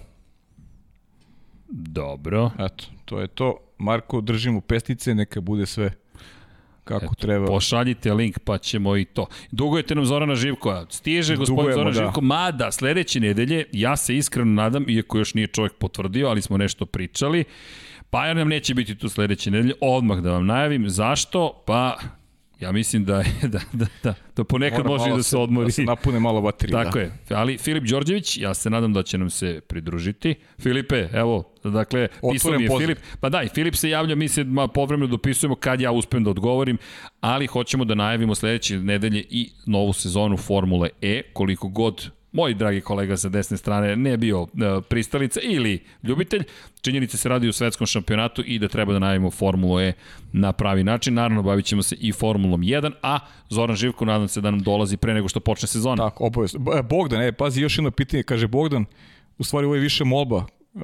Dobro. Eto, to je to. Marko, držimo pestice, neka bude sve kako Eto, treba. Pošaljite link pa ćemo i to. Dugujete nam Zorana Živkova. Stiže gospodin Zoran da. Živko, mada sledeće nedelje, ja se iskreno nadam, iako još nije čovjek potvrdio, ali smo nešto pričali, Pa nam neće biti tu sledeće nedelje, odmah da vam najavim. Zašto? Pa Ja mislim da da, da, da, da ponekad Mora može da se odmori. Da se napune malo baterije. Tako da. je. Ali Filip Đorđević, ja se nadam da će nam se pridružiti. Filipe, evo, dakle, pisao mi je Filip. Pa da, i Filip se javlja, mi se povremeno dopisujemo kad ja uspem da odgovorim, ali hoćemo da najavimo sledeće nedelje i novu sezonu Formule E, koliko god moj dragi kolega sa desne strane ne bio uh, pristalica ili ljubitelj, činjenice se radi u svetskom šampionatu i da treba da najavimo Formulu E na pravi način. Naravno, bavit ćemo se i Formulom 1, a Zoran Živko nadam se da nam dolazi pre nego što počne sezona. Tako, obavezno. E, Bogdan, e, pazi, još jedno pitanje, kaže Bogdan, u stvari ovo je više molba. Uh,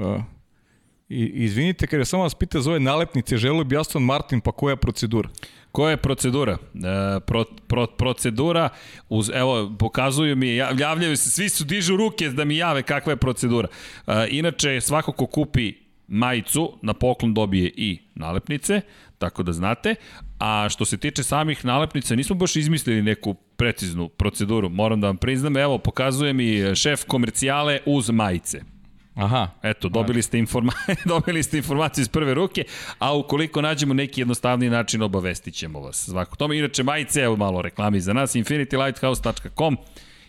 I, izvinite, kaže, samo vas pita za ove nalepnice, želio bi Aston Martin, pa koja procedura? Koja je procedura? E, pro, pro, procedura, uz, evo, pokazuju mi, javljaju se, svi su dižu ruke da mi jave kakva je procedura. E, inače, svako ko kupi majicu na poklon dobije i nalepnice, tako da znate. A što se tiče samih nalepnica, nismo baš izmislili neku preciznu proceduru, moram da vam priznam. Evo, pokazuje mi šef komercijale uz majice. Aha. Eto, dobili ste, informa dobili ste informaciju iz prve ruke, a ukoliko nađemo neki jednostavni način, obavestit ćemo vas. Zvako tome, inače, majice, evo malo reklami za nas, infinitylighthouse.com,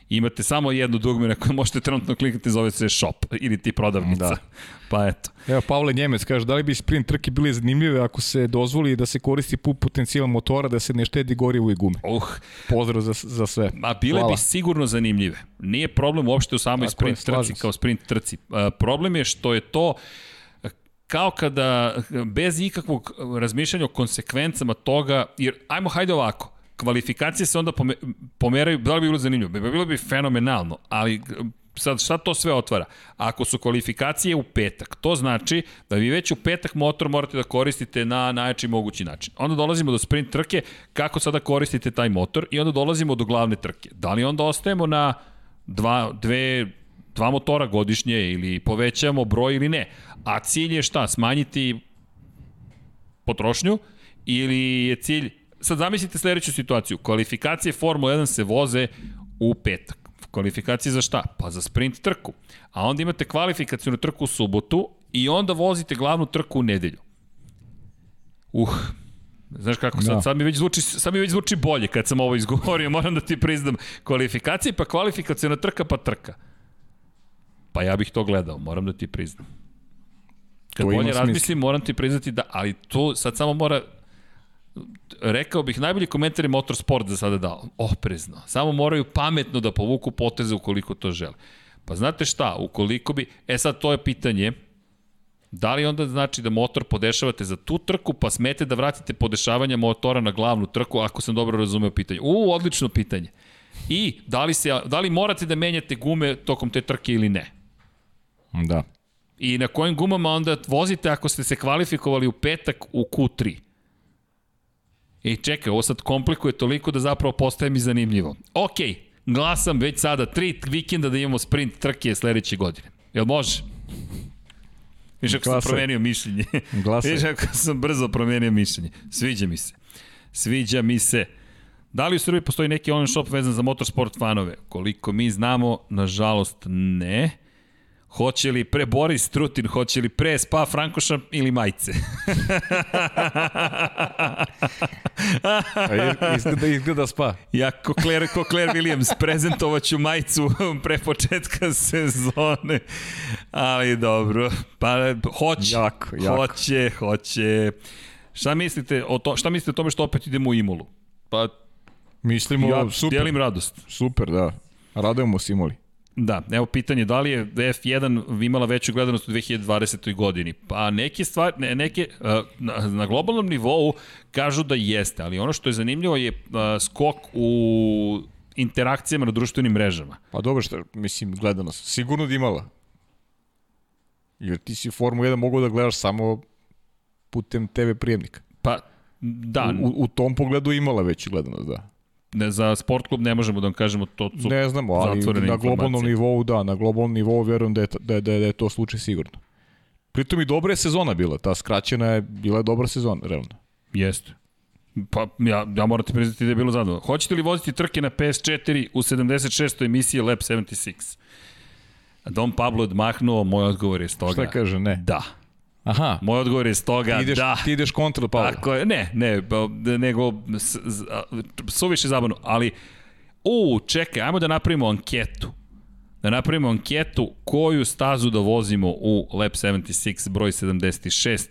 imate samo jedno dugme na koje možete trenutno klikati, zove se shop ili ti prodavnica. Da. Pa eto. Evo, Pavle Njemec kaže, da li bi sprint trke bile zanimljive ako se dozvoli da se koristi pu potencijal motora, da se ne štedi gorivo i gume? Uh. Pozdrav za, za sve. A bile Hvala. bi sigurno zanimljive. Nije problem uopšte u samoj Tako sprint je, trci kao sprint trci. Problem je što je to kao kada bez ikakvog razmišljanja o konsekvencama toga, jer ajmo hajde ovako, kvalifikacije se onda pomeraju, da li bi bilo zanimljivo? Bilo bi fenomenalno, ali sad šta to sve otvara? Ako su kvalifikacije u petak, to znači da vi već u petak motor morate da koristite na najjači mogući način. Onda dolazimo do sprint trke, kako sada koristite taj motor i onda dolazimo do glavne trke. Da li onda ostajemo na dva, dve, dva motora godišnje ili povećamo broj ili ne. A cilj je šta? Smanjiti potrošnju ili je cilj sad zamislite sledeću situaciju. Kvalifikacije Formula 1 se voze u petak. Kvalifikacije za šta? Pa za sprint trku. A onda imate kvalifikacijnu trku u subotu i onda vozite glavnu trku u nedelju. Uh, Znaš kako, sad, da. sad, mi već zvuči, sad mi već zvuči bolje kad sam ovo izgovorio, moram da ti priznam. Kvalifikacije, pa kvalifikacijna trka, pa trka. Pa ja bih to gledao, moram da ti priznam. Kad to bolje razmislim, moram ti priznati da, ali to sad samo mora, rekao bih, najbolji komentar je Motorsport za sada dao. Oprezno. Samo moraju pametno da povuku poteze ukoliko to žele. Pa znate šta, ukoliko bi, e sad to je pitanje, da li onda znači da motor podešavate za tu trku, pa smete da vratite podešavanje motora na glavnu trku, ako sam dobro razumeo pitanje. U, odlično pitanje. I da li, se, da li morate da menjate gume tokom te trke ili ne? Da. I na kojim gumama onda vozite ako ste se kvalifikovali u petak u Q3? I čekaj, ovo sad komplikuje toliko da zapravo postaje mi zanimljivo. Ok, glasam već sada tri vikenda da imamo sprint trke sledeće godine. Jel može? Viš ako sam promenio mišljenje. Glasaj. Viš ako sam brzo promenio mišljenje. Sviđa mi se. Sviđa mi se. Da li u Srbiji postoji neki online shop vezan za motorsport fanove? Koliko mi znamo, nažalost ne. Hoće li pre Boris Trutin, hoće li pre Spa Frankoša ili majice? izgleda, izgleda Spa. Ja, ko Claire, ko Claire Williams, prezentovaću majicu pre početka sezone. Ali dobro, pa hoće, jako, jako. hoće, hoće. Šta mislite o to, šta mislite o tome što opet idemo u Imolu? Pa Mislimo, ja super. Dijelim radost. Super, da. Radujemo se Imoli. Da, evo pitanje, da li je F1 imala veću gledanost u 2020. godini? Pa neke stvari, ne, neke, na, na globalnom nivou kažu da jeste, ali ono što je zanimljivo je skok u interakcijama na društvenim mrežama. Pa dobro što, mislim, gledanost. Sigurno da imala. Jer ti si Formu 1 mogu da gledaš samo putem TV prijemnika. Pa, da. U, u tom pogledu imala veću gledanost, da ne, za sport klub ne možemo da vam kažemo to su Ne znamo, ali na globalnom nivou da, na globalnom nivou verujem da je, da da da je to slučaj sigurno. Pritom i dobra je sezona bila, ta skraćena je, bila je dobra sezona, realno. Jeste. Pa ja, ja moram ti priznati da je bilo zadovoljno. Hoćete li voziti trke na PS4 u 76. emisiji Lab 76? Don Pablo odmahnuo, moj odgovor je stoga. Šta kaže, ne? Da. Aha. Moj odgovor je stoga ti ideš, da. Ti ideš kontra Pavla. Tako je, ne, ne, nego suviše zabavno, ali u, čekaj, ajmo da napravimo anketu. Da napravimo anketu koju stazu da vozimo u Lab 76 broj 76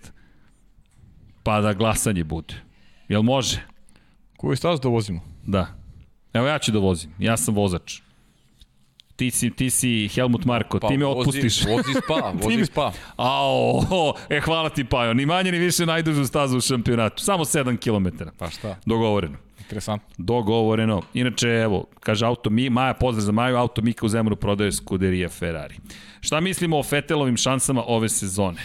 pa da glasanje bude. Jel može? Koju stazu da vozimo? Da. Evo ja ću da vozim, ja sam vozač ti si, ti si Helmut Marko, pa, ti me otpustiš. Vozi, vozi spa, vozi spa. Ao, o, e, hvala ti Pajo, ni manje ni više najdužu stazu u šampionatu, samo 7 km. Pa šta? Dogovoreno. Interesantno. Dogovoreno. Inače, evo, kaže Auto Mi, Maja, pozdrav za Maju, Auto Mika u Zemru prodaje skuderija Ferrari. Šta mislimo o Fetelovim šansama ove sezone?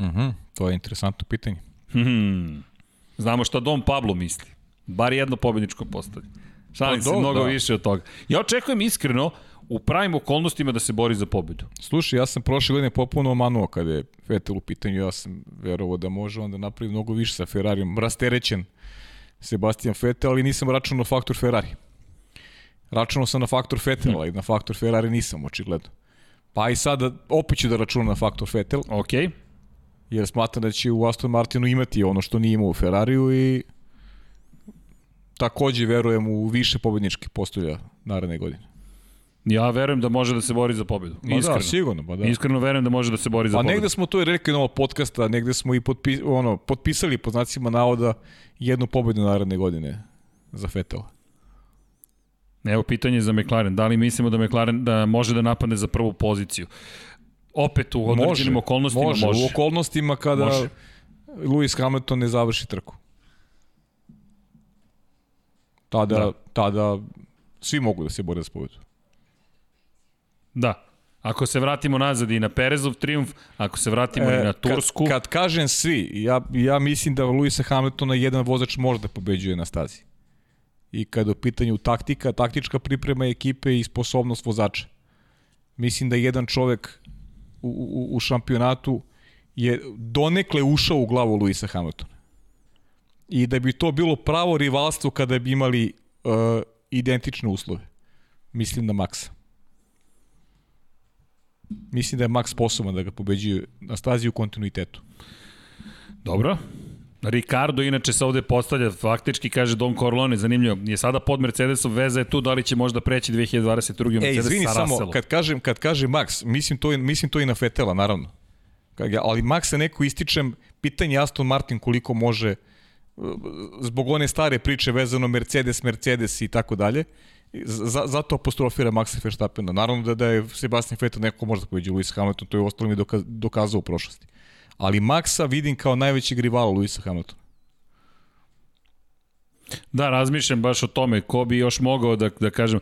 Mhm, uh -huh, to je interesantno pitanje. Hmm. Znamo šta Dom Pablo misli. Bar jedno pobedničko postavi. Šalim pa, se, mnogo da. više od toga. Ja očekujem iskreno u pravim okolnostima da se bori za pobedu. Slušaj, ja sam prošle godine popuno omanuo kada je Vettel u pitanju, ja sam verovao da može onda napravi mnogo više sa Ferrarijom. Rasterećen Sebastian Vettel, ali nisam računao faktor Ferrari. Računao sam na faktor Vettel, ali na faktor Ferrari nisam, očigledno. Pa i sada opet ću da računam na faktor Vettel. Ok. Jer smatram da će u Aston Martinu imati ono što nije imao u Ferrariju i takođe verujem u više pobedničkih postolja naredne godine. Ja verujem da može da se bori za pobedu. Da, Iskreno. da, sigurno. Pa da. Iskreno verujem da može da se bori za pa pobedu. A negde smo to i rekli na ovog podcasta, negde smo i potpi, ono, potpisali po znacima navoda jednu pobedu naredne godine za Fetela. Evo pitanje za McLaren. Da li mislimo da McLaren da može da napadne za prvu poziciju? Opet u određenim može, okolnostima može. Može, u okolnostima kada može. Lewis Hamilton ne završi trku. Tada, da. tada svi mogu da se bore za pobedu. Da. Ako se vratimo nazad i na Perezov triumf, ako se vratimo e, i na Tursku... Kad, kad kažem svi, ja, ja mislim da Luisa Hamiltona jedan vozač može da pobeđuje na stazi. I kada u pitanju taktika, taktička priprema ekipe i sposobnost vozača. Mislim da jedan čovek u, u, u šampionatu je donekle ušao u glavu Luisa Hamiltona. I da bi to bilo pravo rivalstvo kada bi imali uh, identične uslove. Mislim na Maxa. Mislim da je Max sposoban da ga pobeđuje na stazi u kontinuitetu. Dobro. Ricardo inače se ovde postavlja, faktički kaže Don Corleone, zanimljivo, je sada pod Mercedesom, veza je tu, da li će možda preći 2022. Mercedes Ej, izvini, sa samo, kad kažem, kad kažem Max, mislim to, mislim to i na Fetela, naravno. Ali Maxa neko ističem, pitanje Aston Martin koliko može, zbog one stare priče vezano Mercedes, Mercedes i tako dalje, zato apostrofira Maxa Verstappena. Naravno da, da je Sebastian Vettel neko možda pobeđi Lewis Hamilton, to je ostalo mi dokazao u prošlosti ali Maxa vidim kao najvećeg rivala Luisa Hamiltona. Da, razmišljam baš o tome, ko bi još mogao da, da kažem,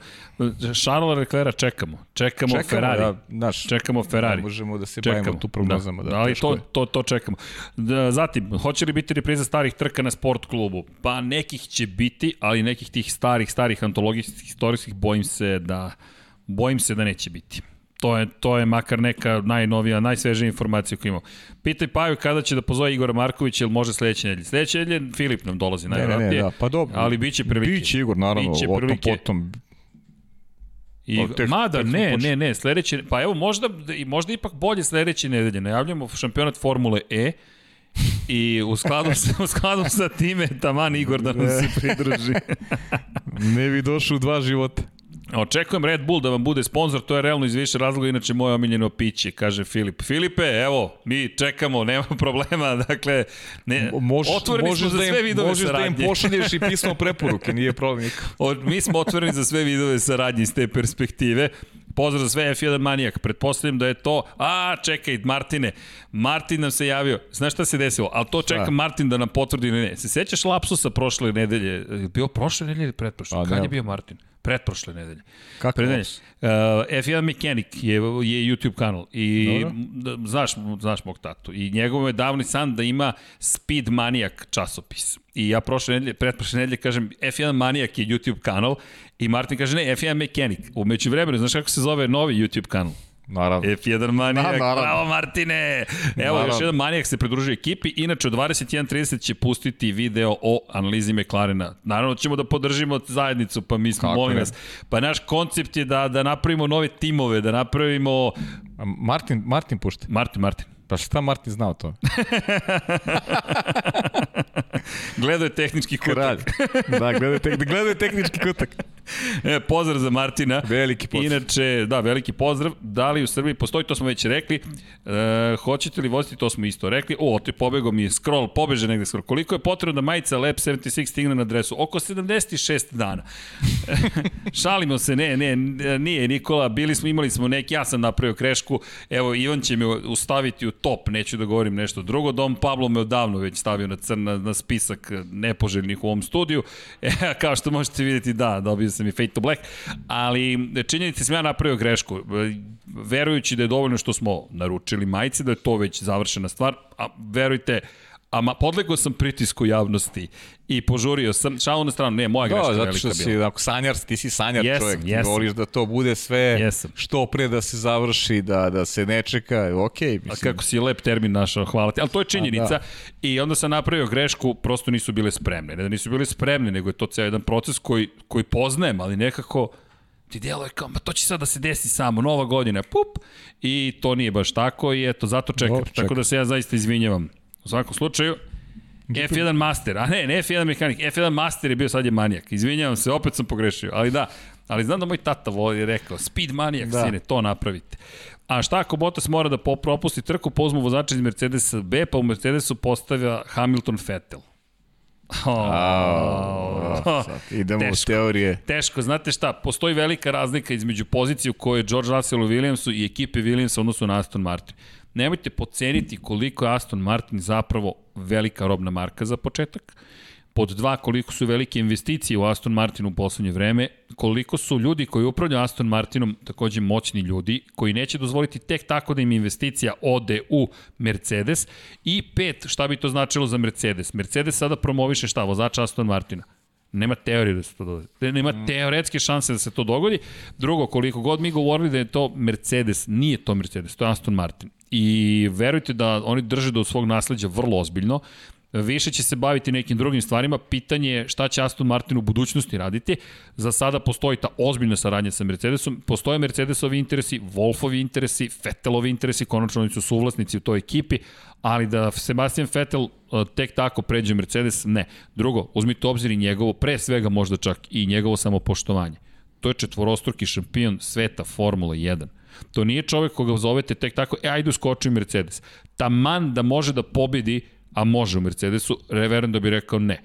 Charles Leclerc čekamo, čekamo, čekamo Ferrari, ja, naš, čekamo Ferrari. Ne možemo da se čekamo. bavimo tu prognozama. Da, da, ali to, to, to čekamo. Da, zatim, hoće li biti repriza starih trka na sport klubu? Pa nekih će biti, ali nekih tih starih, starih antologijskih, istorijskih bojim se da, bojim se da neće biti. To je, to je makar neka najnovija, najsvežija informacija koju imamo. Pitaj Paju kada će da pozove Igora Marković, ili može sledeće nedelje. Sledeće nedelje Filip nam dolazi najvjerojatnije. Ne, ne, da, pa dobro. Ali biće prilike. Biće Igor, naravno, biće prilike. potom. I, tek, mada, tek ne, ne, ne, sledeće, pa evo možda, možda ipak bolje sledeće nedelje. Najavljamo šampionat Formule E, I u skladu, sa, u skladu sa time, taman Igor da nam se pridruži. ne bi došao u dva života. Očekujem Red Bull da vam bude sponsor, to je realno iz više razloga, inače moje omiljeno piće, kaže Filip. Filipe, evo, mi čekamo, nema problema, dakle, ne, Mož, otvoreni smo za da sve vidove možeš saradnje. Možeš da im pošalješ i pismo preporuke, nije problem nikako. mi smo otvoreni za sve vidove saradnje iz te perspektive. Pozdrav za sve F1 manijak. Pretpostavljam da je to... A, čekaj, Martine. Martin nam se javio. Znaš šta se desilo? Ali to čeka Martin da nam potvrdi ili ne. Se sećaš lapsusa prošle nedelje? Bio prošle nedelje ili pretprošle? Kad je bio Martin? Pretprošle nedelje. Kako Predelje. Uh, F1 Mechanic je, je YouTube kanal i Dobro. znaš, znaš mog tatu i njegov je davni san da ima Speed Maniac časopis. I ja prošle nedelje, pretprošle nedelje kažem F1 Maniac je YouTube kanal i Martin kaže ne, F1 Mechanic. Umeđu vremenu, znaš kako se zove novi YouTube kanal? Naravno. F1 manijak, Na, bravo Martine! Evo, naravno. još jedan manijak se pridružuje ekipi. Inače, u 21.30 će pustiti video o analizi McLarena. Naravno ćemo da podržimo zajednicu, pa mi smo, molim vas. Pa naš koncept je da, da napravimo nove timove, da napravimo... Martin, Martin pušta. Martin, Martin. Pa šta Martin znao to? gledao je tehnički kutak. Da, gledao je, te, gledao je tehnički kutak. E, pozdrav za Martina. Veliki pozdrav. Inače, da, veliki pozdrav. Da li u Srbiji postoji, to smo već rekli. E, hoćete li voziti, to smo isto rekli. O, to je pobegao mi je scroll, pobeže negde scroll. Koliko je potrebno da majica Lab 76 stigne na adresu? Oko 76 dana. Šalimo se, ne, ne, nije Nikola, bili smo, imali smo neki, ja sam napravio krešku, evo Ivan će me ustaviti u top, neću da govorim nešto drugo, Dom Pablo me odavno već stavio na crn, na, na spisak nepoželjnih u ovom studiju, e, kao što možete vidjeti, da, dobio sam i Fate to Black, ali činjenica sam ja napravio grešku, verujući da je dovoljno što smo naručili majice, da je to već završena stvar, a verujte, a ma, podlegao sam pritisku javnosti i požurio sam, šalu na stranu, ne, moja da, greška zato što si, ako sanjar, ti si sanjar yes, čovjek, ti yes. voliš da to bude sve yes. što pre da se završi, da, da se ne čeka, ok. Mislim. A kako si lep termin našao, hvala ti, ali to je činjenica da. i onda sam napravio grešku, prosto nisu bile spremne, ne da nisu bile spremne, nego je to ceo jedan proces koji, koji poznajem, ali nekako ti djeluje kao, ma to će sad da se desi samo, nova godina, pup, i to nije baš tako i eto, zato čekam, Dobro, čekam. tako da se ja zaista izvinjavam U svakom slučaju, F1 Master, a ne, ne F1 Mehanik, F1 Master je bio sad je manijak. Izvinjavam se, opet sam pogrešio, ali da, ali znam da moj tata voli rekao, speed manijak, da. sine, to napravite. A šta ako Bottas mora da propusti trku, pozmu vozača iz Mercedesa B, pa u Mercedesu postavlja Hamilton Vettel. Oh, oh, idemo teško, u teorije. Teško, znate šta, postoji velika razlika između pozicije u kojoj je George Russell u Williamsu i ekipe Williamsa odnosno na Aston Martin nemojte poceniti koliko je Aston Martin zapravo velika robna marka za početak. pod dva koliko su velike investicije u Aston Martin u poslednje vreme, koliko su ljudi koji upravljaju Aston Martinom takođe moćni ljudi, koji neće dozvoliti tek tako da im investicija ode u Mercedes i pet, šta bi to značilo za Mercedes? Mercedes sada promoviše šta, vozača Aston Martina Nema teorije da se to dogodi. Nema mm. teoretske šanse da se to dogodi. Drugo, koliko god mi govorili da je to Mercedes, nije to Mercedes, to je Aston Martin. I verujte da oni drže do svog nasledđa vrlo ozbiljno. Više će se baviti nekim drugim stvarima. Pitanje je šta će Aston Martin u budućnosti raditi. Za sada postoji ta ozbiljna saradnja sa Mercedesom. Postoje Mercedesovi interesi, Wolfovi interesi, Vettelovi interesi, konačno oni su suvlasnici u toj ekipi, ali da Sebastian Vettel uh, tek tako pređe Mercedes, ne. Drugo, uzmite obzir i njegovo, pre svega možda čak i njegovo samopoštovanje. To je četvorostruki šampion sveta Formula 1. To nije čovek koga zovete tek tako, e, ajde uskoči Mercedes. Taman da može da pobedi, a može u Mercedesu, reverend da bi rekao ne.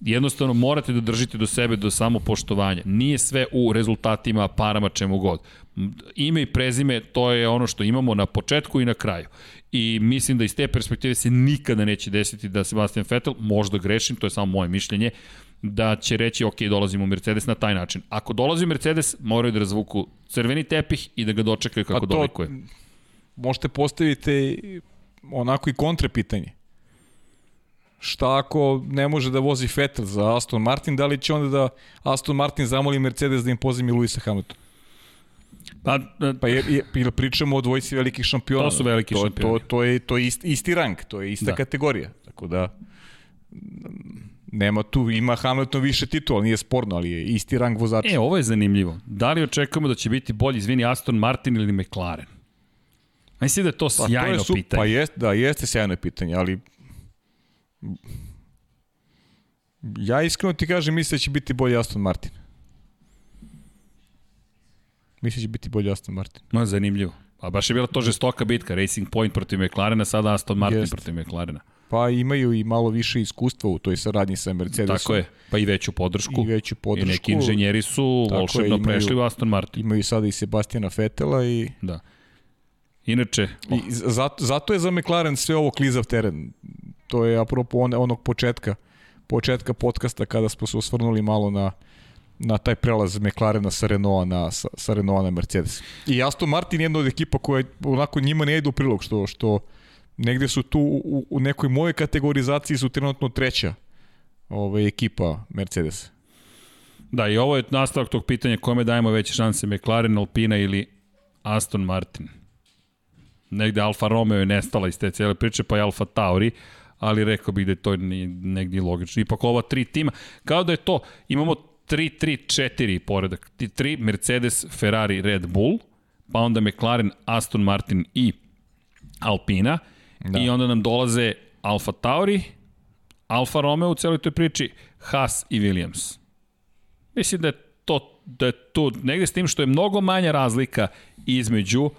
Jednostavno morate da držite do sebe, do samopoštovanja. Nije sve u rezultatima, parama, čemu god. Ime i prezime, to je ono što imamo na početku i na kraju i mislim da iz te perspektive se nikada neće desiti da Sebastian Vettel, možda grešim, to je samo moje mišljenje, da će reći ok, dolazimo u Mercedes na taj način. Ako dolazi u Mercedes, moraju da razvuku crveni tepih i da ga dočekaju kako pa to, dolikuje. Možete postaviti onako i kontre pitanje. Šta ako ne može da vozi Vettel za Aston Martin, da li će onda da Aston Martin zamoli Mercedes da im pozimi Luisa Hamiltona? Pa, pa je, je, pričamo o dvojici velikih šampiona. To su veliki to, šampioni. To, to, je, to je isti, isti rang, to je ista da. kategorija. Tako da nema tu, ima Hamilton više titula, nije sporno, ali je isti rang vozača. E, ovo je zanimljivo. Da li očekujemo da će biti bolji, izvini, Aston Martin ili McLaren? Mislim da je to sjajno pa to je su, pitanje. Pa jest, da, jeste sjajno pitanje, ali ja iskreno ti kažem, mislim da će biti bolji Aston Martin. Mislim da će biti bolji Aston Martin. Ma, zanimljivo. Pa baš je bila to žestoka bitka, Racing Point protiv McLarena, sada Aston Martin Jest. protiv McLarena. Pa imaju i malo više iskustva u toj saradnji sa Mercedesom. Tako je, pa i veću podršku. I veću podršku. I neki inženjeri su volšebno imaju, prešli u Aston Martin. Imaju sada i Sebastijana Fetela i... Da. Inače... Oh. I zato, zato je za McLaren sve ovo klizav teren. To je apropo on, onog početka početka podcasta kada smo se osvrnuli malo na na taj prelaz McLarena sa Renaulta na, sa, sa Renaulta na Mercedes. I Aston Martin je jedna od ekipa koja onako njima ne ide u prilog, što, što negde su tu u, u nekoj moje kategorizaciji su trenutno treća ovaj, ekipa Mercedes. Da, i ovo je nastavak tog pitanja kome dajemo veće šanse, McLaren, Alpina ili Aston Martin. Negde Alfa Romeo je nestala iz te cijele priče, pa je Alfa Tauri, ali rekao bih da je to negdje logično. Ipak ova tri tima, kao da je to, imamo 3-3-4 poredak. 3 Mercedes, Ferrari, Red Bull, pa onda McLaren, Aston Martin i Alpina. Da. I onda nam dolaze Alfa Tauri, Alfa Romeo u celoj toj priči, Haas i Williams. Mislim da je to, da je to negde s tim što je mnogo manja razlika između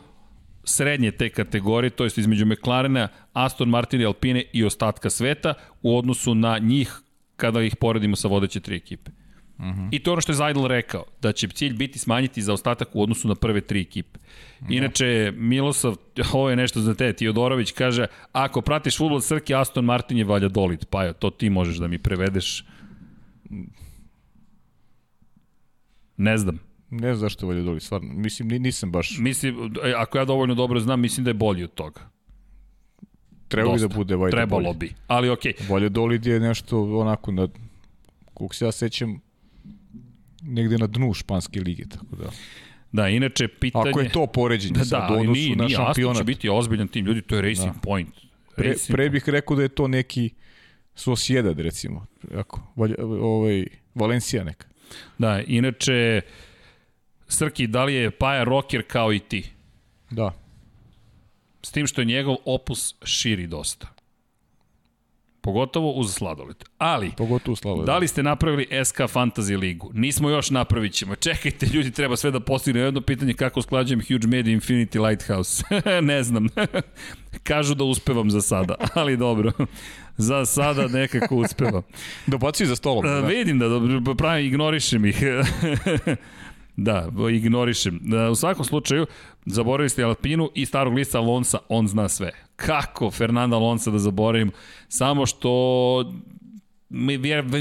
srednje te kategorije, to jest između McLarena, Aston Martin i Alpine i ostatka sveta u odnosu na njih kada ih poredimo sa vodeće tri ekipe. Mhm. -huh. I to je ono što je Zajdel rekao, da će cilj biti smanjiti za ostatak u odnosu na prve tri ekipe. Da. Inače, Milosav, ovo je nešto za te, Tiodorović kaže, ako pratiš futbol Srki, Aston Martin je valja dolit. Pa jo, to ti možeš da mi prevedeš. Ne znam. Ne znam zašto je valja dolit, stvarno. Mislim, nisam baš... Mislim, e, ako ja dovoljno dobro znam, mislim da je bolji od toga. Treba bi da bude Valja Trebalo bi, ali okej. Okay. Valja Dolid je nešto onako na koliko se ja sećam negde na dnu španske lige, tako da... Da, inače pitanje... Ako je to poređenje da, sad, da, odnosu nije, na nije, šampionat... Će biti ozbiljan tim, ljudi, to je Racing da. Point. Racing pre, pre bih rekao da je to neki Sociedad, recimo, ako, ovaj, Valencija neka. Da, inače, Srki, da li je Paja rocker kao i ti? Da. S tim što je njegov opus širi dosta. Pogotovo uz sladoled. Ali, Pogotovo uz sladoled. da li ste napravili SK Fantasy ligu? Nismo još napravit ćemo. Čekajte, ljudi, treba sve da postigne jedno pitanje kako usklađujem Huge Media Infinity Lighthouse. ne znam. Kažu da uspevam za sada, ali dobro. za sada nekako uspevam. Dobacuju za stolom. Da. Vidim da dobro, pravim, ignorišem ih. Da, ignorišem. U svakom slučaju, zaboravili ste Alpinu i starog lista Alonsa, on zna sve. Kako Fernanda Alonsa da zaboravim? Samo što mi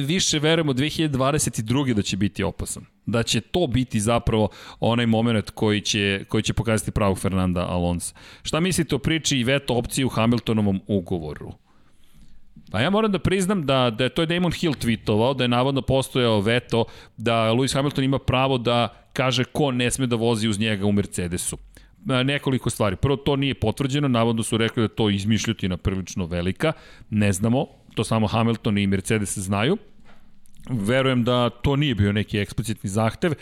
više verujemo 2022. da će biti opasan. Da će to biti zapravo onaj moment koji će, koji će pokazati pravog Fernanda Alonso. Šta mislite o priči i veto opciji u Hamiltonovom ugovoru? Pa ja moram da priznam da, da je to je Damon Hill tweetovao, da je navodno postojao veto da Lewis Hamilton ima pravo da kaže ko ne sme da vozi uz njega u Mercedesu nekoliko stvari. Prvo, to nije potvrđeno, navodno su rekli da to izmišljotina prilično velika, ne znamo, to samo Hamilton i Mercedes znaju. Verujem da to nije bio neki eksplicitni zahtev,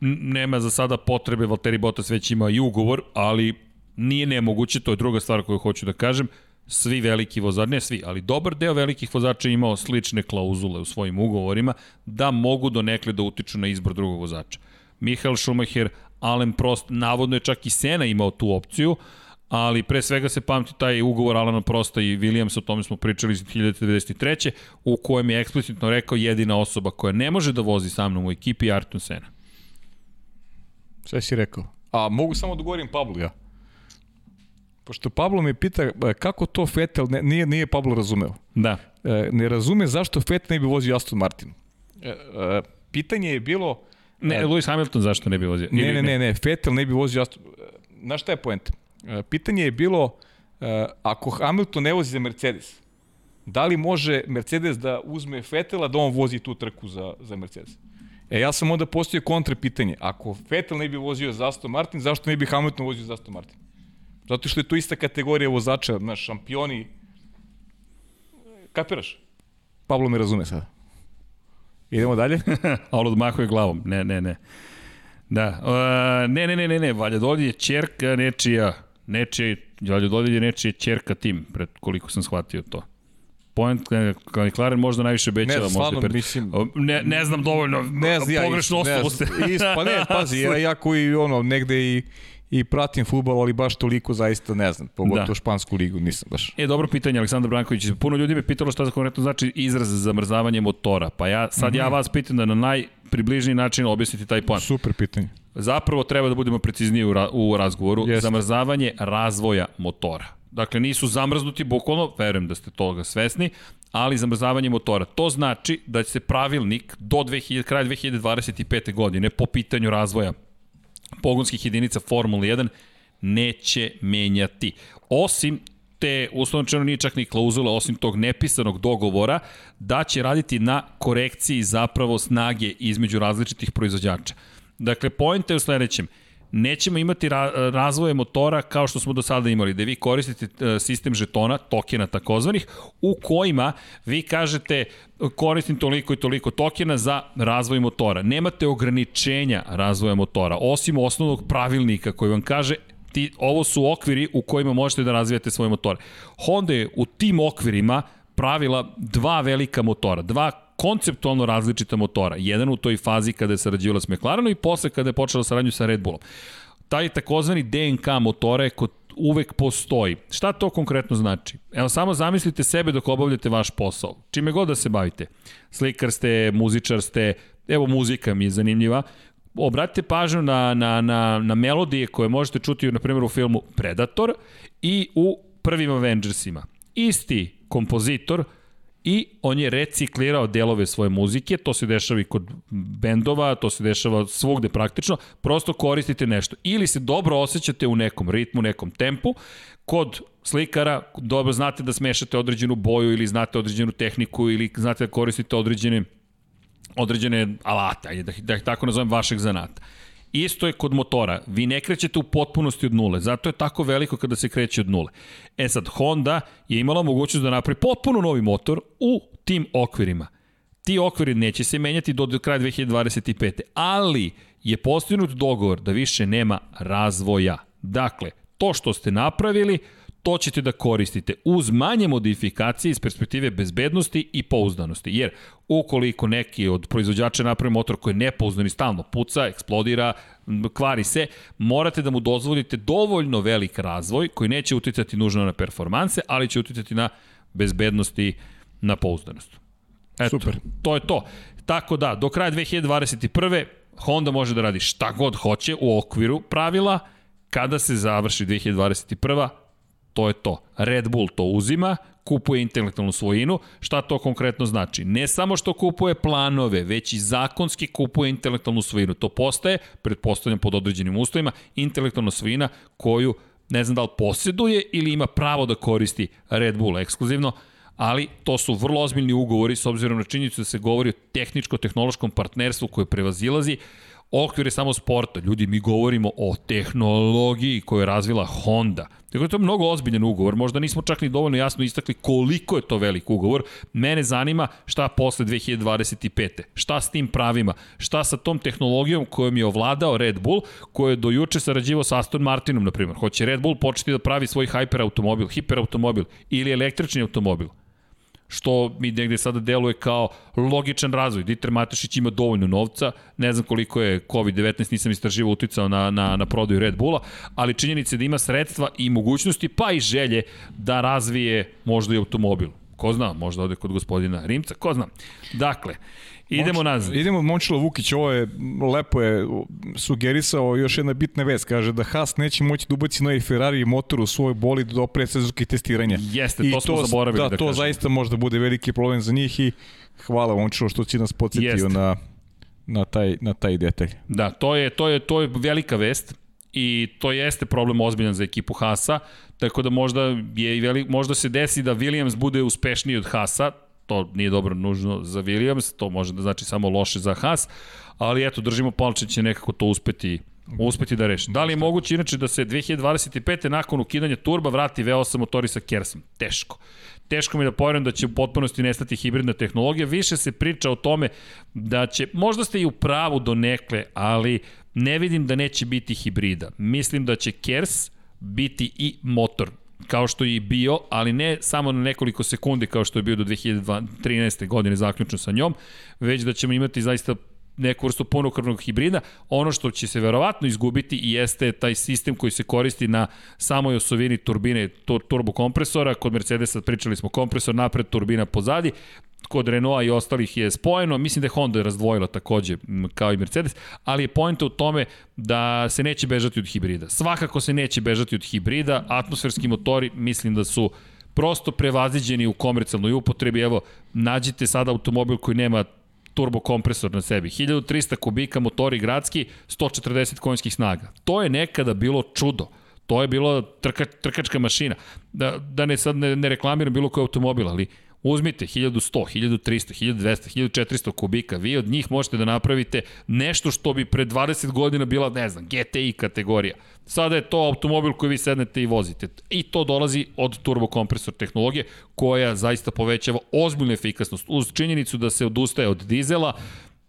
nema za sada potrebe, Valtteri Bottas već ima i ugovor, ali nije nemoguće, to je druga stvar koju hoću da kažem, svi veliki vozači, ne svi, ali dobar deo velikih vozača imao slične klauzule u svojim ugovorima da mogu do nekle da utiču na izbor drugog vozača. Michael Schumacher, Alain Prost, navodno je čak i Sena imao tu opciju, ali pre svega se pamti taj ugovor Alana Prosta i Williams, o tome smo pričali iz 1993. u kojem je eksplicitno rekao jedina osoba koja ne može da vozi sa mnom u ekipi je Arton Sena. Sve si rekao. A mogu samo da govorim Pablo ja. Pošto Pablo me pita e, kako to Vettel, ne, nije, nije Pablo razumeo. Da. E, ne razume zašto Vettel ne bi vozio Aston Martin. E, e, pitanje je bilo... Ne, Lewis Hamilton zašto ne bi vozio? Ne, ne, ne, ne, Vettel ne bi vozio znaš šta je poenta? E, pitanje je bilo, e, ako Hamilton ne vozi za Mercedes, da li može Mercedes da uzme Fetela da on vozi tu trku za, za Mercedes? E, ja sam onda postavio kontre pitanje. Ako Vettel ne bi vozio za Aston Martin, zašto ne bi Hamilton vozio za Aston Martin? Zato što je to ista kategorija vozača, naš šampioni. Kapiraš? Pablo me razume sada. Idemo dalje? A on odmahuje glavom. Ne, ne, ne. Da. Uh, ne, ne, ne, ne, ne. Valjadolid je čerka nečija. Nečija, Valjadolid je nečija čerka tim, pred koliko sam shvatio to. Point kao Klaren možda najviše bećava. Ne, stvarno, možda mislim... Ne, ne znam dovoljno. Ne znam, ja, pogrešno osobu ste. pa ne, pazi, ja, ja koji ono, negde i i pratim futbol, ali baš toliko zaista ne znam, pogotovo da. špansku ligu nisam baš. E, dobro pitanje, Aleksandar Branković. Puno ljudi me pitalo šta konkretno znači izraz za zamrzavanje motora. Pa ja, sad mm -hmm. ja mhm. vas pitam da na najpribližniji način objasniti taj plan. Super pitanje. Zapravo treba da budemo precizniji u, ra u razgovoru. Jeste. Zamrzavanje razvoja motora. Dakle, nisu zamrznuti bukvalno, verujem da ste toga svesni, ali zamrzavanje motora. To znači da će se pravilnik do 2000, kraja 2025. godine po pitanju razvoja pogonskih jedinica Formula 1 neće menjati. Osim te, uslovno nije čak ni klauzula, osim tog nepisanog dogovora, da će raditi na korekciji zapravo snage između različitih proizvođača. Dakle, pojenta je u sledećem – nećemo imati ra razvoje motora kao što smo do sada imali, da vi koristite e, sistem žetona, tokena takozvanih, u kojima vi kažete koristim toliko i toliko tokena za razvoj motora. Nemate ograničenja razvoja motora, osim osnovnog pravilnika koji vam kaže ti, ovo su okviri u kojima možete da razvijate svoje motore. Honda je u tim okvirima pravila dva velika motora, dva konceptualno različita motora. Jedan u toj fazi kada je sarađivala s McLarenom i posle kada je počela saradnju sa Red Bullom. Taj takozvani DNK motora je kod uvek postoji. Šta to konkretno znači? Evo samo zamislite sebe dok obavljate vaš posao. Čime god da se bavite. Slikar ste, muzičar ste, evo muzika mi je zanimljiva. Obratite pažnju na, na, na, na melodije koje možete čuti na primjer u filmu Predator i u prvim Avengersima. Isti kompozitor i on je reciklirao delove svoje muzike, to se dešava i kod bendova, to se dešava svugde praktično, prosto koristite nešto. Ili se dobro osjećate u nekom ritmu, nekom tempu, kod slikara dobro znate da smešate određenu boju ili znate određenu tehniku ili znate da koristite određene određene alate, da, da ih tako nazovem, vašeg zanata. Isto je kod motora. Vi ne krećete u potpunosti od nule. Zato je tako veliko kada se kreće od nule. E sad, Honda je imala mogućnost da napravi potpuno novi motor u tim okvirima. Ti okviri neće se menjati do kraja 2025. Ali je postignut dogovor da više nema razvoja. Dakle, to što ste napravili, to ćete da koristite uz manje modifikacije iz perspektive bezbednosti i pouzdanosti. Jer ukoliko neki od proizvođača napravi motor koji je nepouzdan i stalno puca, eksplodira, kvari se, morate da mu dozvolite dovoljno velik razvoj koji neće uticati nužno na performanse, ali će uticati na bezbednost i na pouzdanost. Eto, Super. to je to. Tako da, do kraja 2021. Honda može da radi šta god hoće u okviru pravila, kada se završi 2021 to je to. Red Bull to uzima, kupuje intelektualnu svojinu. Šta to konkretno znači? Ne samo što kupuje planove, već i zakonski kupuje intelektualnu svojinu. To postaje, pretpostavljam pod određenim uslovima, intelektualna svojina koju ne znam da li posjeduje ili ima pravo da koristi Red Bull ekskluzivno, ali to su vrlo ozbiljni ugovori s obzirom na činjenicu da se govori o tehničko-tehnološkom partnerstvu koje prevazilazi okvir je samo sporta. Ljudi, mi govorimo o tehnologiji koju je razvila Honda. Tako je to mnogo ozbiljan ugovor. Možda nismo čak ni dovoljno jasno istakli koliko je to velik ugovor. Mene zanima šta posle 2025. Šta s tim pravima? Šta sa tom tehnologijom kojom je ovladao Red Bull, koja je do juče sarađivao sa Aston Martinom, na primjer. Hoće Red Bull početi da pravi svoj hyper automobil, hiper automobil ili električni automobil što mi negde sada deluje kao logičan razvoj. Dieter Matešić ima dovoljno novca, ne znam koliko je COVID-19, nisam istraživao uticao na, na, na prodaju Red Bulla, ali činjenica je da ima sredstva i mogućnosti, pa i želje da razvije možda i automobil. Ko zna, možda ode kod gospodina Rimca, ko zna. Dakle, Idemo nazad. Idemo Momčilo Vukić, ovo je lepo je sugerisao još jedna bitna vest, kaže da Haas neće moći da ubaci novi Ferrari motor u svoj bolid do predsezonskih testiranja. Jeste, to I smo to, zaboravili da, da to kažem. zaista može da bude veliki problem za njih i hvala Momčilo što će nas podsjetio Jeste. na na taj na taj detalj. Da, to je to je to je velika vest i to jeste problem ozbiljan za ekipu Hasa, tako da možda je i velik, možda se desi da Williams bude uspešniji od Hasa, to nije dobro nužno za Williams, to može da znači samo loše za Haas, ali eto, držimo palče će nekako to uspeti uspeti da reši. Da li je moguće inače da se 2025. nakon ukidanja turba vrati V8 motori sa Kersom? Teško. Teško mi da poverujem da će u potpunosti nestati hibridna tehnologija. Više se priča o tome da će, možda ste i u pravu do nekle, ali ne vidim da neće biti hibrida. Mislim da će Kers biti i motor kao što je i bio, ali ne samo na nekoliko sekundi kao što je bio do 2013. godine zaključno sa njom, već da ćemo imati zaista neku vrstu punokrvnog hibrida. Ono što će se verovatno izgubiti jeste taj sistem koji se koristi na samoj osovini turbine turbokompresora. Kod Mercedesa pričali smo kompresor napred, turbina pozadi kod Renaulta i ostalih je spojeno, mislim da je Honda razdvojila takođe kao i Mercedes, ali je pojenta u tome da se neće bežati od hibrida. Svakako se neće bežati od hibrida, atmosferski motori mislim da su prosto prevaziđeni u komercijalnoj upotrebi. Evo, nađite sada automobil koji nema turbo kompresor na sebi. 1300 kubika motori gradski, 140 konjskih snaga. To je nekada bilo čudo. To je bilo trka, trkačka mašina. Da, da ne sad ne, ne reklamiram bilo koji automobil, ali Uzmite 1100, 1300, 1200, 1400 kubika, vi od njih možete da napravite nešto što bi pre 20 godina bila, ne znam, GTI kategorija. Sada je to automobil koji vi sednete i vozite. I to dolazi od turbokompresor tehnologije koja zaista povećava ozbiljnu efikasnost. Uz činjenicu da se odustaje od dizela,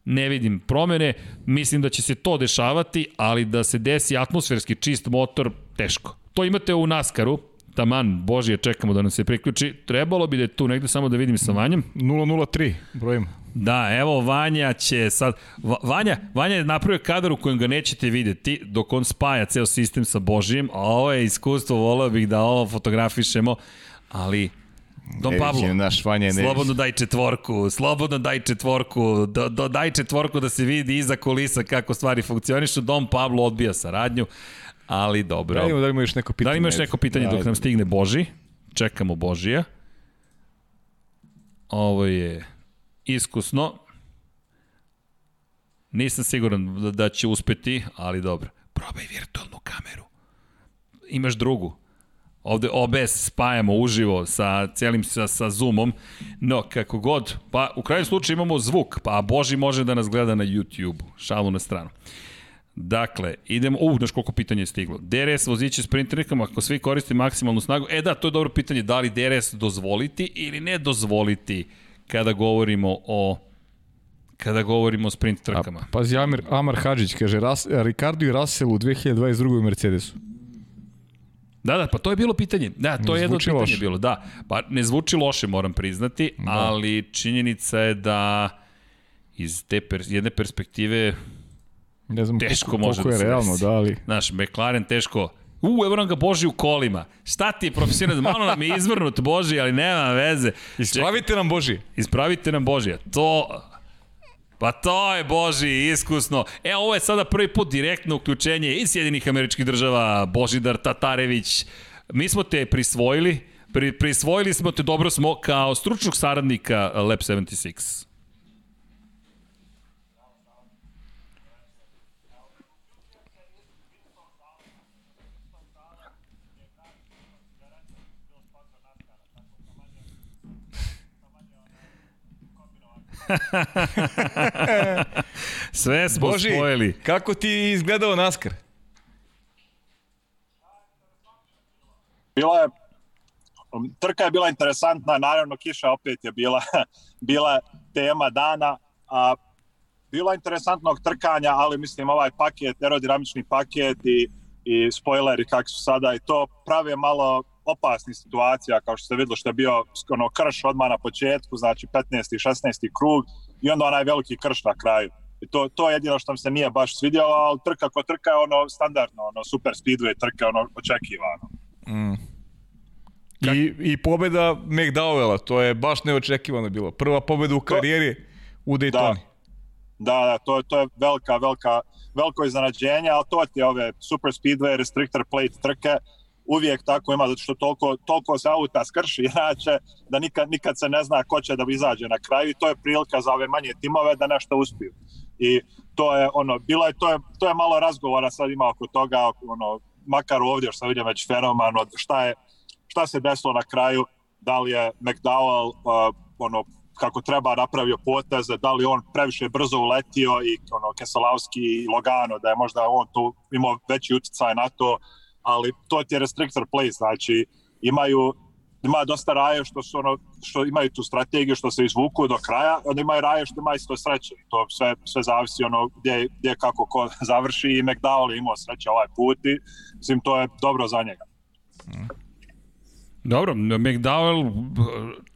ne vidim promene, mislim da će se to dešavati, ali da se desi atmosferski čist motor, teško. To imate u NASCAR-u, taman, Božije, čekamo da nam se priključi. Trebalo bi da je tu negde samo da vidim sa Vanjom. 003, brojimo. Da, evo Vanja će sad, Vanja, Vanja je napravio kadar u kojem ga nećete videti dok on spaja ceo sistem sa Božijem, a ovo je iskustvo, voleo bih da ovo fotografišemo, ali Don Pablo, naš Vanja slobodno daj četvorku, slobodno daj četvorku, do, do, daj četvorku da se vidi iza kulisa kako stvari funkcionišu. Don Pablo odbija saradnju ali dobro. Da ima, da ima još neko pitanje. Da li ima još neko pitanje da, dok nam stigne Boži? Čekamo Božija. Ovo je iskusno. Nisam siguran da, da će uspeti, ali dobro. Probaj virtualnu kameru. Imaš drugu. Ovde OBS spajamo uživo sa celim sa, sa Zoomom, no kako god, pa u krajnjem slučaju imamo zvuk, pa Boži može da nas gleda na YouTube, šalu na stranu. Uh, Dakle, idemo, uh, znaš koliko pitanja je stiglo. DRS voziće sprinterikama, ako svi koriste maksimalnu snagu, e da, to je dobro pitanje, da li DRS dozvoliti ili ne dozvoliti kada govorimo o kada govorimo o sprint trkama. A, pazi, Amir, Amar Hadžić kaže, Ras, Ricardo i Russell u 2022. u Mercedesu. Da, da, pa to je bilo pitanje. Da, to je jedno pitanje loše. bilo. Da, pa ne zvuči loše, moram priznati, da. ali činjenica je da iz te per, jedne perspektive Ne znam teško koliko, može koliko da je realno, da ali... Znaš, McLaren teško U, evo nam ga Boži u kolima. Šta ti je profesionalno? Malo nam je izvrnut Boži, ali nema veze. Ispravite nam Boži. Ispravite nam Božija. To... Pa to je Boži, iskusno. E, ovo je sada prvi put direktno uključenje iz Sjedinih američkih država, Božidar Tatarević. Mi smo te prisvojili, Pri, prisvojili smo te, dobro smo, kao stručnog saradnika Lab 76. Sve smo Boži, spojili. kako ti izgledao Naskar? Bila je trka je bila interesantna, naravno kiša opet je bila bila tema dana, a bilo interesantnog trkanja, ali mislim ovaj paket, aerodinamični paket i, i spoileri kakvi su sada i to prave malo opasnih situacija, kao što ste videli što je bio ono, krš odmah na početku, znači 15. i 16. krug i onda onaj veliki krš na kraju. I to, to je jedino što mi se nije baš svidjelo, ali trka ko trka je ono standardno, ono super speedway trka, ono očekivano. Mm. I, I pobeda McDowella, to je baš neočekivano bilo. Prva pobeda u karijeri to, u Daytoni. Da, da, da to, to je velika, velika, veliko iznenađenje, ali to ti je ove super speedway, restrictor plate trke, uvijek tako ima, zato što toliko, toliko se auta skrši, inače da nikad, nikad se ne zna ko će da izađe na kraju i to je prilika za ove manje timove da nešto uspiju. I to je ono, bilo je, to je, to je malo razgovora sad ima oko toga, ono, makar ovdje što vidim već fenoman, od šta je, šta se desilo na kraju, da li je McDowell uh, ono, kako treba napravio poteze, da li on previše brzo uletio i ono, Keselowski i Logano, da je možda on tu imao veći utjecaj na to, ali to ti je restrictor place, znači imaju ima dosta raje što su ono što imaju tu strategiju što se izvuku do kraja, onda imaju raje što ima isto sreće. To sve sve zavisi ono gdje, gdje kako ko završi i McDowell imao sreće ovaj put i mislim to je dobro za njega. Dobro, McDowell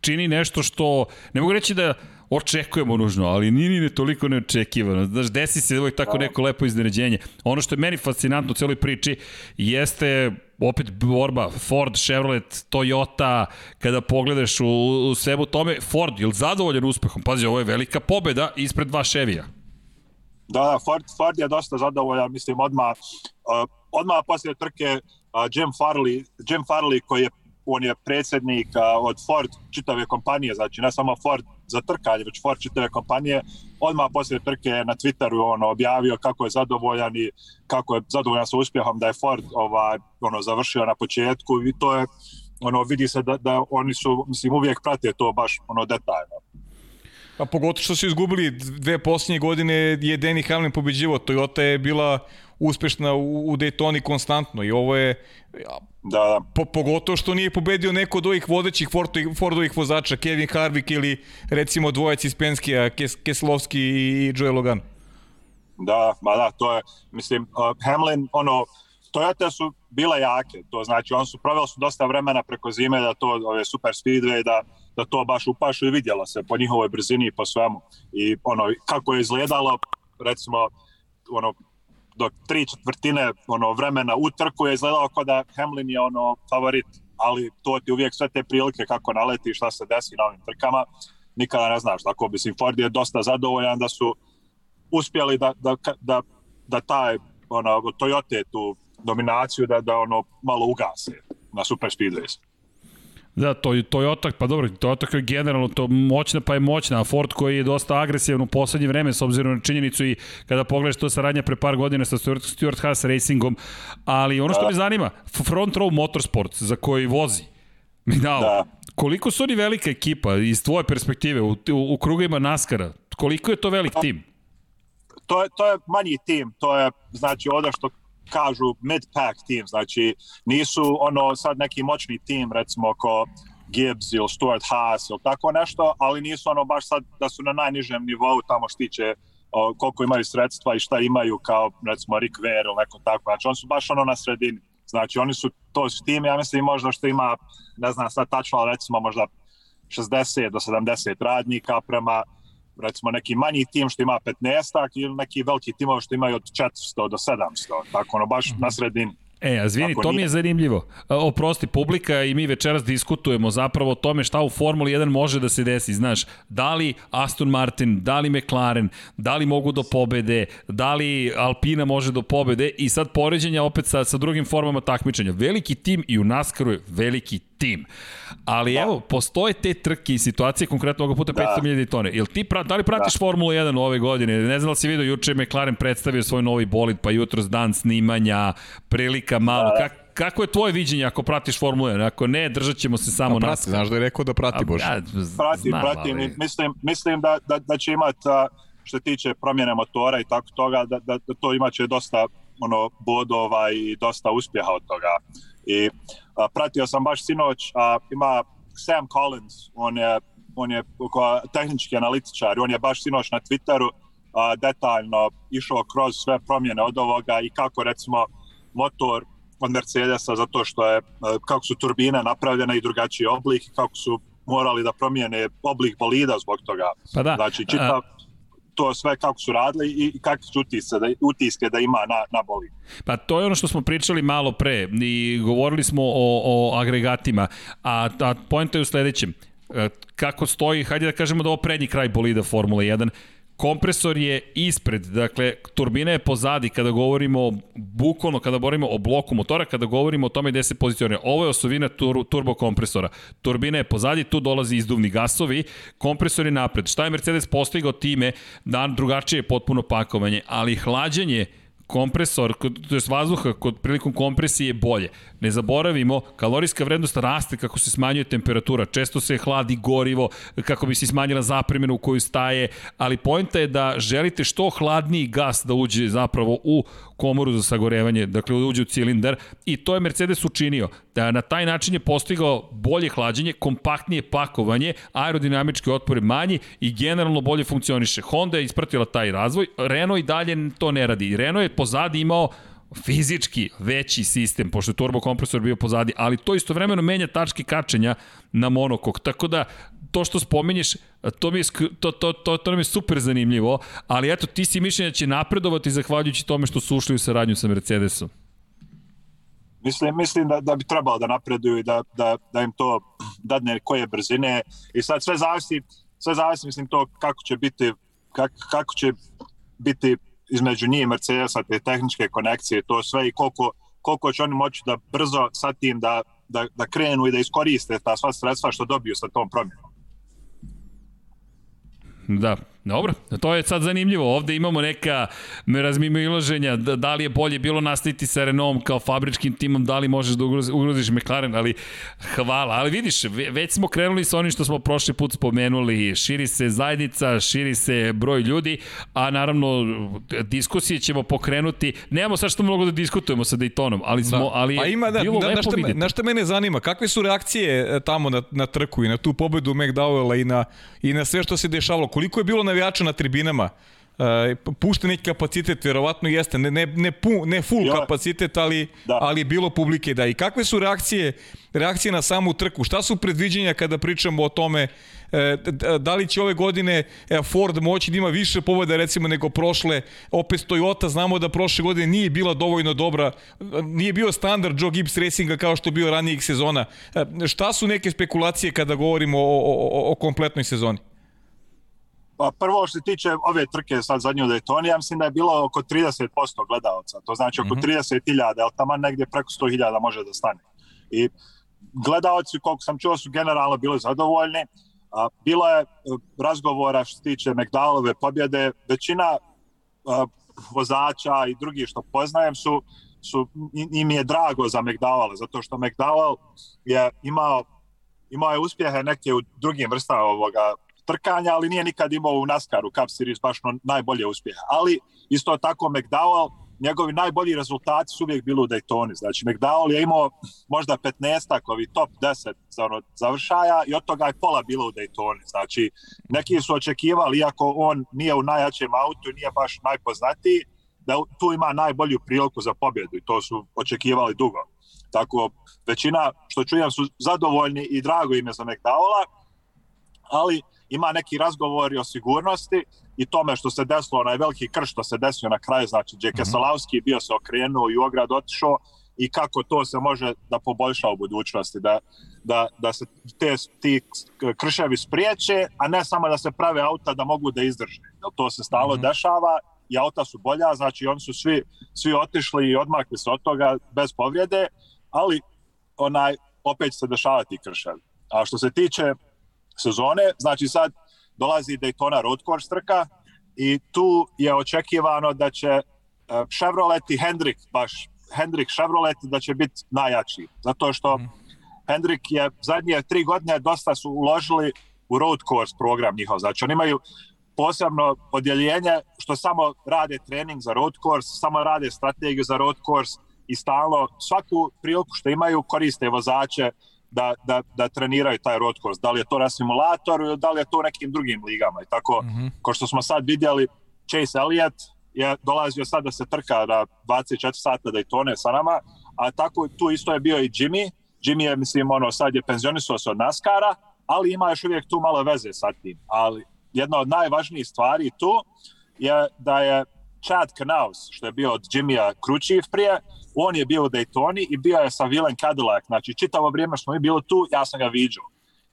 čini nešto što ne mogu reći da očekujemo nužno, ali nije ni ne toliko neočekivano. Znaš, desi se uvijek tako neko lepo iznenađenje. Ono što je meni fascinantno u celoj priči jeste opet borba Ford, Chevrolet, Toyota, kada pogledaš u, u svemu tome, Ford je zadovoljan uspehom? Pazi, ovo je velika pobeda ispred dva Chevija. Da, da, Ford, Ford je dosta zadovoljan, mislim, odmah, uh, odmah poslije trke uh, Jim Farley, Jim Farley koji je on je predsjednik uh, od Ford čitave kompanije, znači ne samo Ford za trkanje, već Ford čitave kompanije, odmah poslije trke na Twitteru ono, objavio kako je zadovoljan i kako je zadovoljan sa uspjehom da je Ford ovaj, ono, završio na početku i to je, ono, vidi se da, da oni su, mislim, uvijek prate to baš ono, detaljno. A pogotovo što su izgubili dve posljednje godine je Danny Hamlin pobeđivo. Toyota je bila uspešna u, u Daytoni konstantno i ovo je da, da. Po, pogotovo što nije pobedio neko od ovih vodećih Fordovih, Fordovih vozača, Kevin Harvick ili recimo dvojac iz Penskija, Kes, Keslovski i Joe Logan. Da, ma da, to je, mislim, uh, Hamlin, ono, Toyota su bile jake, to znači, on su proveli su dosta vremena preko zime da to, ove super speedway, da, da to baš upašu i vidjelo se po njihovoj brzini i po svemu. I ono, kako je izgledalo, recimo, ono, do tri četvrtine ono vremena u trku je izgledalo kao da Hamlin je ono favorit, ali to ti uvijek sve te prilike kako naleti šta se desi na ovim trkama, nikada ne znaš. Tako bi Ford je dosta zadovoljan da su uspjeli da, da, da, da taj ono, Toyota tu dominaciju da, da ono malo ugase na super speedways. Da, to, Toyota, pa dobro, Toyota je generalno to moćna pa je moćna, a Ford koji je dosta agresivan u poslednje vreme s obzirom na činjenicu i kada pogledaš to saradnja pre par godina sa Stuart, Stuart Haas Racingom, ali ono što me zanima, Front Row Motorsport za koji vozi, mi da. koliko su oni velika ekipa iz tvoje perspektive u, u, u krugovima NASCAR-a, koliko je to velik tim? To je, to je manji tim, to je znači ovde što kažu mid-pack tim, znači nisu ono sad neki moćni tim, recimo ko Gibbs ili Stuart Haas ili tako nešto, ali nisu ono baš sad da su na najnižem nivou tamo štiće o, koliko imaju sredstva i šta imaju kao recimo Rick Ware ili neko tako, znači oni su baš ono na sredini. Znači oni su to s tim, ja mislim možda što ima, ne znam sad tačno, ali recimo možda 60 do 70 radnika prema recimo neki manji tim što ima 15 ili neki veliki timovi što imaju od 400 do 700, tako ono baš na sredini. E, a zvini, to mi je zanimljivo. Oprosti, publika i mi večeras diskutujemo zapravo o tome šta u Formuli 1 može da se desi. Znaš, da li Aston Martin, da li McLaren, da li mogu do pobede, da li Alpina može do pobede i sad poređenja opet sa, sa drugim formama takmičenja. Veliki tim i u NASCAR-u je veliki tim. Ali da. evo, postoje te trke i situacije, konkretno ovoga puta 500.000 da. tone. Jel ti pra, da li pratiš da. Formulu 1 ove godine? Ne znam da li si vidio, juče McLaren predstavio svoj novi bolid, pa jutro dan snimanja, prilika malo. Da. Kak, kako je tvoje viđenje ako pratiš Formulu 1? Ako ne, držat ćemo se samo pa prati, Znaš da je rekao da prati, Bože. Ja, prati, prati. Ali... Mislim, mislim da, da, da će imati, što tiče promjene motora i tako toga, da, da, da to imaće dosta ono bodova i dosta uspjeha od toga. I a, pratio sam baš sinoć, a, ima Sam Collins, on je, on je tehnički analitičar, on je baš sinoć na Twitteru a, detaljno išao kroz sve promjene od ovoga i kako recimo motor od Mercedesa zato što je kako su turbine napravljene i drugačiji oblik kako su morali da promijene oblik bolida zbog toga. Pa da. Znači, čitav, to sve kako su radili i kakve su utiske da, utiske da ima na, na boli. Pa to je ono što smo pričali malo pre i govorili smo o, o agregatima, a, a point je u sledećem e, kako stoji, hajde da kažemo da ovo prednji kraj bolida Formula 1, kompresor je ispred, dakle, turbina je pozadi kada govorimo bukvalno, kada govorimo o bloku motora, kada govorimo o tome gde se pozicionira. Ovo je osovina tur, turbo kompresora. Turbina je pozadi, tu dolazi izduvni gasovi, kompresor je napred. Šta je Mercedes postigao time? Da drugačije je potpuno pakovanje, ali hlađenje kompresor, to je vazduha kod prilikom kompresije je bolje. Ne zaboravimo, kalorijska vrednost raste kako se smanjuje temperatura, često se hladi gorivo kako bi se smanjila zapremena u koju staje, ali pojenta je da želite što hladniji gas da uđe zapravo u komoru za sagorevanje, dakle da uđe u cilindar i to je Mercedes učinio. Da na taj način je postigao bolje hlađenje, kompaktnije pakovanje, aerodinamički otpor je manji i generalno bolje funkcioniše. Honda je ispratila taj razvoj, Renault i dalje to ne radi. Renault je pozadi imao fizički veći sistem, pošto je turbo kompresor bio pozadi, ali to istovremeno menja tačke kačenja na monokok. Tako da, to što spominješ, to mi je, to, to, to, to nam je super zanimljivo, ali eto, ti si mišljenja da će napredovati zahvaljujući tome što su ušli u saradnju sa Mercedesom. Mislim, mislim da, da bi trebalo da napreduju i da, da, da im to dadne koje brzine i sad sve zavisi, sve zavisi mislim to kako će biti kako, kako će biti između njih i Mercedesa, te tehničke konekcije, to sve i koliko, koliko će oni moći da brzo sa tim da, da, da krenu i da iskoriste ta sva sredstva što dobiju sa tom promjenom. Da, Dobro, to je sad zanimljivo. Ovde imamo neka razmimo iloženja, da, da li je bolje bilo nastaviti sa Renaultom kao fabričkim timom, da li možeš da ugroziš McLaren, ali hvala. Ali vidiš, već smo krenuli sa onim što smo prošli put spomenuli. Širi se zajednica, širi se broj ljudi, a naravno diskusije ćemo pokrenuti. Nemamo sad što mnogo da diskutujemo sa Daytonom, ali smo, da. ali pa ima, da, bilo da, lepo na šta, vidjeti. Na šta mene zanima, kakve su reakcije e, tamo na, na trku i na tu pobedu McDowella i na, i na sve što se dešavalo? Koliko je bilo na navijača na tribinama, Uh, pušta neki kapacitet, verovatno jeste, ne, ne, ne, pu, ne full ja. kapacitet, ali, da. ali je bilo publike, da. I kakve su reakcije, reakcije na samu trku? Šta su predviđenja kada pričamo o tome e, da li će ove godine e, Ford moći da ima više pobjeda recimo nego prošle, opet Toyota znamo da prošle godine nije bila dovoljno dobra, nije bio standard Joe Gibbs Racinga kao što je bio ranijih sezona. Šta su neke spekulacije kada govorimo o, o, o kompletnoj sezoni? Pa prvo što se tiče ove trke sad zadnju Daytona, ja mislim da je bilo oko 30% gledalca, to znači oko mm -hmm. 30.000, ali tamo negdje preko 100.000 može da stane. I gledalci, koliko sam čuo, su generalno bili zadovoljni. A, bilo je e, razgovora što se tiče McDowellove pobjede, većina a, vozača i drugih što poznajem su, su im je drago za McDowell, zato što McDowell je imao imao je uspjehe neke u drugim vrstama ovoga trkanja, ali nije nikad imao u NASCAR-u Cup Series baš najbolje uspjeha. Ali isto tako McDowell, njegovi najbolji rezultati su uvijek bili u Daytoni. Znači McDowell je imao možda 15 ovi top 10 za ono završaja i od toga je pola bilo u Daytoni. Znači neki su očekivali, iako on nije u najjačem autu i nije baš najpoznatiji, da tu ima najbolju priliku za pobjedu i to su očekivali dugo. Tako većina, što čujem, su zadovoljni i drago im je za McDowella, ali ima neki razgovori o sigurnosti i tome što se desilo, onaj veliki krš što se desio na kraju, znači mm -hmm. Salavski bio se okrenuo i u ograd otišao i kako to se može da poboljša u budućnosti, da, da, da se te, ti krševi spriječe, a ne samo da se prave auta da mogu da izdrže. To se stalo mm -hmm. dešava i auta su bolja, znači oni su svi, svi otišli i odmakli se od toga bez povrijede, ali onaj opet se dešavati krševi. A što se tiče sezone, znači sad dolazi Daytona Road Course trka i tu je očekivano da će Chevrolet i Hendrik baš Hendrik Chevrolet da će biti najjači. Zato što mm. Hendrik je zadnje tri godine dosta su uložili u road course program njihov. Znači oni imaju posebno odjeljenje što samo rade trening za road course, samo rade strategiju za road course i stalno svaku priliku što imaju koriste vozače da, da, da treniraju taj road course. Da li je to na simulatoru, da li je to u nekim drugim ligama. I tako, mm -hmm. ko što smo sad vidjeli, Chase Elliott je dolazio sad da se trka na 24 sata Daytone sa nama, a tako tu isto je bio i Jimmy. Jimmy je, mislim, ono, sad je penzionisao se od Naskara, ali ima još uvijek tu malo veze sa tim. Ali jedna od najvažnijih stvari tu je da je Chad Knaus, što je bio od Jimmya Kručiv prije, on je bio u Daytoni i bio je sa Willem Cadillac. Znači, čitavo vrijeme što mi bilo tu, ja sam ga viđao.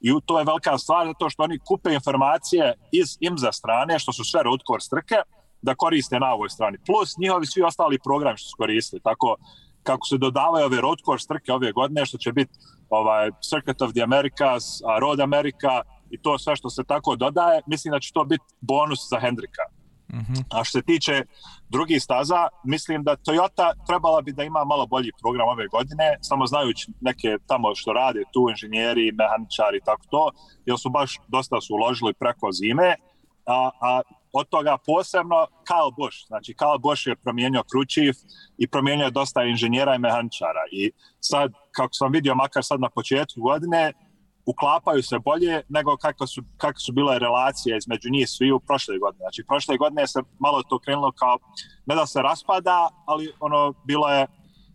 I to je velika stvar zato što oni kupe informacije iz IMZA strane, što su sve road course trke, da koriste na ovoj strani. Plus njihovi svi ostali programi što su koristili. Tako kako se dodavaju ove road course trke ove godine, što će biti ovaj Circuit of the Americas, Road America i to sve što se tako dodaje, mislim da će to biti bonus za Hendrika. Mm -hmm. A što se tiče drugih staza, mislim da Toyota trebala bi da ima malo bolji program ove godine, samo znajući neke tamo što rade tu inženjeri, mehaničari i tako to, jer su baš dosta su uložili preko zime, a, a od toga posebno Kyle Busch. Znači, Kyle Busch je promijenio Kručiv i promijenio dosta inženjera i mehaničara. I sad, kako sam vidio, makar sad na početku godine, uklapaju se bolje nego kako su, kako su bile relacije između njih svi u prošle godine. Znači, prošle godine se malo to krenulo kao, ne da se raspada, ali ono, bilo je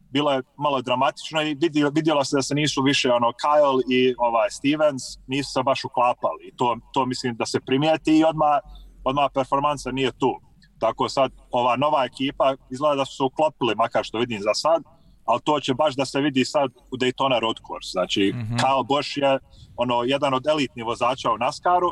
bilo je malo dramatično i vidjelo, vidjelo se da se nisu više ono Kyle i ovaj Stevens nisu se baš uklapali. To, to mislim da se primijeti i odmah odmah performansa nije tu. Tako sad ova nova ekipa izgleda da su se uklopili, makar što vidim za sad, ali to će baš da se vidi sad u Daytona Road Course. Znači, mm -hmm. Kyle Busch je ono, jedan od elitnih vozača u NASCAR-u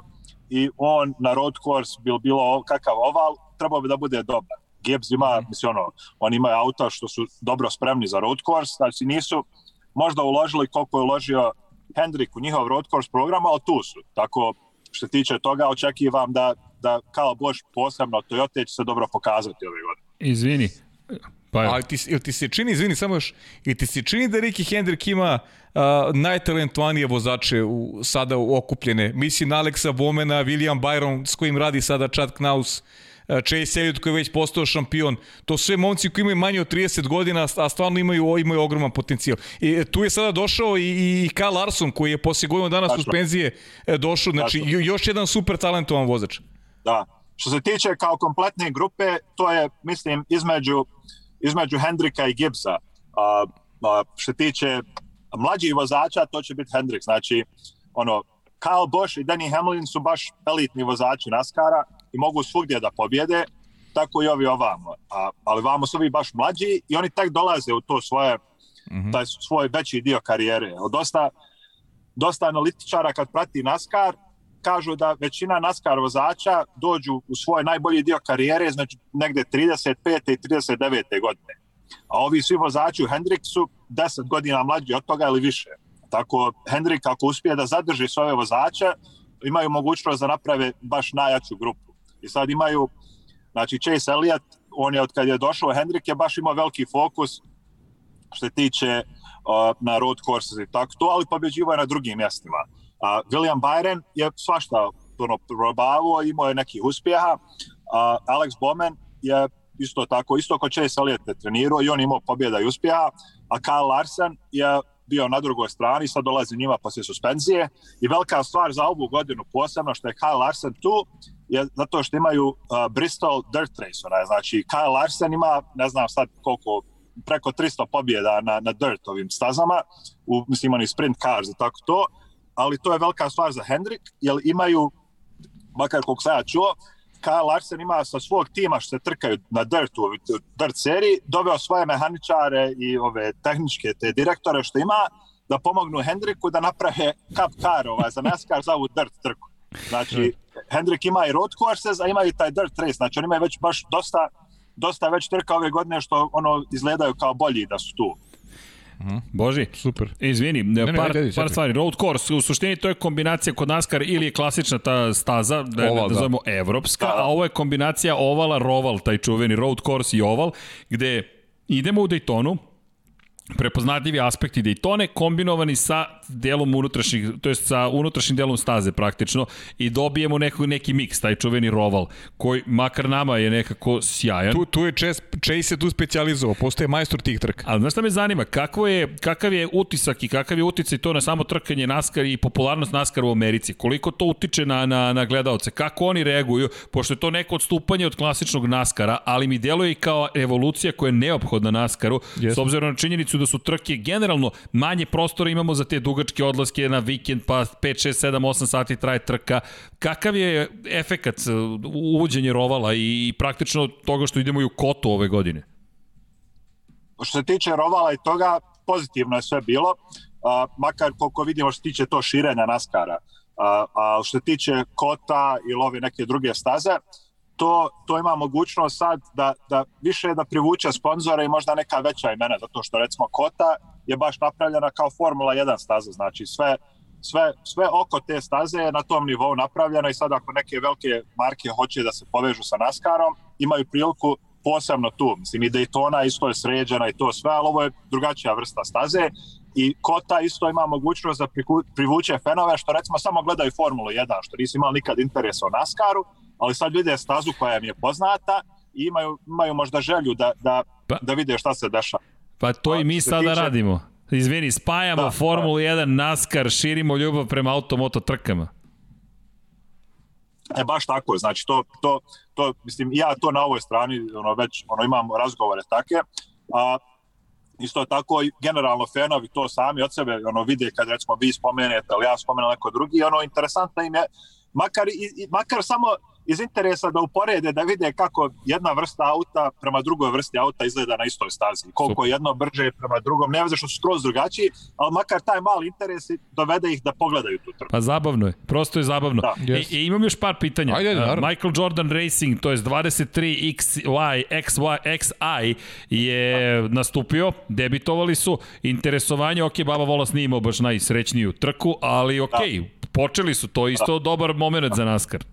i on na Road Course bil bilo kakav oval, trebao bi da bude dobar. Gibbs ima, mm. mislim, ono, oni imaju auta što su dobro spremni za road course, znači nisu možda uložili koliko je uložio Hendrik u njihov road course program, ali tu su. Tako, što tiče toga, očekivam da da kao Bosch posebno Toyota će se dobro pokazati ove godine. Izvini, Pa je. Ali ti, ili ti se čini, izvini, samo još, ili ti se čini da Ricky Hendrik ima uh, najtalentovanije vozače u, sada okupljene? Mislim na Alexa Bomena, William Byron s kojim radi sada Chad Knaus, uh, Chase Elliott koji je već postao šampion. To sve momci koji imaju manje od 30 godina, a stvarno imaju, imaju ogroman potencijal. I tu je sada došao i, i Kyle Larson koji je posle godinu dana suspenzije e, došao. Znači, Tačno. još jedan super talentovan vozač. Da. Što se tiče kao kompletne grupe, to je, mislim, između, između Hendrika i Gibbsa. A, a, što tiče mlađih vozača, to će biti Hendrik. Znači, ono, Kyle Busch i Danny Hamlin su baš elitni vozači Naskara i mogu svugdje da pobjede, tako i ovi ovamo. A, ali vamo su ovi baš mlađi i oni tek dolaze u to svoje, mm -hmm. taj svoj veći dio karijere. Dosta, dosta analitičara kad prati Naskar, kažu da većina NASCAR vozača dođu u svoj najbolji dio karijere, znači negde 35. i 39. godine. A ovi svi vozači u Hendriksu 10 godina mlađi od toga ili više. Tako Hendrik ako uspije da zadrži svoje vozače, imaju mogućnost da naprave baš najjaču grupu. I sad imaju, znači Chase Elliott, on je od kad je došao, Hendrik je baš imao veliki fokus što se tiče uh, na road courses i tako to, ali pobjeđivo je na drugim mjestima. A, William Byron je svašta ono, probavao, imao je nekih uspjeha. A, Alex Bowman je isto tako, isto kao Chase Elliott je trenirao i on imao pobjeda i uspjeha, a Kyle Larson je bio na drugoj strani, sad dolazi njima posle suspenzije. I velika stvar za ovu godinu posebno što je Kyle Larson tu je zato što imaju uh, Bristol Dirt Race, onaj, znači Kyle Larson ima, ne znam sad koliko, preko 300 pobjeda na, na dirt ovim stazama, u, mislim oni sprint cars i tako to, ali to je velika stvar za Hendrik, jer imaju, makar koliko sam ja čuo, Kyle Larsen ima sa svog tima što se trkaju na Dirtu, Dirt seriji, doveo svoje mehaničare i ove tehničke te direktore što ima, da pomognu Hendriku da naprave cup car ovaj, za NASCAR za ovu Dirt trku. Znači, Hendrik ima i road courses, a ima i taj Dirt race, znači oni imaju već baš dosta, dosta već trka ove godine što ono izgledaju kao bolji da su tu. -huh. Boži, super. Izvini, ne, ne, par, ne, par stvari. Road course, u suštini to je kombinacija kod NASCAR ili je klasična ta staza, da, oval, da, da zovemo evropska, da. a ovo je kombinacija ovala, roval, taj čuveni road course i oval, gde idemo u Daytonu, prepoznatljivi aspekti Daytone kombinovani sa delom unutrašnjih, to jest sa unutrašnjim delom staze praktično i dobijemo neko, neki miks, taj čuveni roval, koji makar nama je nekako sjajan. Tu, tu je Chase, Chase se tu specializovao, postoje majstor tih trka. Ali znaš šta me zanima, kako je, kakav je utisak i kakav je uticaj to na samo trkanje NASCAR i popularnost NASCAR u Americi? Koliko to utiče na, na, na gledalce? Kako oni reaguju? Pošto je to neko odstupanje od klasičnog NASCAR-a, ali mi deluje i kao evolucija koja je neophodna NASCAR-u, s obzirom na činjenicu da su trke generalno manje prostora imamo za te dugačke odlaske na vikend, pa 5, 6, 7, 8 sati traje trka. Kakav je efekat uh, uvođenje rovala i praktično toga što idemo i u kotu ove godine? Što se tiče rovala i toga, pozitivno je sve bilo, a, makar koliko vidimo što se tiče to širenja naskara. A, a što se tiče kota ili ove neke druge staze, to, to ima mogućnost sad da, da više da privuče sponzore i možda neka veća imena, zato što recimo Kota je baš napravljena kao Formula 1 staza, znači sve, sve, sve oko te staze je na tom nivou napravljeno i sad ako neke velike marke hoće da se povežu sa NASCARom, imaju priliku posebno tu. Mislim, i Daytona isto je sređena i to sve, ali ovo je drugačija vrsta staze i Kota isto ima mogućnost da privuče fenove što recimo samo gledaju Formulu 1, što nisu imali nikad interesa o NASCAR-u, ali sad vide stazu koja im je poznata i imaju, imaju možda želju da, da, pa, da vide šta se dešava. Pa to i mi sada tiče... radimo. Izvini, spajamo da, Formulu da. 1, NASCAR, širimo ljubav prema automoto trkama. E baš tako, znači to, to, to, mislim, ja to na ovoj strani ono, već ono, imam razgovore take, a isto tako i generalno fanovi to sami od sebe ono vide kad recimo vi spomenete ili ja spomenem neko drugi, ono interesantno im je makar, i, makar samo iz interesa da uporede, da vide kako jedna vrsta auta prema drugoj vrsti auta izgleda na istoj stazi. Koliko je jedno brže prema drugom, ne veze što su skroz drugačiji, ali makar taj mali interes dovede ih da pogledaju tu trku. Pa zabavno je, prosto je zabavno. Da. Yes. I, I imam još par pitanja. Ajde, uh, Michael Jordan Racing, to je 23 XY, XI je da. nastupio, debitovali su, interesovanje, ok, Baba Volas nije imao baš najsrećniju trku, ali ok, da. počeli su, to isto da. dobar moment za NASCAR.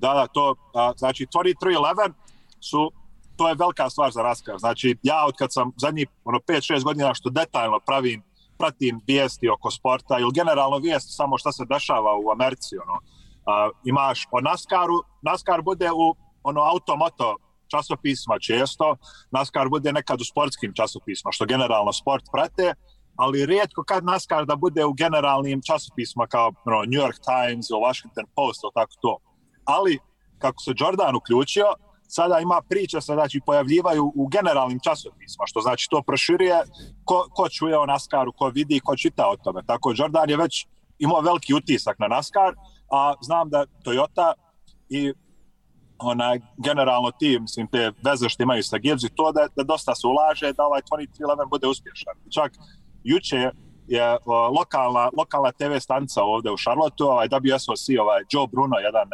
Da, da, to, a, znači 2311 su, to je velika stvar za Raskar. Znači, ja od kad sam zadnjih ono, 5-6 godina što detaljno pravim, pratim vijesti oko sporta ili generalno vijesti samo šta se dešava u Americi, ono, a, imaš o NASCARu, NASCAR bude u ono automoto časopisma često, NASCAR bude nekad u sportskim časopisma, što generalno sport prate, ali rijetko kad NASCAR da bude u generalnim časopisma kao no, New York Times ili Washington Post ili tako to ali kako se Jordan uključio, sada ima priča se znači pojavljivaju u generalnim časopisma, što znači to proširuje ko, ko čuje o NASCAR-u, ko vidi, ko čita o tome. Tako Jordan je već imao veliki utisak na NASCAR, a znam da Toyota i onaj generalno ti, mislim, te veze što imaju sa Gibbs i to da, da dosta se ulaže da ovaj 2311 bude uspješan. Čak juče je o, lokalna, lokalna TV stanica ovde u Charlotteu, ovaj WSOC, ovaj Joe Bruno, jedan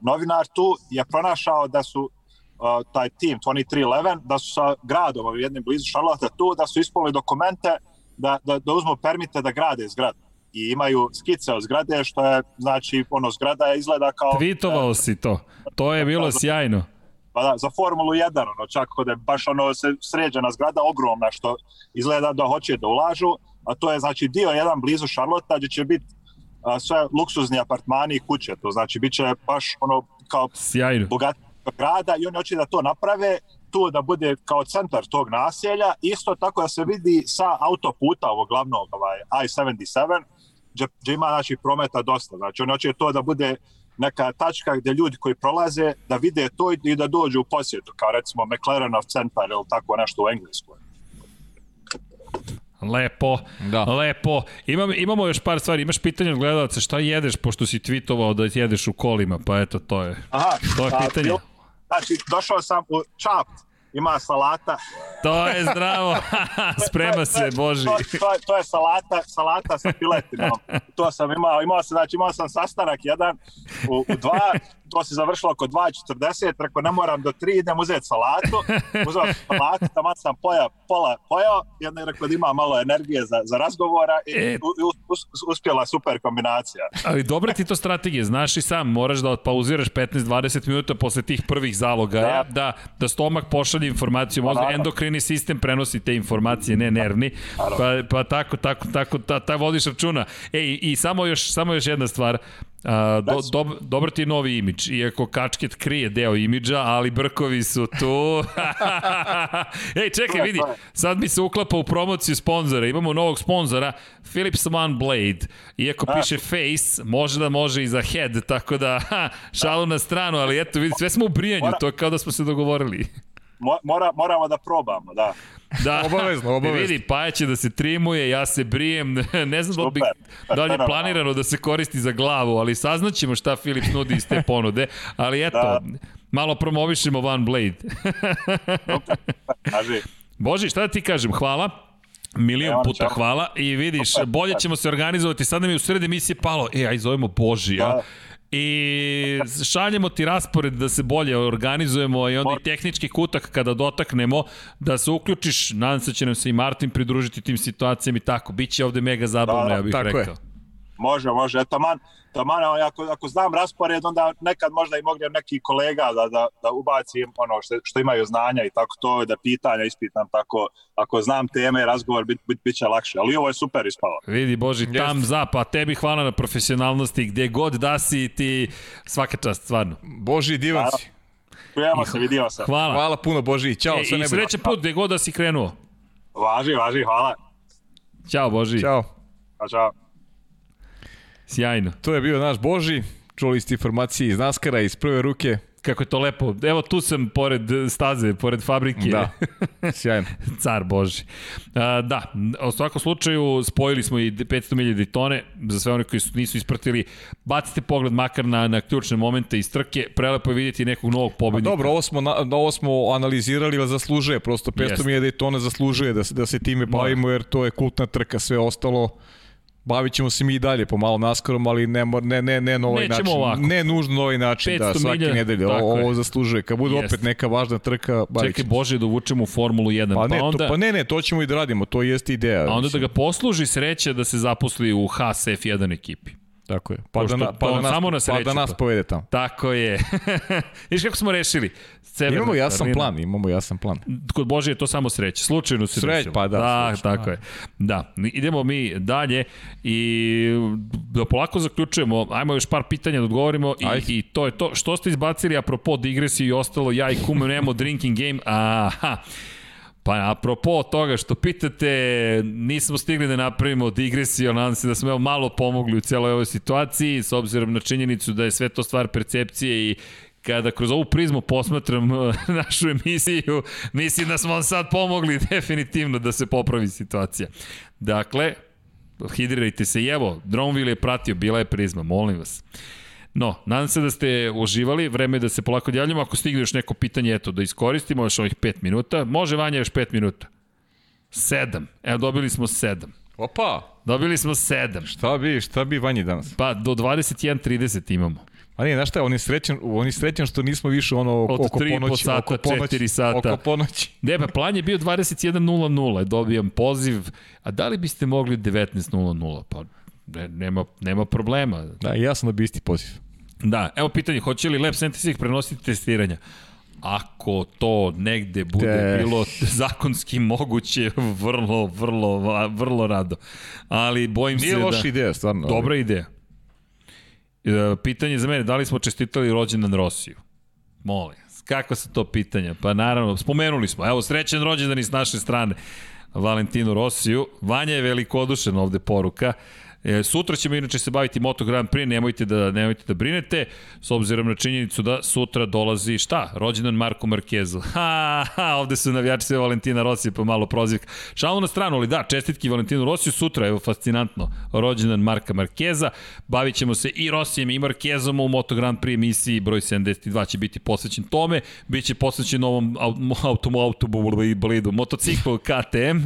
novinar tu je pronašao da su uh, taj tim 2311 da su sa gradom jednim blizu Charlotte tu da su ispunili dokumente da, da, da uzmu permite da grade zgradu i imaju skice od zgrade što je znači ono zgrada je izgleda kao Tweetovao si to. To je bilo da, sjajno. Pa da, za Formulu 1, ono, čak kod je baš ono se sređena zgrada ogromna što izgleda da hoće da ulažu, a to je znači dio jedan blizu Charlotte gdje će biti a, sve luksuzni apartmani i kuće, to znači bit će baš ono kao Sjajno. bogat grada i oni hoće da to naprave tu da bude kao centar tog naselja, isto tako da se vidi sa autoputa ovog glavnog ovaj, I-77, gdje, gdje ima znači, prometa dosta. Znači oni hoće to da bude neka tačka gdje ljudi koji prolaze da vide to i da dođu u posjetu, kao recimo McLarenov centar ili tako nešto u Engleskoj. Lepo, da. lepo. Imam, imamo još par stvari. Imaš pitanje od gledalaca šta jedeš, pošto si tweetovao da jedeš u kolima, pa eto, to je, Aha, to je pitanje. A, znači, došao sam u Čap, ima salata. To je zdravo. Sprema se, Boži. To, to, to, je salata, salata sa piletinom. To sam imao, imao sam, znači imao sam sastanak jedan u, u dva, to se završilo oko 2.40, preko ne moram do 3, idem uzeti salatu, uzeo salatu, tamo sam poja, pola pojao, jedna je rekao da ima malo energije za, za razgovora i e, us, uspjela super kombinacija. Ali dobra ti to strategija, znaš i sam, moraš da odpauziraš 15-20 minuta posle tih prvih zaloga, da, da, da stomak pošalje informaciju, možda endokrini sistem prenosi te informacije, ne nervni, pa, pa tako, tako, tako, ta, ta vodiš računa. Ej, i samo još, samo još jedna stvar, A, do, do, dobar ti je novi imidž, iako kačket krije deo imidža, ali brkovi su tu. Ej, čekaj, vidi, sad mi se uklapa u promociju sponzora. Imamo novog sponzora, Philips One Blade. Iako piše face, može da može i za head, tako da, ha, šalu na stranu, ali eto, vidi, sve smo u brijanju, to je kao da smo se dogovorili mora, moramo da probamo, da. Da, obavezno, obavezno. Vidi, Paja će da se trimuje, ja se brijem, ne znam Super, da, bi, da li je planirano da se koristi za glavu, ali saznaćemo šta Filip nudi iz te ponude, ali eto, da. malo promovišemo One Blade. Kaži. Boži, šta da ti kažem, hvala. Milion puta hvala i vidiš, bolje ćemo se organizovati. Sad nam je u sredi emisije palo, e, aj zovemo Božija. Da i šaljemo ti raspored da se bolje organizujemo i onda i tehnički kutak kada dotaknemo da se uključiš, nadam se da će nam se i Martin pridružiti tim situacijama i tako. Biće ovde mega zabavno, da, ja bih rekao. Je. Može, može. Eto, man, taman, ako, ako znam raspored, onda nekad možda i mogu neki kolega da, da, da ubacim ono što, što imaju znanja i tako to, da pitanja ispitam tako, ako znam teme, razgovor bit, bit, bit će lakše, ali ovo je super ispalo. Vidi Boži, Jest. tam za, pa tebi hvala na profesionalnosti, gde god da si ti, svaka čast, stvarno. Boži, divan si. Čujemo se, vidio se. Hvala. Hvala puno, Boži, ćao, e, sve I sreće put gde god da si krenuo. Važi, važi, hvala. Ćao, Boži. Ćao. Ćao, čao. Sjajno. To je bio naš Boži, čuli ste informacije iz Naskara, iz prve ruke. Kako je to lepo. Evo tu sam pored staze, pored fabrike. Da, sjajno. Car Boži. A, da, u svakom slučaju spojili smo i 500.000 Daytone, za sve one koji su, nisu ispratili. Bacite pogled makar na, na ključne momente iz trke, prelepo je vidjeti nekog novog pobednika. A dobro, ovo smo, na, ovo smo analizirali, ali zaslužuje, prosto 500.000 Daytone zaslužuje da, da se time bavimo, jer to je kultna trka, sve ostalo bavit ćemo se mi i dalje pomalo naskarom, ali ne, ne, ne, ne na ovaj Nećemo način. Ovako. Ne nužno na ovaj način, da svake milja, nedelje ovo, ovo zaslužuje. Kad bude Jest. opet neka važna trka, bavit Čekaj, Bože, da uvučemo u Formulu 1. Pa, pa, ne, onda... to, pa ne, ne, to ćemo i da radimo, to jeste ideja. A onda da ga posluži sreća da se zaposli u Haas F1 ekipi. Tako je. Pa, da, na, pa, da, nas, samo na sreću, pa da nas povede tamo. Tako je. Viš kako smo rešili? Severna imamo jasan Karolina. plan, imamo jasan plan. Kod Bože je to samo sreća. Slučajno se Sreć, pa da. Da, slučajno. tako je. Da, idemo mi dalje i da polako zaključujemo. Ajmo još par pitanja da odgovorimo i, i to je to. Što ste izbacili apropo digresiju i ostalo, ja i kume nemamo drinking game. Aha. Pa apropo toga što pitate, nismo stigli da napravimo digresiju, nadam se da smo evo malo pomogli u celoj ovoj situaciji, s obzirom na činjenicu da je sve to stvar percepcije i kada kroz ovu prizmu posmatram našu emisiju, mislim da smo vam sad pomogli definitivno da se popravi situacija. Dakle, hidrirajte se i evo, Dronville je pratio, bila je prizma, molim vas. No, nadam se da ste uživali, vreme je da se polako javljamo, ako stigne još neko pitanje, eto, da iskoristimo još ovih 5 minuta. Može Vanja još 5 minuta. 7. Evo, dobili smo 7. Opa! Dobili smo 7. Šta bi, šta bi Vanji danas? Pa, do 21.30 imamo. A nije, znaš šta, on je srećan, on je srećan što nismo više ono Od oko ponoći, sata, oko ponoći, 4 sata. Oko ponoći. Ne, pa plan je bio 21.00, dobijam poziv, a da li biste mogli 19.00? Pa nema, nema problema. Da, jasno da bi isti poziv. Da, evo pitanje, hoće li Lab Scientific prenositi testiranja? Ako to negde bude Te... bilo zakonski moguće, vrlo, vrlo, vrlo rado. Ali bojim Nije se da... Nije loša ideja, stvarno. Dobra ideja. E, pitanje za mene, da li smo čestitali rođendan Rosiju? Molim. Kako se to pitanja? Pa naravno, spomenuli smo. Evo, srećen rođendan iz naše strane. Valentinu Rosiju. Vanja je velikodušen ovde poruka. E, sutra ćemo inače se baviti Moto Grand Prix, nemojte da, nemojte da brinete, s obzirom na činjenicu da sutra dolazi šta? Rođendan Marko Markezu. Ha, ha, ovde su navijači sve Valentina Rossi, pa malo prozivka. Šalu na stranu, ali da, čestitki Valentinu Rosiju sutra, evo, fascinantno, rođendan Marka Markeza. Bavit ćemo se i Rosijem i Markezom u Moto Grand Prix emisiji broj 72 će biti posvećen tome, bit će posvećen novom automu, automobilidu, motociklu KTM,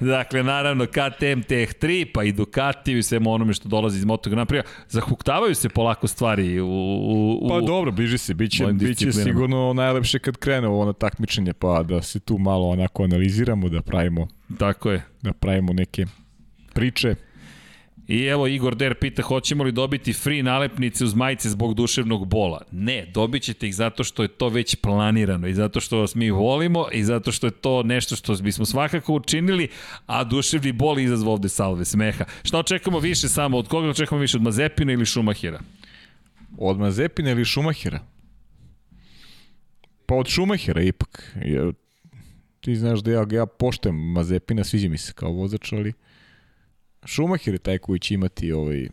dakle, naravno, KTM TH3, pa i Ducati i svemu onome što dolazi iz Moto Grand Prix. Zahuktavaju se polako stvari u, u, u Pa dobro, bliži se, biće, biće sigurno najlepše kad krene ovo na takmičenje, pa da se tu malo onako analiziramo, da pravimo Tako je. Da pravimo neke priče. I evo Igor Der pita hoćemo li dobiti free nalepnice uz majice zbog duševnog bola. Ne, dobit ćete ih zato što je to već planirano i zato što vas mi volimo i zato što je to nešto što bismo svakako učinili, a duševni bol izazva ovde salve smeha. Šta očekamo više samo? Od koga očekamo više? Od Mazepina ili Šumahira? Od Mazepina ili Šumahira? Pa od Šumahira ipak. Ti znaš da ja, ja poštem Mazepina, sviđa mi se kao vozač, ali Schumacher je taj koji će imati ovaj,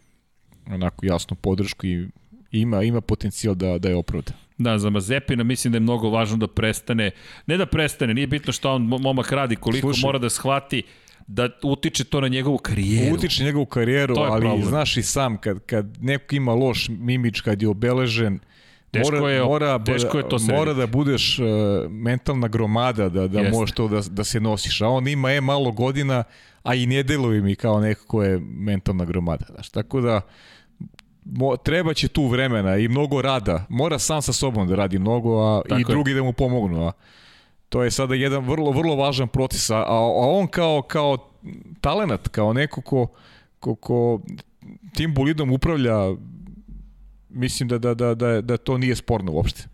onako jasnu podršku i ima, ima potencijal da, da je opravda. Da, za Mazepina mislim da je mnogo važno da prestane, ne da prestane, nije bitno šta on momak radi, koliko Slušaj, mora da shvati da utiče to na njegovu karijeru. Utiče njegovu karijeru, ali problem. znaš i sam, kad, kad neko ima loš mimič, kad je obeležen, Teško mora, je, mora, teško je to Mora da budeš uh, mentalna gromada da, da možeš to da, da se nosiš. A on ima je malo godina, a i ne deluje mi kao neko ko je mentalna gromada. Znaš. Tako da, mo, treba će tu vremena i mnogo rada. Mora sam sa sobom da radi mnogo, a Tako i drugi je. da mu pomognu. A to je sada jedan vrlo, vrlo važan proces. A, a on kao, kao talenat, kao neko ko, ko, ko tim bolidom upravlja mislim da, da, da, da, da to nije sporno uopšte.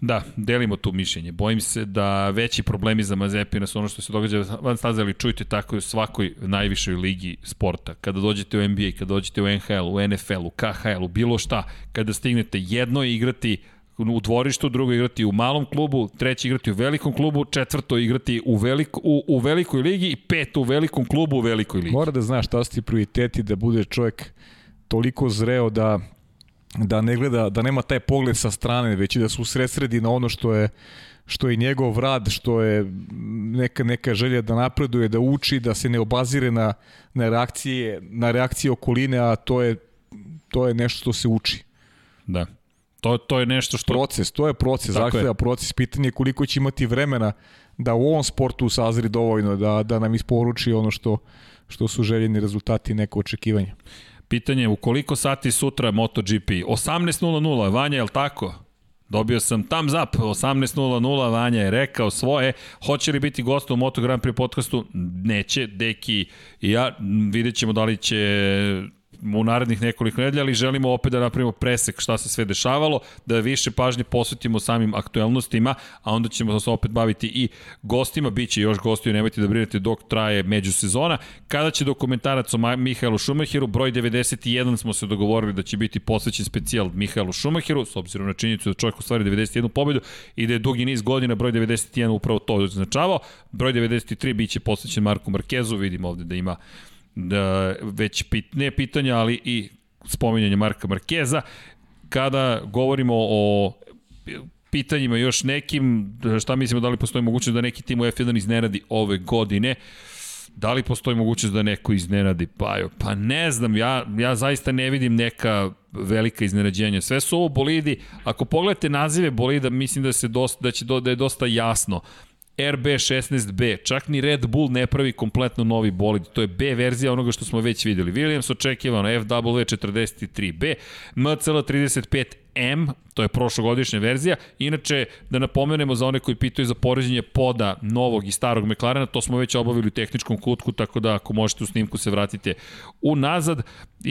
Da, delimo tu mišljenje. Bojim se da veći problemi za Mazepina su ono što se događa van staze, ali čujte tako u svakoj najvišoj ligi sporta. Kada dođete u NBA, kada dođete u NHL, u NFL, u KHL, u bilo šta, kada stignete jedno igrati u dvorištu, drugo igrati u malom klubu, treći igrati u velikom klubu, četvrto igrati u, veliko, u, u velikoj ligi i pet u velikom klubu u velikoj ligi. Mora da znaš šta su ti prioriteti da bude čovjek toliko zreo da da ne gleda, da nema taj pogled sa strane, već i da se usredsredi na ono što je što je njegov rad, što je neka neka želja da napreduje, da uči, da se ne obazire na na reakcije, na reakcije okoline, a to je to je nešto što se uči. Da. To, to je nešto što... Proces, to je proces, zahteva proces. Pitanje je koliko će imati vremena da u ovom sportu sazri dovoljno, da, da nam isporuči ono što, što su željeni rezultati i neko očekivanje. Pitanje, u koliko sati sutra MotoGP? 18.00, Vanja, je li tako? Dobio sam thumbs up, 18.00, Vanja je rekao svoje. Hoće li biti gost u Moto Grand Prix podcastu? Neće, Deki i ja vidjet ćemo da li će u narednih nekoliko nedelja, ali želimo opet da napravimo presek šta se sve dešavalo, da više pažnje posvetimo samim aktuelnostima, a onda ćemo se opet baviti i gostima, bit će još gostiju, nemojte da brinete dok traje međusezona. Kada će dokumentarac o Mihajlu Šumahiru, broj 91 smo se dogovorili da će biti posvećen specijal Mihajlu Šumahiru, s obzirom na činjenicu da čovjek ostvari 91 pobedu i da je dugi niz godina broj 91 upravo to označavao. Broj 93 biće posvećen Marku Markezu, vidimo ovde da ima da, već pit, ne pitanja, ali i spominjanje Marka Markeza. Kada govorimo o pitanjima još nekim, šta mislimo da li postoji mogućnost da neki tim u F1 iznenadi ove godine, da li postoji mogućnost da neko iznenadi Pajo? Pa ne znam, ja, ja zaista ne vidim neka velika iznenađenja. Sve su ovo bolidi, ako pogledate nazive bolida, mislim da, se dosta, da, će, da je dosta jasno. RB16B, čak ni Red Bull ne pravi kompletno novi bolid, to je B verzija onoga što smo već videli. Williams očekivano FW43B, MCL35 M, to je prošlogodišnja verzija. Inače, da napomenemo za one koji pitaju za poređenje poda novog i starog McLarena, to smo već obavili u tehničkom kutku, tako da ako možete u snimku se vratite unazad i,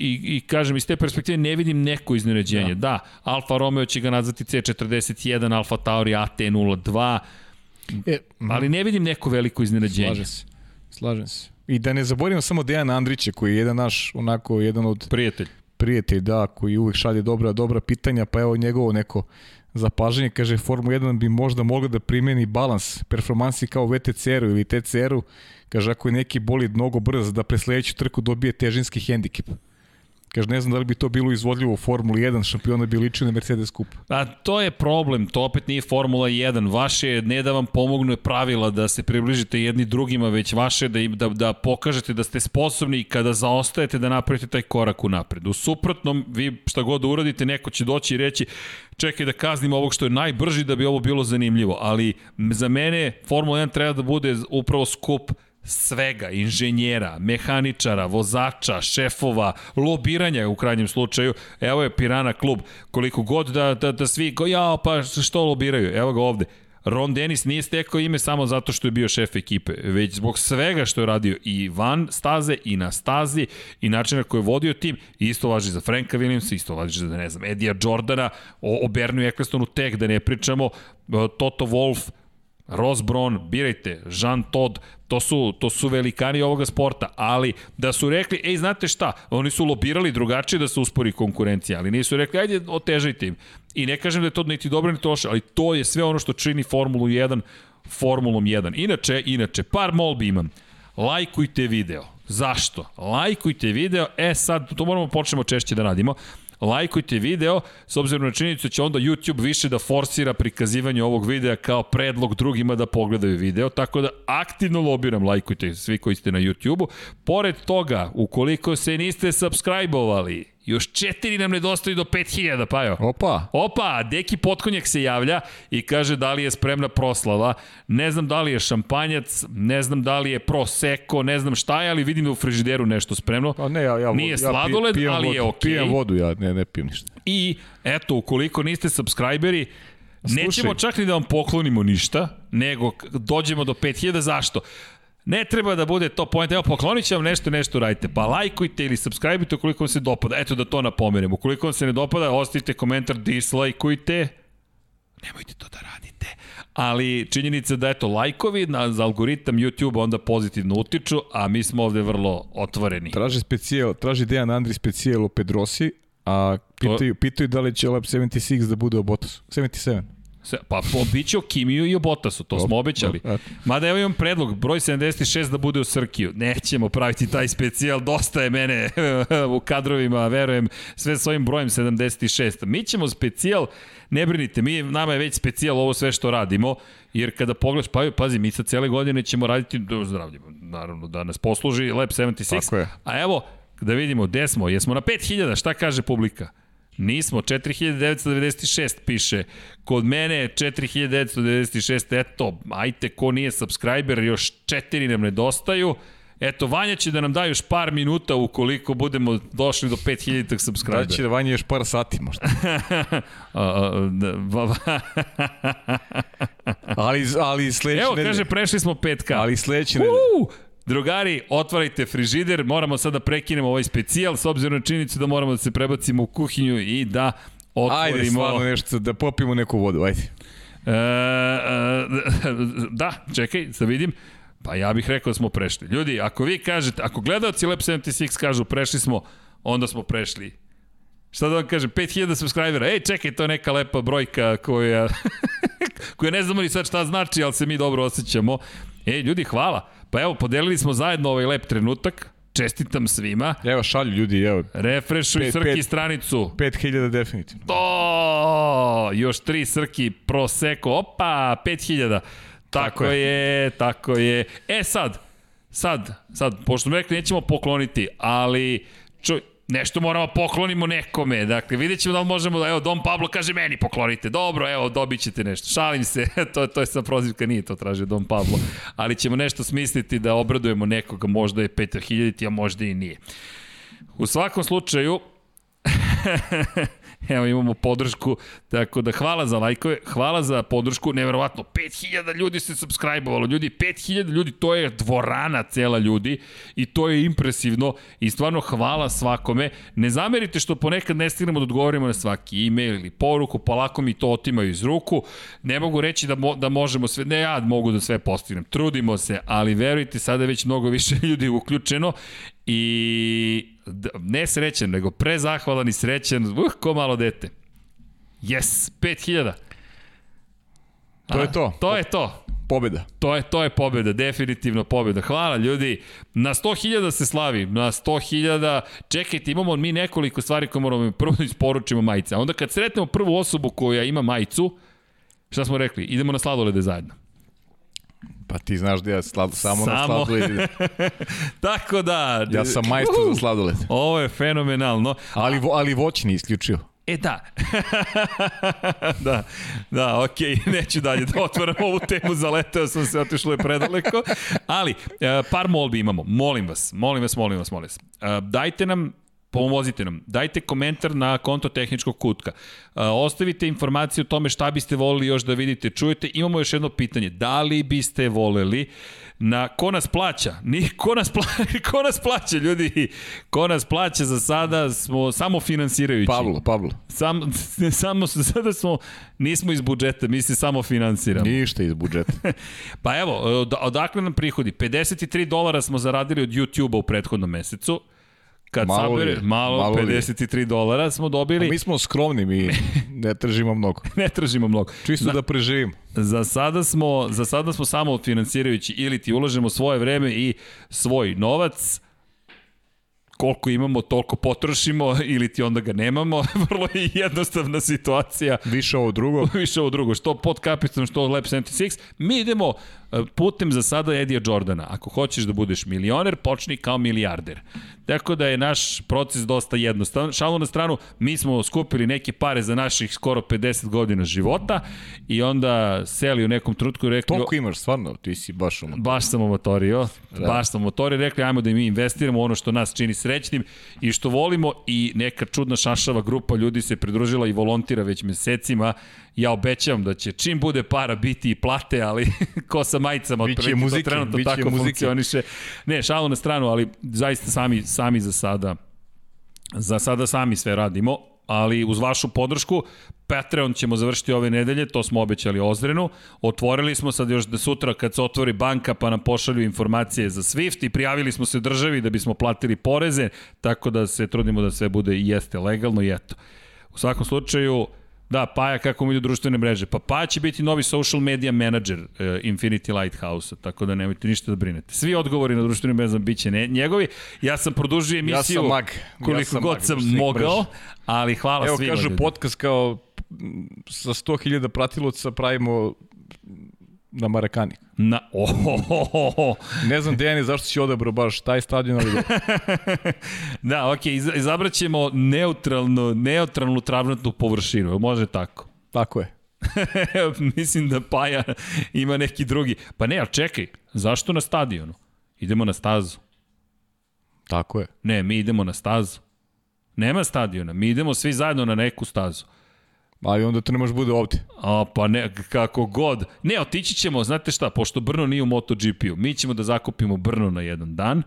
i, i kažem, iz te perspektive ne vidim neko iznenađenje. Da, da Alfa Romeo će ga nazvati C41, Alfa Tauri AT02, E, ali ne vidim neko veliko iznenađenje. Slažem se. Slažem se. I da ne zaboravimo samo Dejan Andrića koji je jedan naš onako jedan od prijatelj. Prijatelj, da, koji uvek šalje dobra dobra pitanja, pa evo njegovo neko zapažanje, kaže Formula 1 bi možda mogla da primeni balans performansi kao VTCR-u ili TCR-u, kaže ako je neki bolid mnogo brz da pre sledeću trku dobije težinski hendikep. Kaže, ne znam da li bi to bilo izvodljivo u Formuli 1, šampiona bi ličio na Mercedes Cup. A to je problem, to opet nije Formula 1. Vaše je ne da vam pomognu pravila da se približite jedni drugima, već vaše da, da, da pokažete da ste sposobni i kada zaostajete da napravite taj korak u napred. U suprotnom, vi šta god da uradite, neko će doći i reći čekaj da kaznim ovog što je najbrži da bi ovo bilo zanimljivo, ali za mene Formula 1 treba da bude upravo skup svega, inženjera, mehaničara, vozača, šefova, lobiranja u krajnjem slučaju. Evo je Pirana klub, koliko god da, da, da svi, go, ja, pa što lobiraju? Evo ga ovde. Ron Dennis nije stekao ime samo zato što je bio šef ekipe, već zbog svega što je radio i van staze i na stazi i načina koji je vodio tim. Isto važi za Franka Williamsa, isto važi za, ne znam, Edija Jordana, o, o Bernu Ecclestonu tek, da ne pričamo, Toto Wolff, Ross Brown, birajte, Jean Todd, to su, to su velikani ovoga sporta, ali da su rekli, ej, znate šta, oni su lobirali drugačije da se uspori konkurencija, ali nisu rekli, ajde, otežajte im. I ne kažem da je to niti dobro, niti loše, ali to je sve ono što čini Formulu 1 Formulom 1. Inače, inače, par molbi imam. Lajkujte video. Zašto? Lajkujte video, e sad, to moramo počnemo češće da radimo lajkujte video, s obzirom na činjenicu će onda YouTube više da forsira prikazivanje ovog videa kao predlog drugima da pogledaju video, tako da aktivno lobiram, lajkujte svi koji ste na YouTube-u. Pored toga, ukoliko se niste subscribe-ovali, Još četiri nam nedostaju do 5000, pa jo. Opa. Opa, Deki Potkonjak se javlja i kaže da li je spremna proslava. Ne znam da li je šampanjac, ne znam da li je proseko, ne znam šta je, ali vidim da u frižideru nešto spremno. A ne, ja, ja, Nije ja sladoled, pijem ali vodu, je okej. Pijem vodu, ja ne, ne pijem ništa. I eto, ukoliko niste subscriberi, Slušaj. nećemo čak ni da vam poklonimo ništa, nego dođemo do 5000, zašto? Ne treba da bude to point, evo poklonit ću vam nešto, nešto radite, pa lajkujte ili subscribeujte ukoliko vam se dopada, eto da to napomenem, ukoliko vam se ne dopada, ostavite komentar, dislajkujte, nemojte to da radite. Ali činjenica da eto lajkovi na, za algoritam YouTube onda pozitivno utiču, a mi smo ovde vrlo otvoreni. Traži specijal, traži Dejan Andri specijal o Pedrosi, a pitaju, pitaju da li će Lab 76 da bude o Bottasu. 77. Pa po, bit će o Kimiju i o Bottasu, to smo obećali. Mada evo imam predlog, broj 76 da bude u Srkiju. Nećemo praviti taj specijal, dosta je mene u kadrovima, verujem, sve s ovim brojem 76. Mi ćemo specijal, ne brinite, mi, nama je već specijal ovo sve što radimo, jer kada pogledaš, pa pazi, mi sa cele godine ćemo raditi do zdravlja, naravno, da nas posluži Lab 76. Tako je. A evo, da vidimo, gde smo, jesmo na 5000, šta kaže publika? Nismo, 4996 piše. Kod mene je 4996, eto, ajte, ko nije subscriber, još četiri nam nedostaju. Eto, Vanja će da nam da još par minuta ukoliko budemo došli do 5000 Da subscribera. će da vanje još par sati možda. Da. Ali, ali sledeće Evo, kaže, prešli smo 5K. Ali nedelje. Uh! Drugari, otvarajte frižider, moramo sada da prekinemo ovaj specijal, s obzirom na činjenicu da moramo da se prebacimo u kuhinju i da otvorimo... Ajde, stvarno nešto, da popijemo neku vodu, ajde. E, e, da, čekaj, da vidim. Pa ja bih rekao da smo prešli. Ljudi, ako vi kažete, ako gledalci Lab 76 kažu prešli smo, onda smo prešli. Šta da vam kažem, 5000 subscribera, ej čekaj, to je neka lepa brojka koja, koja ne znamo ni sad šta znači, ali se mi dobro osjećamo. Ej, ljudi, hvala. Pa evo, podelili smo zajedno ovaj lep trenutak, čestitam svima. Evo, šalju ljudi, evo, Refreshuj Pet, Srki pet. stranicu. 5000 definitivno. O, još tri Srki Proseko, opa, 5000. Tako, Tako je. je. tako je. E sad, sad, sad, pošto smo rekli nećemo pokloniti, ali čuj, nešto moramo poklonimo nekome. Dakle, vidjet ćemo da li možemo da, evo, Dom Pablo kaže meni poklonite. Dobro, evo, dobit ćete nešto. Šalim se, to, to je sa prozivka, nije to traže Dom Pablo. Ali ćemo nešto smisliti da obradujemo nekoga, možda je Petar Hiljaditi, a možda i nije. U svakom slučaju, Evo imamo podršku, tako da hvala za lajkove, hvala za podršku, neverovatno, 5000 ljudi se subscribe-ovalo, ljudi, 5000 ljudi, to je dvorana cela ljudi i to je impresivno i stvarno hvala svakome. Ne zamerite što ponekad ne stignemo da odgovorimo na svaki e-mail ili poruku, polako mi to otimaju iz ruku. Ne mogu reći da, mo, da možemo sve, ne ja mogu da sve postignem, trudimo se, ali verujte, sada je već mnogo više ljudi uključeno i ne srećan, nego prezahvalan i srećan, uh, ko malo dete. Yes, 5000. To je to. To je to. Pobeda. To je, to je pobeda, definitivno pobeda. Hvala ljudi. Na 100.000 se slavi, na 100.000. Čekajte, imamo mi nekoliko stvari koje moramo prvo da isporučimo majice. A onda kad sretnemo prvu osobu koja ima majicu, šta smo rekli? Idemo na sladolede zajedno. Pa ti znaš da ja slad, samo, samo. na sladoled Tako da... Ja sam majstor za sladoled. Ovo je fenomenalno. Ali, vo, ali voćni isključio. E da. da, da, okej, okay. neću dalje da otvaram ovu temu, zaleteo sam se, otišlo je predaleko. Ali, e, par molbi imamo, molim vas, molim vas, molim vas, molim vas. E, dajte nam pomozite nam. Dajte komentar na konto tehničkog kutka. Ostavite informacije o tome šta biste volili još da vidite, čujete. Imamo još jedno pitanje. Da li biste voleli na ko nas plaća? Ni ko nas plaća, ko nas plaća, ljudi? Ko nas plaća za sada smo samo finansirajući. Pavlo, Pavlo. Sam, samo sada smo, nismo iz budžeta, mi se samo finansiramo. Ništa iz budžeta. pa evo, odakle nam prihodi? 53 dolara smo zaradili od YouTube-a u prethodnom mesecu kad malo sabere, je, malo, malo 53 je. dolara smo dobili. A mi smo skromni, mi ne tržimo mnogo. ne tržimo mnogo. Čisto za, da preživimo. Za sada smo, za sada smo samo finansirajući ili ti ulažemo svoje vreme i svoj novac, koliko imamo, toliko potrošimo ili ti onda ga nemamo. Vrlo je jednostavna situacija. Više ovo drugo. Više ovo drugo. Što pod kapitom, što Lab 76. Mi idemo putem za sada Edija Jordana. Ako hoćeš da budeš milioner, počni kao milijarder. Tako da je naš proces dosta jednostavan. Šalu na stranu, mi smo skupili neke pare za naših skoro 50 godina života i onda seli u nekom trutku i rekli... Toliko imaš, stvarno, ti si baš umatorio. Baš sam umatorio, da. baš sam umatorio. Rekli, ajmo da mi investiramo ono što nas čini srećnim i što volimo i neka čudna šašava grupa ljudi se pridružila i volontira već mesecima ja obećavam da će čim bude para biti i plate, ali ko sa majicama biće muzike, to trenutno tako muzike. funkcioniše. Ne, šalu na stranu, ali zaista sami, sami za sada za sada sami sve radimo, ali uz vašu podršku Patreon ćemo završiti ove nedelje, to smo obećali Ozrenu. Otvorili smo sad još da sutra kad se otvori banka pa nam pošalju informacije za Swift i prijavili smo se državi da bismo platili poreze, tako da se trudimo da sve bude i jeste legalno i eto. U svakom slučaju, Da, Paja kako mi idu društvene mreže. Pa Paja će biti novi social media manager uh, Infinity Lighthouse-a, tako da nemojte ništa da brinete. Svi odgovori na društvenim mrežama biće ne, njegovi. Ja sam produžio emisiju ja sam mag. koliko ja sam god mag, sam mogao, ali hvala Evo, svima. Evo kažu podcast kao sa 100.000 pratilaca pravimo na Marakani. Na, oh, oh, oh, oh. Ne znam, Dejani, zašto si odabrao baš taj stadion, ali... da, ok, izabrat ćemo neutralnu, neutralnu travnatnu površinu, može tako? Tako je. Mislim da Paja ima neki drugi. Pa ne, ali čekaj, zašto na stadionu? Idemo na stazu. Tako je. Ne, mi idemo na stazu. Nema stadiona, mi idemo svi zajedno na neku stazu. Ali onda to ne može bude ovde. A, pa ne, kako god. Ne, otići ćemo, znate šta, pošto Brno nije u MotoGP-u, mi ćemo da zakupimo Brno na jedan dan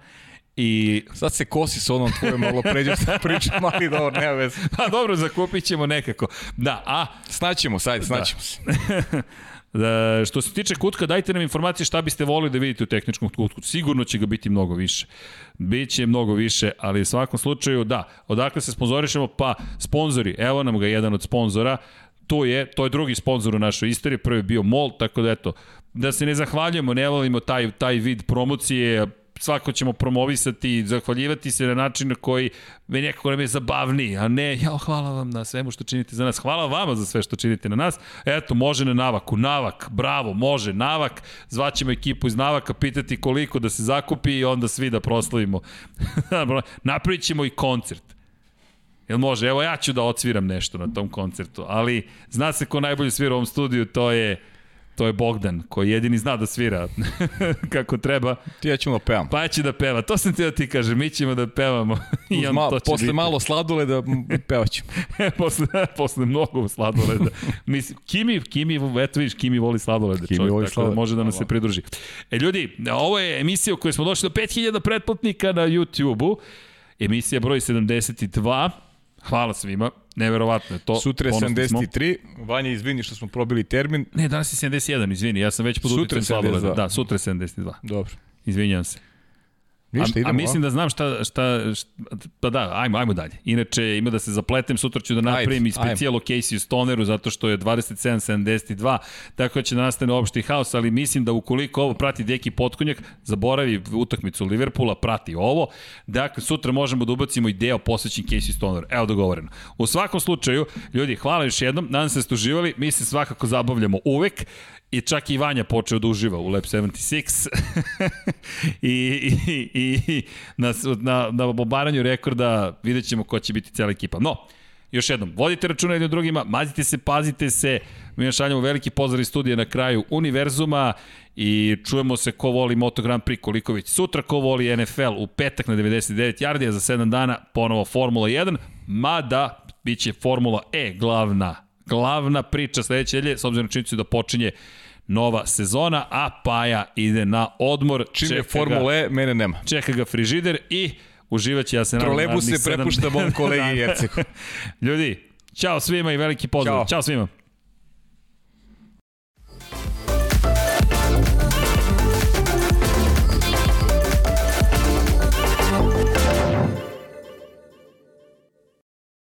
I... Sad se kosi sa onom tvojom malo pređe sa pričam, ali dobro, nema veze. Pa dobro, zakupit ćemo nekako. Da, a... Snaćemo, sajde, da. snaćemo da. se. Da, što se tiče kutka, dajte nam informacije šta biste volili da vidite u tehničkom kutku. Sigurno će ga biti mnogo više. Biće mnogo više, ali u svakom slučaju, da, odakle se sponzorišemo? Pa, sponzori, evo nam ga jedan od sponzora, to je, to je drugi sponzor u našoj istoriji, prvi je bio MOL, tako da eto, da se ne zahvaljujemo, ne volimo taj, taj vid promocije, svako ćemo promovisati i zahvaljivati se na način na koji me nekako nam je zabavniji, a ne, ja, hvala vam na svemu što činite za nas, hvala vama za sve što činite na nas, eto, može na Navaku, Navak, bravo, može, Navak, zvaćemo ekipu iz Navaka, pitati koliko da se zakupi i onda svi da proslavimo. Napravit ćemo i koncert. Jel može? Evo ja ću da odsviram nešto na tom koncertu, ali zna se ko najbolje svira u ovom studiju, to je To je Bogdan, koji jedini zna da svira kako treba. Ti ja ćemo da pevam. Pa će da peva, to sam ti da ti kažem, mi ćemo da pevamo. I on, to posle biti. malo sladoleda pevaćemo. posle, posle mnogo sladoleda. Mislim, Kimi, Kimi, eto vidiš, Kimi voli sladolede. Kimi čovjek, voli tako da može da nam se pridruži. E ljudi, ovo je emisija u kojoj smo došli do 5000 pretplatnika na YouTube-u. Emisija broj 72. Hvala svima. Neverovatno je to. Sutra je 73. Smo. Vanja, izvini što smo probili termin. Ne, danas je 71, izvini. Ja sam već pod utjecem sladoleda. Da, sutra je 72. Dobro. Izvinjam se. Ništa, idemo, a, a mislim da znam šta, šta, šta, pa da, ajmo, ajmo dalje. Inače, ima da se zapletem, sutra ću da napravim i specijalo Casey Stoneru, zato što je 27.72, tako da će nastane opšti haos, ali mislim da ukoliko ovo prati Deki Potkonjak, zaboravi utakmicu Liverpoola, prati ovo, dakle, sutra možemo da ubacimo i deo posvećen Casey Stoneru. Evo dogovoreno. U svakom slučaju, ljudi, hvala još jednom, nadam se da ste uživali, mi se svakako zabavljamo uvek, I čak i Vanja počeo da uživa u Lab 76 I, i, i na, na, na obaranju rekorda vidjet ćemo ko će biti cijela ekipa. No, još jednom, vodite računa jednim drugima, mazite se, pazite se, mi šaljamo veliki pozdrav iz studija na kraju Univerzuma i čujemo se ko voli Moto Grand Prix koliko već sutra, ko voli NFL u petak na 99 jardija za 7 dana, ponovo Formula 1, mada bit će Formula E glavna glavna priča sledeće nedelje, s obzirom činjenicu da počinje nova sezona, a Paja ide na odmor. Čim je Formula E, mene nema. Čeka ga frižider i uživaće, ja se nadam. Trolebu se prepušta mom kolegi Jerceku. Ljudi, čao svima i veliki pozdrav. Ćao, ćao svima.